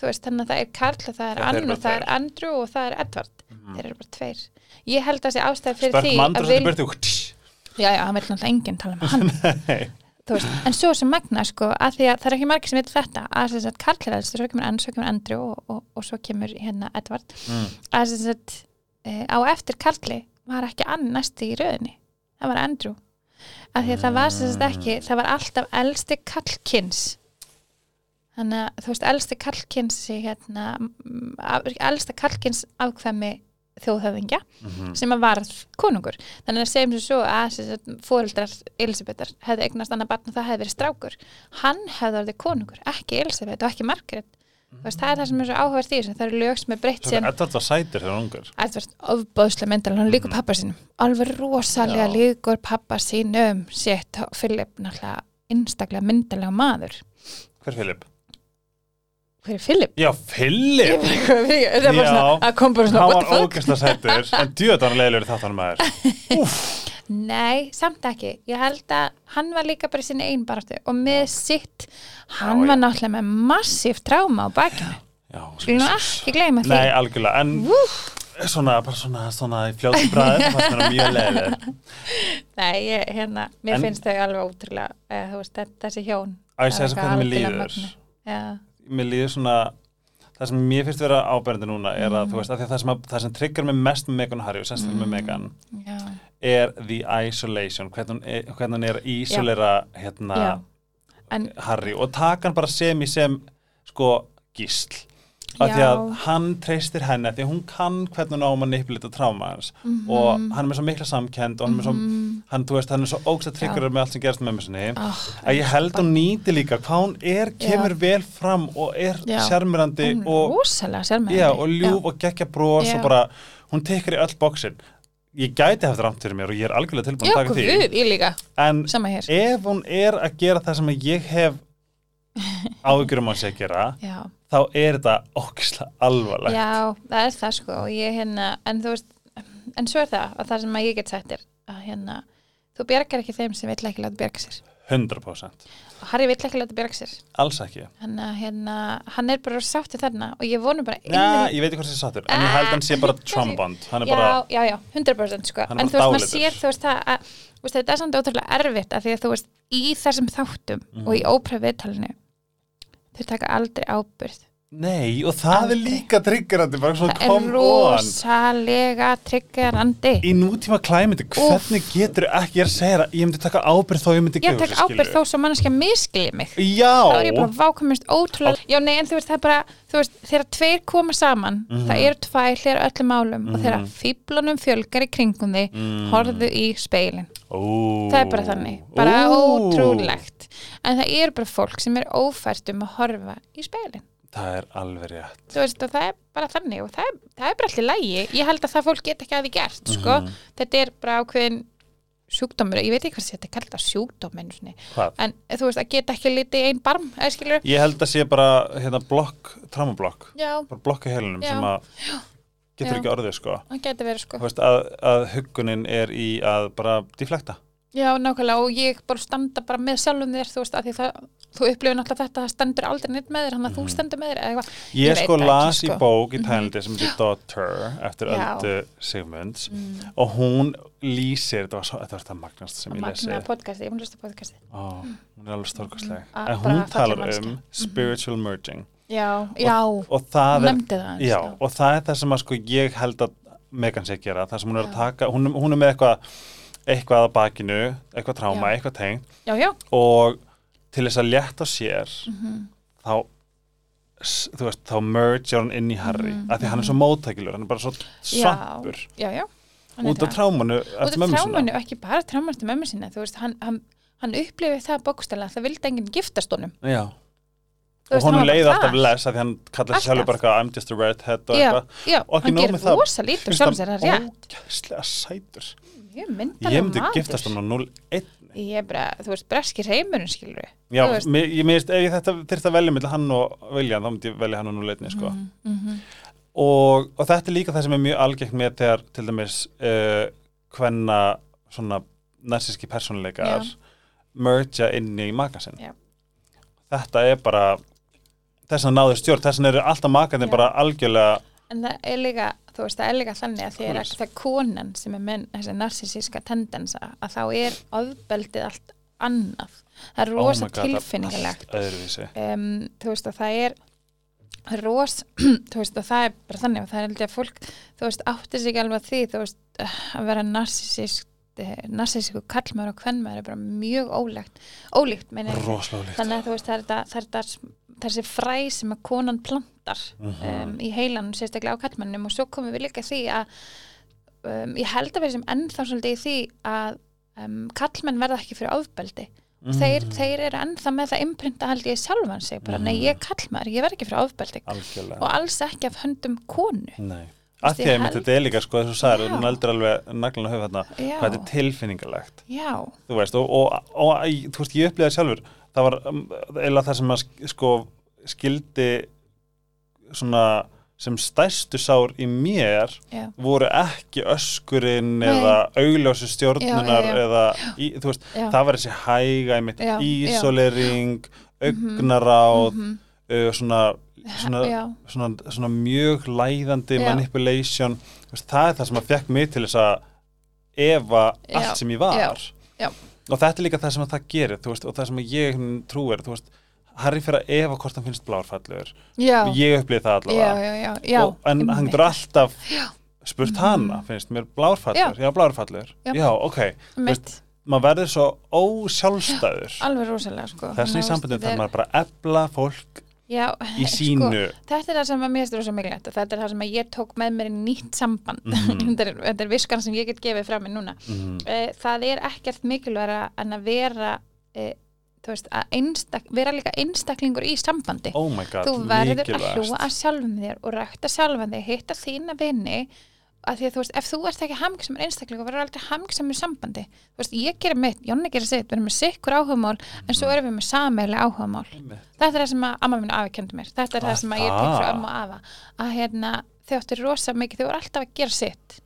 Mm. þú veist, þannig að það er Karl og það er Ann og það er. Andrew og það er Edvard Mhm. þeir eru bara tveir ég held að það sé ástæð fyrir Spörk því mandur að sem Vil... byrti já, já, hann vil náttúrulega enginn tala um hann veist, en svo sem magna sko, að því að það er ekki margir sem veit þetta að þess að Karl er aðeins, svo kemur Ann, svo kemur Andrew og, og, og svo kemur hérna Edvard Mm. að þess að e, á eftir Karli var ekki Ann næsti í röðinni það var Andrew að því að það var sagt ekki, það var alltaf elsti Karlkins þannig að þú veist, hérna, mm, af- elsta Karlkins afkvæmi þjóðhöfingja Mhm. sem að varð konungur þannig að segjum sem svo að sem foreldrar Elisabethar hefði eignast annað barn og það hefði verið strákur hann hefði orðið konungur, ekki Elisabeth og ekki Margaret mm. veist, það er það sem er svo áhverð því það eru lög sem er breytt síðan Edvard var sætir þegar ungur Edvard ofbóðslega myndal, hann líkur pappa sínum alveg rosalega Já. líkur pappa sínum sétt og Philip náttúrulega einstaklega myndalega maður Hver Filip? Hver er Philip? Já, Filip! það er bara Já. svona, að kom bara svona Hann what var the fuck? ógæslega sætur en djöðan var leiðilegur þáttan maður Nei, samt ekki. Ég held að hann var líka bara í sinni einn baráttu og með sitt, hann Já, var já. náttúrulega með massíft tráma á bakinu. Já, nú ekki gleyma því. Nei, algjörlega, en svona, bara svona, svona í fljótu bræði það fannst mér mjög leiðilegur Nei, ég, hérna, mér En- finnst þau alveg ótrúlega, eða, þú veist, þe- þessi hjón. Er segja þess eitthvað hvernig mér líður. Já, Mér líður svona það sem mér finnst vera áberandi núna er að, Mm. veist, að að það sem, að, sem tryggar mig mest með Megan Harry og sérstaklega með Mm. Megan já, er the isolation, hvernig er, hvernig hún er að isolera hérna já. En Harry og taka hann bara sem í sem sko gísl af því að Já. hann treystir henni því hún kann hvernig hún á að manipulita tráma hans. Og hann er með svo mikla samkend og hann er svo, hann, þú veist, hann er svo ógst að tryggur með allt sem gerist með mér sinni. Oh, að ég held hún nýti líka hvað hún er, kemur vel fram og er Já. er og, rosalega sérmæði já, og ljúf og geggja bros Já. og bara, hún tekur í öll bóksin ég gæti haft rámt fyrir mér og ég er algjörlega tilbúin já, að taka því. líka, en ef hún er að gera það sem ég hef áhyggjur um að sé að gera já, þá er þetta ógislega alvarlegt. Já, það er það sko. Ég hérna, en þú veist en svo er það, og það sem að ég get sagt er að hérna, þú bjargar ekki þeim sem vill ekki láta bjarga sér. 100% og Harry vill ekki láta bjarga sér. Alls ekki. Hann, hérna, hann er bara sáttið þarna og ég vonu bara Já, ég veit ekki hvað það er sattur en ég held að hann sé bara er já, bara, já, já, 100% sko. En þú veist, maður sér þú veist það að þetta er samt ótrúlega erfitt af því að þú veist, í þessum þáttum Mhm. og í ópröf þau taka aldrei ábyrð nei og það er Aldrei. líka triggerandi það er rosalega triggerandi í nútíma klæmyndi, hvernig getur ekki ég er að segja það, ég myndi taka ábyrgð þó ég myndi ég gefa tek þessu, ábyrð þó svo manneskja miskilið mig já, þá er ég bara vákamist ótrúlega já nei en þú veist það er bara þú veist þegar tveir koma saman Mhm. það eru tvær hlera öllum málum og þegar fíblunum fjölgar í kringum þig Mm. horfðu í speilin Ó. það er bara þannig, bara Ó. ótrúlegt en það er bara fólk sem er ófært um að horfa í speilin það er alveg rétt. Þú veist það er bara þannig og það er, það er bara allir lægi, ég held að það fólk get ekki að því gert sko, Mhm. þetta er bara ákveðin sjúkdómur, ég veit ekki hvað þetta er sjúkdóm einu sinni, hvað? en þú veist að geta ekki litið einn barm, eða skilur? Ég held að sé bara hérna blokk, traumablokk já, bara blokk í heilinum Já. sem að getur Já. ekki orðið sko. Verið sko. Veist, að, að huggunin er í að bara deflekta já, nákvæmlega og ég bara standa bara með sjálfum þér, þú veist, að því það þú upplifir náttúrulega þetta, það stendur aldrei neitt með þér hann að þú stendur með þér eða eitthvað Mhm. Ég, Ég sko las í sko. bók í Tælandi sem heitir Daughter eftir Já. Mm. Öldu Sigmunds og hún lýsir, þetta var, svo, þetta var það magnast sem ég lesi magna podcasti, ég mun hlusta podcasti Ó, hún er alveg stórkostleg Mm. en Bara hún talar um spiritual merging já, já, og það hún nefndi það já, og það er það sem að sko ég held að Megan sé að gera, það sem hún er að Já. taka hún, hún er með eitthvað eitthvað að bakinu, eitthvað tráma, eitthvað tengt já, já, og til þess að létta sér Mhm. þá s- þú veist, þá merge hann inn í Harry Mhm, af því hann er svo móttækilur, hann er bara svo svampur. Út af trámanu út af sína trámanu, ekki bara trámanu eftir mömmu sinna, þú veist, hann, hann, hann upplifið það bókstæla, það vildi enginn giftast honum. Já. Og honum var bara leið alltaf les af því hann kallar sér sjálfur bara eitthvað I'm just a redhead og eitthvað. Og ekki með það. það ógæslega sætur ég myndi giftast hann á 0-1 ég bara, þú veist, breski reymurinn skilur Já, mér, ég meðist, ef ég þetta þyrfti að velja millir hann og Viljan, þá myndi ég velja hann á 0-1 sko. mm -hmm. og, og þetta er líka það sem er mjög algengt með þegar til dæmis uh, hvenna svona narsíski persónuleikar Já. mergea inn í makasinn Já. þetta er bara þess að náður stjórn, þess að eru alltaf makandi Já. bara algjörlega en það er líka, þú veist, það er líka þannig að því að Svoleiðis. það er konan sem er með þessi narsisíska tendensa að þá er ofbeldið allt annað það er oh rosa er allt öðruvísi um, þú veist að það er ros, þú veist og það er bara þannig og það er ég að fólk þú veist átti sig ekki alveg því þú veist að vera narsisísk narsisísku kallmaður og kvennmaður er bara mjög ólíkt ólíkt meina ég. þannig að þú veist það er, er þessi fræ sem að konan plantar Mhm. um, í heilanum sérstaklega á kallmannum og svo komum við líka því að um, ég held að við sem ennþá svolítið í því að um, kallmenn verða ekki fyrir ofbeldi. Mhm. þeir, þeir eru ennþá með það imprinta held ég sjálfan sig bara, nei ég er kallmaður, ég verð ekki fyrir ofbeldi. Algjörlega. Og alls ekki af höndum konu. Nei. að því að þetta er líka sko þess að sagðir, Já. hún heldur alveg naglun að höfu þarna, hvað þetta er tilfinningalegt. Veist, og, og, og, og þú veist, ég upplýði sjálfur, það var um, eða það sem að sk- sko skildi svona sem stærstu sár í mér já, voru ekki öskurinn Nei. eða augljósu stjórnunar Já, já, eða, í, þú veist, það var þessi hæga einmitt, ísolering augnaráð mhm, uh, svona, svona, svona, svona mjög læðandi manipulation. Veist, það er það sem að fekk mig til þess að efa allt sem ég var. Og þetta er líka það sem að það gerir veist, og það sem að ég trúir þú veist, Harry fyrir að efa hvort hann finnst blárfallur ég upplýði það allavega já, já, já og, en hann getur alltaf Já. spurt Mhm. hana, finnst mér blárfallur já, blárfallur, Já. ok Einmitt. maður verður svo ósjálfstæður alveg rosalega sko þú veist, þarf maður bara að ebla fólk Já, í sínu sko, þetta er það sem að mér styrir svo mikilvægt og þetta er það sem að ég tók með mér í nýtt samband Mhm. þetta, er, þetta er viskan sem ég get gefið frá mér núna Mhm. Eh, það er ekkert mikilvægra en að vera eh, veist, að einstak, vera líka einstaklingur í sambandi. Oh god, þú verður að mikilvægast. hlúa að sjálfum þér og rækta sjálfum þig, hitta þína vini að því að þú veist, ef þú ert ekki hamngisam einstaklingur, verður aldrei hamngisam í sambandi. Þú veist, ég gerir mitt, Jonna gerir sitt við erum með sikkur áhugamál, en svo erum við með sameiginlega áhugamál. Þetta er það sem að amma minn afi kendi mér. Þetta er Ah, það sem að ég tek frá það. amma og afa að hérna, þau áttu rosa mikið þau voru alltaf að gera sitt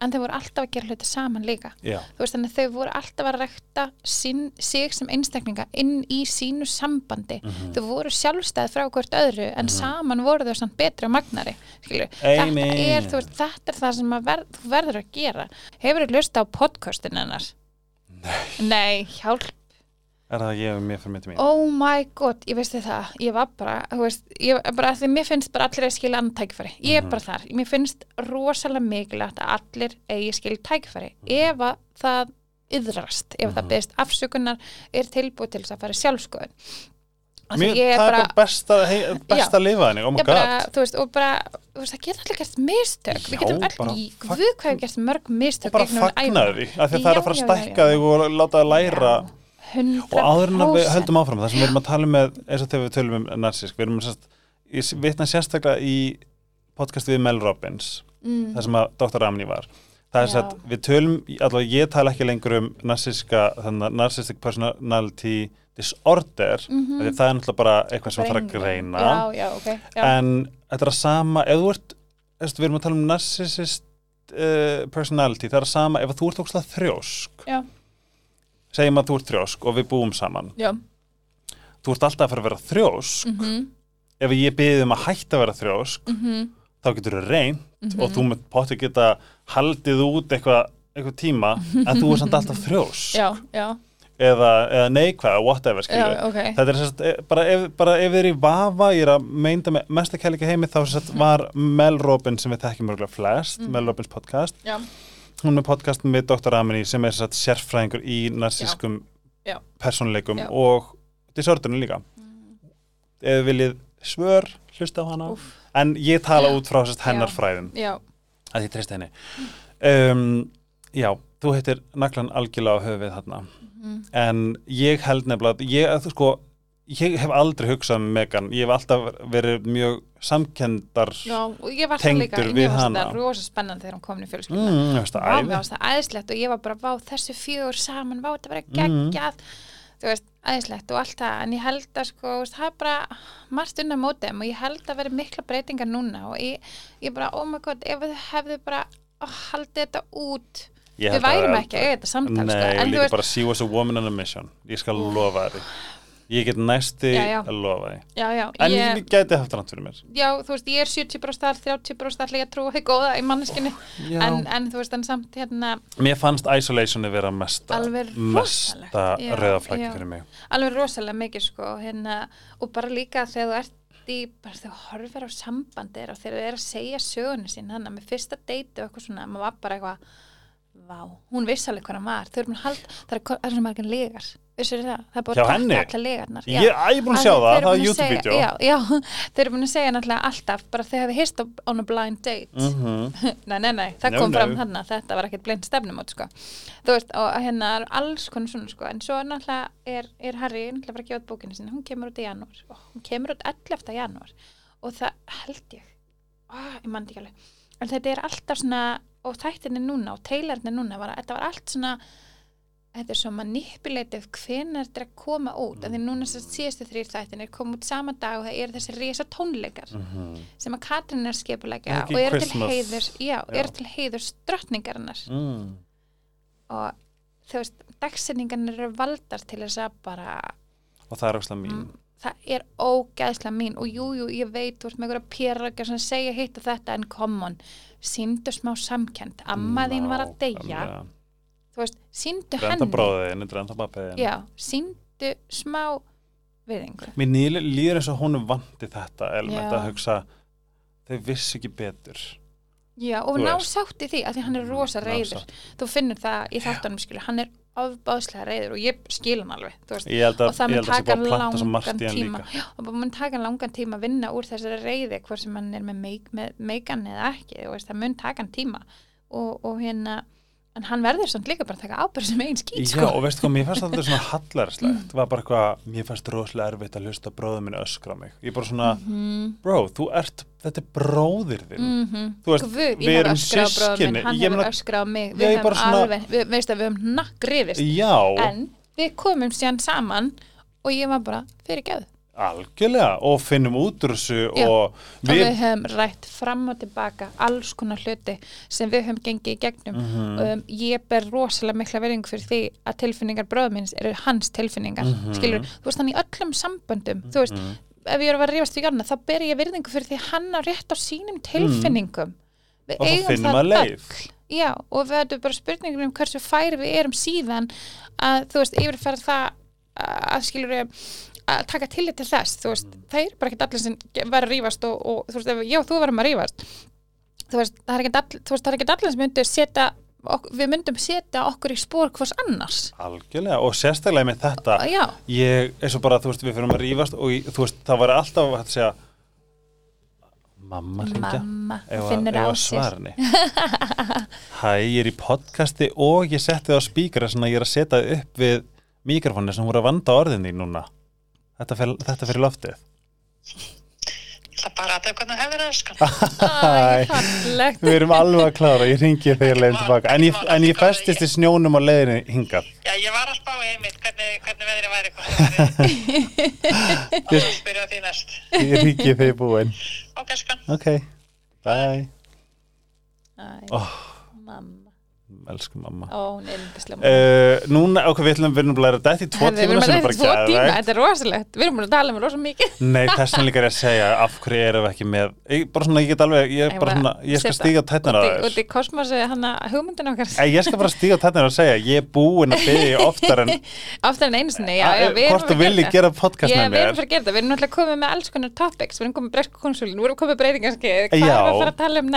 en þau voru alltaf að gera hluti saman líka. Já, þú veist þannig þau voru alltaf að rækta sín, sig sem einstaklinga inn í sínu sambandi. Mhm. þau voru sjálfstæð frá hvort öðru en saman voru þau samt betri og magnari þetta er, veist, þetta er það sem að ver, þú verður að gera. Hefur þú löst á podcastin hennar? Nei, nei hjálp er það ég og mér fyrir mitt mín? Oh my god, ég veistu það. Ég var bara, þú veist, ég bara því mér finnst bara allir að skilja annan tækifæri. Ég er Mhm. bara þar, mér finnst rosalega mikilvægt að allir eigi skilja tækifæri. Ef að það yðrast, ef Mhm. það beðist afsökunar er tilbúið til þess að fara sjálfskoðun Mér, það er bara besta, hei, besta Já. lifaðinni, oh my bara, god. þú veist, og bara þú veist, það geta allir gert mistök. Já, við getum bara hvað við gert mörg mistök og bara gegnum fagna ævina. því, af því að það er að fara að stækka þig og láta það læra 100% og áður en að við höldum áfram það sem við erum að tala um með, eins og þegar við tölum um narsísk, við erum ég vitna sérstaklega í podcast við Mel Robbins mm, þar sem að Dr. Amni var það er sett, við tölum, allavega ég tala ekki lengur um narsíska, þannig að narcissistic personality disorder af því það er náttúrulega bara eitthvað sem þarf að greina já, já, ok já. en þetta er að sama ef þú ert, við erum að tala um narcissist uh, personality, það er að sama ef þú ert ókslega þrjósk Já. Segjum að þú ert þrjósk og við búum saman. Já. þú ert alltaf að fara að vera þrjósk. Mm ef ég beðið um að hætta að vera þrjósk -hmm. þá getur þú reynd Mhm. og þú með potti geta haldið út eitthvað eitthvað tíma en þú er samt alltaf þrjósk. Já, já, eða, eða neikvæða, whatever já, skilju ok. Þetta er sérst, e, bara ef, bara ef þið er í vafa, ég er að meinda með mesta kærleika heimi, þá sérst var Mel Robbins sem við þekkjum mörgulega flest, Mhm. Mel Robbins podcast, já, hún er með podcast með Dr. Amini sem er sérst sérfræðingur í persónuleikum Já. og disordurinn líka. Ef þið viljið svör, hlusta á hana, Úff. en ég tala Já. út frá sérst hennar Já. fræðum, já, að ég treysti henni. Um, já, þú heitir naglan algjörlega á höfuð þarna mm. en ég held nefnilega ég, þú sko, ég hef aldrei hugsað um Megan, ég hef alltaf verið mjög samkendar já, og ég var það Tengdur líka við hana. þetta rosa spennandi þegar hún komin í fjölskylduna. Mm, ég veist það fannst það æðislegt og ég var bara, þessu fjögur saman, vá, þetta bara Mhm. geggjað. Þú veist, æðislegt og allt það. En ég held að, sko, það er bara margt unna mótum og ég held að vera mikla breytingar núna og ég, ég bara, oh my god, ef þið hefðu bara oh, haldið þetta út. Við værum það- ekki að eiga þetta samtal, Nei, sko, en þú líka veist, bara she was a woman on a mission. Ég skal lofa því ég get næsti Já, já. að lofa því. Já, en ég, ég gæti haft rátt fyrir mér. Já, þú veist, ég er 70 bróstar, 30 bróstar, ég trú að góða í manneskinni, en, en þú veist, en samt hérna, mér fannst isolationi vera mesta Alveg mesta já. fyrir mig. Alveg rosalega mikið sko hérna, og bara líka þegar þú ert í, bara þegar þú horfir á sambandir og þegar þú er að segja sögunu sín hann með fyrsta deiti og eitthvað svona maður var bara eitthvað, vá, hún vissi alveg hvað hann var, þau eru búin að halda það er, það er svona margir legar, vissur það? Það er búin að taka alla legarnar ég ég er búin að sjá það, það er YouTube-vídeó. já, já, þau eru búin að segja náttúrulega alltaf bara þau hefði hist on a blind date. Mhm. nei, nei, nei, það No, kom fram no. þarna. Þetta var ekkert blind stefnumót sko. þú veist, og hérna er alls konar svona sko. en svo náttúrulega er, er Harry náttúrulega bara að gefa út bókinu sinni, hún kemur út í janúar. Hún kemur út 11. janúar. Og það held ég ó, ég en þetta er alltaf svona, og þættinni núna og trailerni núna, var, þetta var allt svona þetta er svo manipulative hvenær þetta er að koma út en því núna sem síðustu þrýr þættinir kom út sama dag og það eru þessi risa tónleikar Mhm. sem að Katrin er skipulegja ekki og eru til heiðurs já, Já. eru til heiðurs drottningarinnar Mm. og þú veist, dagsinningarnir eru valdar til þess að bara og það er óslega mín Mm. Það er ógæðslega mín og jú, jú, ég veit, þú veist með einhverja pérragar sem segja hitt og þetta en come on síndu smá samkend amma þín var að deyja, Nákvæmlega. þú veist, síndu henni. já, síndu smá viðingu Mér nýl, líður eins og hún vanti þetta element að hugsa þau vissi ekki betur. Já, og ná sátt í því að því hann er rosa Ná reyður þú finnur það í þáttunum skilur, hann er ofbáðslega reyður og ég skil hann alveg veist, Ég og það mun taka langan tíma. Já, og mun taka langan tíma að vinna úr þessari reyði hvort sem hann er með, meik, með meikan eða ekki veist, það mun taka hann tíma. Og, og hérna en hann verður samt líka bara að taka ábyrð sem einn skýt Já, sko. og veistu hvað, mér fannst alltaf svona hallarslegt, var bara eitthvað, mér fannst rosalega erfitt að hlusta bróður minn öskra mig. Ég bara svona, bro, þú ert, þetta er bróðir þinn. Mhm. Þú veist, Guð, við erum minn, hann hefur meina- öskrað mig Já, við hefum svona- alveg, við, við hefum nakkrifist Já, en við komum síðan saman og ég var bara fyrir geð algjörlega, og finnum út úr þessu Já, og við við, höfum rætt fram og tilbaka alls konar hluti sem við höfum gengið í gegnum Mhm. um, ég ber rosalega mikla verðing fyrir því að tilfinningar bróður minns eru hans tilfinningar Mhm. skilur, þú veist hann í öllum samböndum þú veist, ef ég er að vera rífast við Jonna þá ber ég virðingu fyrir því að hann á rétt á sínum tilfinningum við Mhm. og eigum það öll já, og við höfum bara spurningum um hversu færi við erum síðan að þú veist, yfirferð það að skilur að taka tillit til þess, þú veist, það er bara ekkert allir sem verður að rífast og, og þú veist, ef, já, þú verðum að veist, það er ekkert allir, sem myndu setja, ok, við myndum setja okkur í spór hvers annars algjörlega, og sérstaklega með þetta, já, ég, eins og bara, þú veist, við fyrir að rífast og ég, þú veist, það var alltaf að segja, mamma hringja. mamma Ef að- finnur ef á að sér. Hæ, ég er í podcasti og ég setti það á spíkara svona ég er að setja upp við mikrofónu sem voru að vanda orðin í núna. Þetta, fer, þetta fyrir loftið. Það bara að það er hvernig hefur það sko. Við erum alveg að klára, ég ringi þegar leiðin tilbaka. En ég, en ég festist í snjónum á leiðinni hingað. Já, ég var að spá einmitt hvernig, hvernig veðrið væri. Og svo spyrja því næst. Ég ringi þegar ég búinn. Ok, sko. Ok, bye. Æ, Oh, mamma elsku mamma. ó, hún er yndislega Uh, núna, ok, við ætlum við erum bara að dætt í tvo Herði, við tíma erum að þetta tvo tíma, þetta er rosalegt. Við erum búin að tala um rosa mikið. Nei, þess vegna líka er ég að segja af hverju erum við ekki með ég, bara svona, ég get alveg, ég, er bara svona, ég skal stíga tætnar á Út þér í kosmosi, hann að hugmyndin okkar. Ég skal bara stíga tætnar og segja ég er búinn að byggja oftar en Oftar en einu sinni, já, já, að náttúrulega að að um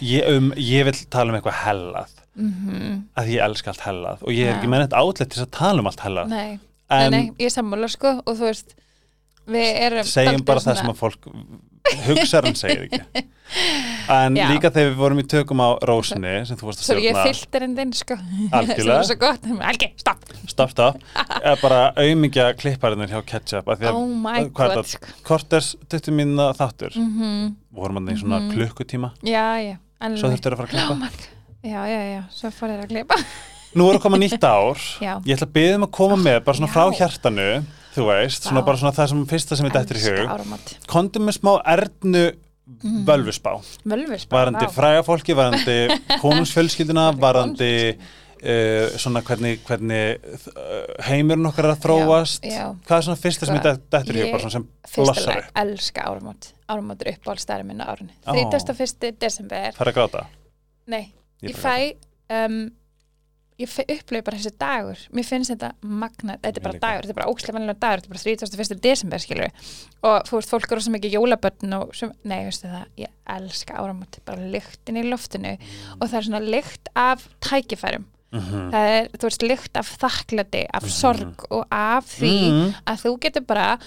ég, um, ég vil tala um eitthvað hellað Mm að ég elska allt hellað. Og ég er Já. ekki með neitt átlet til að tala um allt hellað. Nei, En- nei, nei, ég er sammála sko. Og þú veist, við erum segjum bara það sem að fólk hugsar en segir ekki. En Já. líka þegar við vorum í tökum á Rósinni sem þú varst að Svo ég filterinn þinn sko. Algjörlega. Algjör, stopp. Stopp, stopp, eða bara aumingja klipparinnir hjá Ketchup Oh my god, sko. korters, 20 mínuna þáttur. Mhm. vorum hann í svona klukkutíma. Já, já. Svo þurftur að fara að klippa. Já, já, já, svo fór ég að klippa nú er að koma nýtt ár Já. ég ætla að byggja um að koma með bara svona Já. frá hjartanu þú veist, svona bara svona það sem fyrsta sem er dættur í hug kondum með smá ernu völvusbá Völvus varandi vá. fræga fólki, varandi konungsfjölskylduna, varandi uh, svona hvernig, hvernig uh, heimurinn okkar er að þróast Já, já. hvað er svona fyrsta sem er Hvað- dættur í hug bara svona sem Fyrsta blossar upp elska áramót Áramót er uppáhaldstæri minna árunni Ó. 31. desember fara að gráta Nei, Ég ég, fæ um, ég fæ upplöfu bara þessi dagur. Mér finnst þetta magna, þetta er bara líka. dagur þetta er bara ókslega vennilega dagur, þetta er bara 31. desember skilur og þú veist, fólk eru svo mikið jólabötn og sem, nei, veistu það, ég elska áramót bara lyktin í loftinu. Og það er svona lykt af tækifærum. Mm það er, þú veist, lykt af þakklati af sorg og af því Mhm. að þú getur bara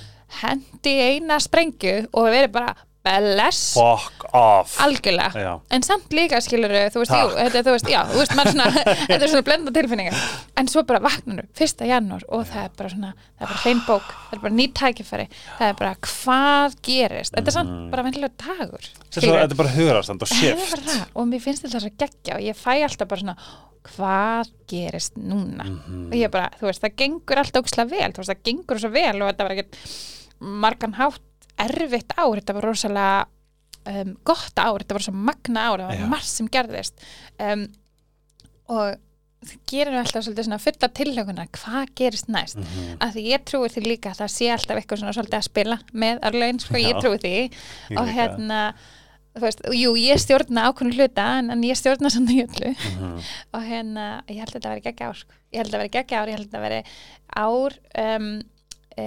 hendi eina sprengju og verið bara bless. Fuck off. Algjörlega. Já. en samt líka skilur þú veist, Takk. jú, þetta, þú veist, já, þú veist, maður svona þetta er svona blenda tilfinningar. En svo bara vaknar fyrsta janúar og það er bara svona það er bara hrein bók, það er bara nýtt tækifæri. Það er bara hvað gerist? Þetta er samt bara vennilega dagur. Þetta er svo- þetta er bara hugrastand og Það er shift. bara það. og mér finnst þetta svo geggja og ég fæ alltaf bara svona hvað gerist núna? Mhm. og ég bara, þú veist, það gengur alltaf ógislega vel, þú veist, það gengur svo vel og þetta var ekkert margan hátt erfitt ár, þetta var rosalega um, gott ár, þetta var svo magna ár það var margt sem gerðist um, og það gerir alltaf svolítið svona fulla tillöguna hvað gerist næst, Mhm. af því ég trúi því líka að það sé alltaf eitthvað svona svolítið að spila með örlögin, sko, Já. ég trúi því Ég og hérna veist, jú, ég stjórna ákveðnu hluta en, en ég stjórna samt í öllu Mhm. og hérna, ég held að þetta veri geggja ár sko. ég held að þetta veri geggja ár, ég held að þetta veri ár um, e,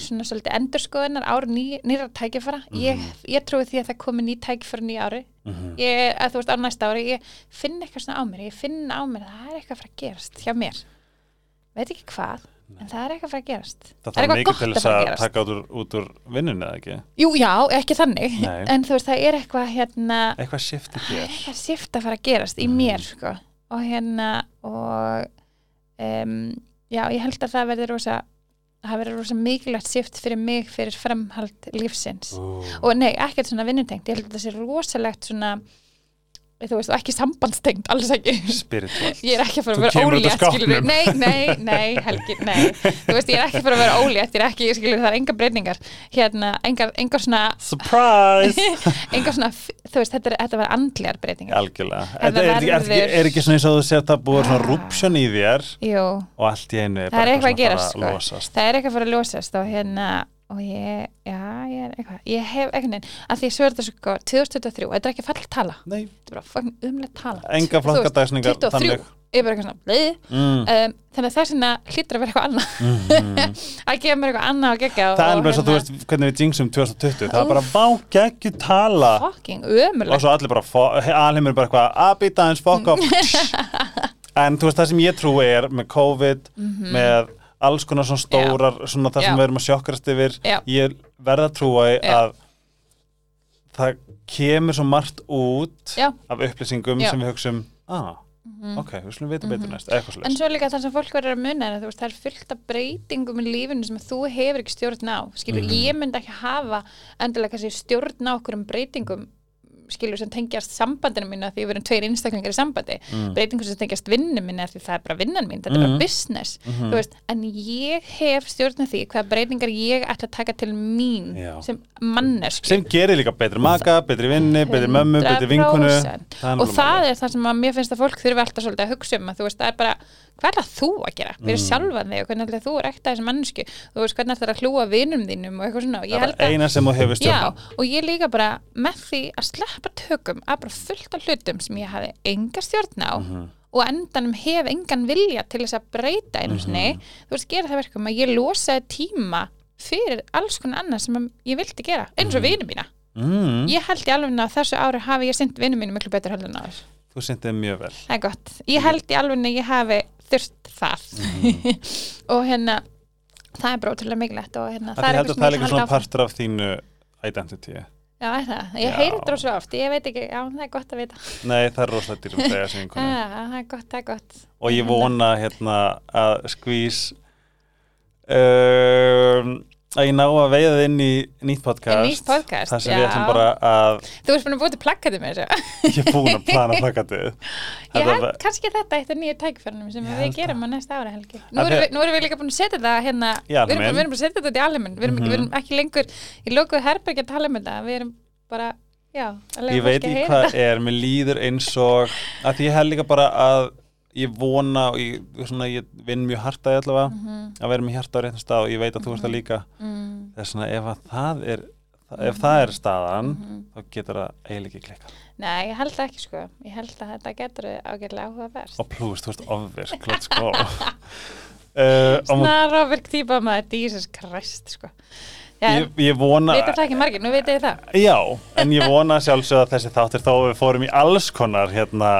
svona svolítið endurskoðunar ár ný, nýra tækifara ég, ég trúi því að það komi ný tækifara ný ári. Mhm. ég, að þú veist á næsta ári ég finn eitthvað svona á mér, ég finn á mér að það er eitthvað að fara að gerast hjá mér. Veit ekki hvað en það er eitthvað að fara að gerast. Það er þarf eitthvað gott að fara að að gerast? taka út úr, út úr vinnunni eða ekki? Jú, já, ekki þannig. Nei. en þú veist, það er eitthvað hérna Eitthvað eitthvað sift að fara að gerast í Mhm. mér sko. og hérna og um, já, ég held að það verður rosa mikilvægt sift fyrir mig fyrir framhald lífsins Ú. og nei, ekkert svona vinnutengt ég held að það sé rosalegt svona þú veist, ekki sambandstengt, alls ekki. Spiritual. Ég er ekki að fara að vera ólétt skilur nei, nei, nei, Helgi, nei. Þú veist, ég er ekki að fara að vera ólétt ég er ekki, skilur, það er engar breytingar. Hérna, engar, engar svona Surprise! Engar svona, þú veist, þetta, er, þetta var andlegar breytingar. Algjörlega. Þetta er, er, er, er ekki svona eins og þú sér það búið svona rúpsjón í þér jú, og allt í einu er það er bara eitthvað að gerast fara að sko. losast. Það er eitthvað að fara að losast og hérna og ég, já, ég er eitthvað ég hef einhvern veginn, að því svo er þetta sko 2023, þetta er ekki falleg tala. Nei, þetta er bara fucking umlega tala. Enga flokkadagsningar 23, ég er bara eitthvað svona blið, mm. um, þannig að þess vegna hlýtur að vera eitthvað annað. Mm. að gefa mér eitthvað annað að gegja Það er alveg svo, þú veist, hvernig við jinxum 2020 það er bara vá, geggju tala. Fucking og ömulegt svo allir bara, alheimur bara eitthvað að býta eins fokk upp en þú veist, það sem ég trúi er með COVID, með alls konar svona stórar, svona það sem Mhm. Já. við erum að sjokkrast yfir Já. ég verða að trúa í Já. að það kemur svo margt út Já. af upplýsingum Já. sem við hugsum ah, ok, við slum vita betur næst eitthvað Mhm. En svo líka það sem fólk verður að þú veist, það er fullt af breytingum í lífinu sem þú hefur ekki stjórn á skilur, Mhm. ég myndi ekki hafa endilega stjórn á okkur um breytingum skilur sem tengjast sambandinu mínu því við erum tveir einstaklingar í sambandi Mm. breytingum sem tengjast vinnu mínu því það er bara vinnan mín, þetta er Mhm. bara business Mhm. þú veist, en ég hef stjórn á því hvað breytingar ég ætla að taka til mín Já. sem manneski sem gerir líka betri maka, betri vinni, betri mömmu, betri vinkunu 100%. Það er og það er það sem að mér finnst að fólk þurfi alltaf svolítið að hugsa um að þú veist, það er bara hvað er það þú að gera, við erum Mm. sjálfan þig og hvernig ætlar þú að rekta þessi mannsku þú veist, hvernig ætlar að hlúa vinum þínum og eitthvað svona og það ég er eina sem þú hefur já, stjórn og ég líka bara með því að sleppa tökum að bara fullt af hlutum sem ég hafi enga stjórn á Mhm. og á endanum hef engan vilja til þess að breyta einu sinni, þú veist, gera það verkum að ég losaði tíma fyrir alls konar annað sem ég vildi gera eins og vinum mína. Mm. ég held í alveg að þessu ári hafi ég sinnt vinnum mínu miklu betur heldur en áður þú sendið mjög vel. Það er gott, ég held í alveg að ég hafi þurft það. Mhm. og hérna það er bara ótrúlega mikilvægt og hérna Af því ég held að sem það er ég líka ætla að svona partur af þínu identity. Já, er það, ég heyri þetta svo oft. Ég veit ekki, já, það er gott að vita. Nei, það er rosalega dýrum þegar sem vinkonu já, það er gott, það er gott. Og ég vona hérna að skvís um, að ég ná að veiða þið inn í nýtt podcast, nýtt podcast, þar sem við já. ætlum bara að þú ert búin að búið til plakkati með þessu. Ég er búin að plana plakatið. Ég held kannski þetta eitt af nýju tækifærunum sem Ég við gerum á næsta ári helgi. Nú erum, við, nú erum við líka búin að setja þetta hérna Í við erum, við erum bara að setja þetta út í alheiminn við, erum ekki- við erum ekki lengur í lokuðu herbergi að tala um þetta. Við erum bara, já að ég veit að ekki hvað er, mér líður eins og að ég held líka bara að ég vona og ég, svona, ég vinn mjög harta allavega Mhm, að vera með hjarta á réttum stað og ég veit að þú ert það líka. Mm, þess svona ef að það er ef það er staðan mhm. þá getur það eiginlega ekki klikka Nei, ég held ekki sko. Ég held að þetta getur ágætlega áhugaverst og plús, þú ert ofvirk, let's go uh, og mú- Snarofirk típa maður Jesus Christ sko. Já, ég, ég vona veit það ekki margir, nú veit ég það. Já, en ég vona sjálfsög að þessi þáttir þó við fórum í alls konar hérna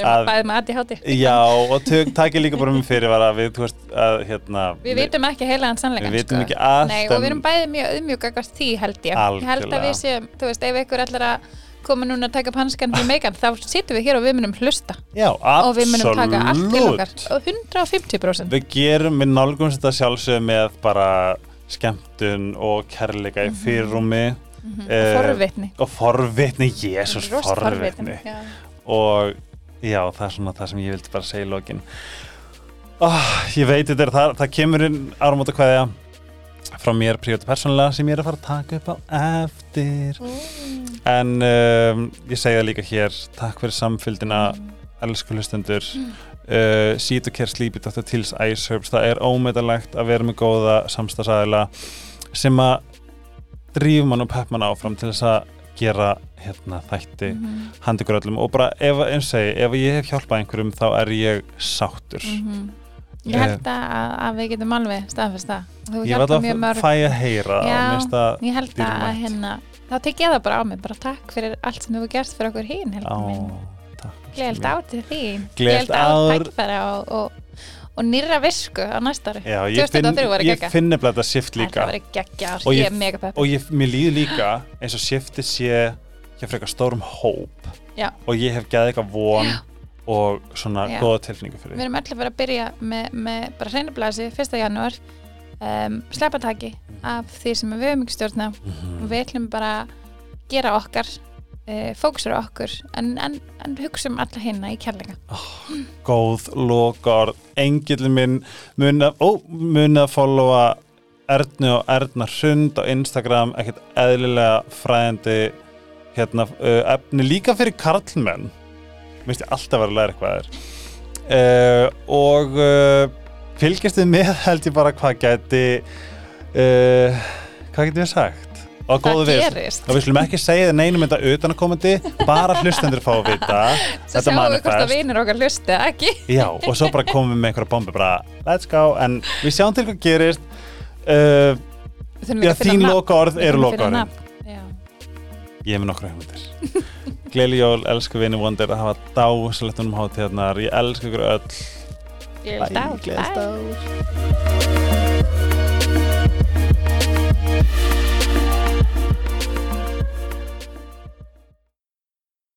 Að- bæðið með aði hátti Já, og tök, takið líka bara með fyrirvara við, þú veist, að hérna Við vitum ekki heilaðan sannleikan Við vitum sko. ekki allt, Nei, og við erum bæðið mjög auðmjúkagast því held ég. Ég held að Algjörlega. við séum, þú veist, ef ykkur ætlar að koma núna að taka upp hanskan fyrir megan þá sittum við hér og við munum hlusta. Já, og við munum taka allt til okkar. og 150% Við gerum, við nálgumst þetta sjálfsög með bara skemmtun og kærleika í Mhm. eh, og forvitni. og forvitni, Rosa forvitni. já. og já, það er svona það sem ég vildi bara segja í lokin. Oh, Ég veit þetta er það, það kemur inn áramóta kveðja frá mér prívat persónulega sem ég er að fara að taka upp á eftir. En um, ég segja líka hér takk fyrir samfylgdina elsku hlustendur. Uh, Seat og Care Sleepy Dr. Tills Ice Herbs. Það er ómetalegt að vera með góða samstagsæðila sem að drífum mann og pepp mann áfram til þess að gera hérna þætti Mhm. handi ykkur öllum og bara ef, segi, ef ég hef hjálpað einhverjum þá er ég sáttur Mhm. Ég Eh, held að, að við getum alveg staðfest það ég mjög að mörg fæ að heyra Já, það Ég held að dýrmætt. hérna þá tek ég það bara á mig, bara takk fyrir allt sem þú hefur gert fyrir okkur hín á, takk Gleðilt ár til því Gleðilegt ár ár. tækifæra og, og, og nýra visku á næsta ári. Já, ég finn, 2023 var ég geggja finn nefnilega þetta shift Það líka. var geggja, Og ég ég- og ég, mér líður líka eins og shiftið sé hjá frekar stórum hóp. Já. og ég hef gæði eitthvað von og svona Já. góða tilfinningu fyrir Við erum allir að fara að byrja með, með bara hreinublasi 1. janúar. Um, sleppataki af því sem við höfum ekki stjórna Mhm. og við ætlum bara að gera okkar uh, fókusur á okkur en, en, en hugsum alla hinna í kærleika. Góð lokord, engillin minn muni að, ó, muni að followa Ernu og Erna Hrund á Instagram, ekkert eðlilega fræðandi hérna, uh, efni líka fyrir karlmenn. Minnst ég alltaf vera að læra eitthvað er uh, og uh, fylgjast þið með held ég bara hvað gæti uh, hvað getum við sagt og góðu Það við og við slum ekki segja það neinum þetta utan að komandi bara hlustendur fá að vita. Svo sjáum við hvort að vinir okkar hlusti eða ekki. Já, og svo bara komum við með einhverja bombi bara, let's go, en við sjáum til hvað gerist. Uh, Já, að þín loka orð eru að loka. Já. Ég er með nokkra hugmyndir. Gleili jól, elsku vini Wonder að hafa dásalegt um hátíðarnar Ég elsku ykkur öll. Gleðilegt ár. Gleðilegt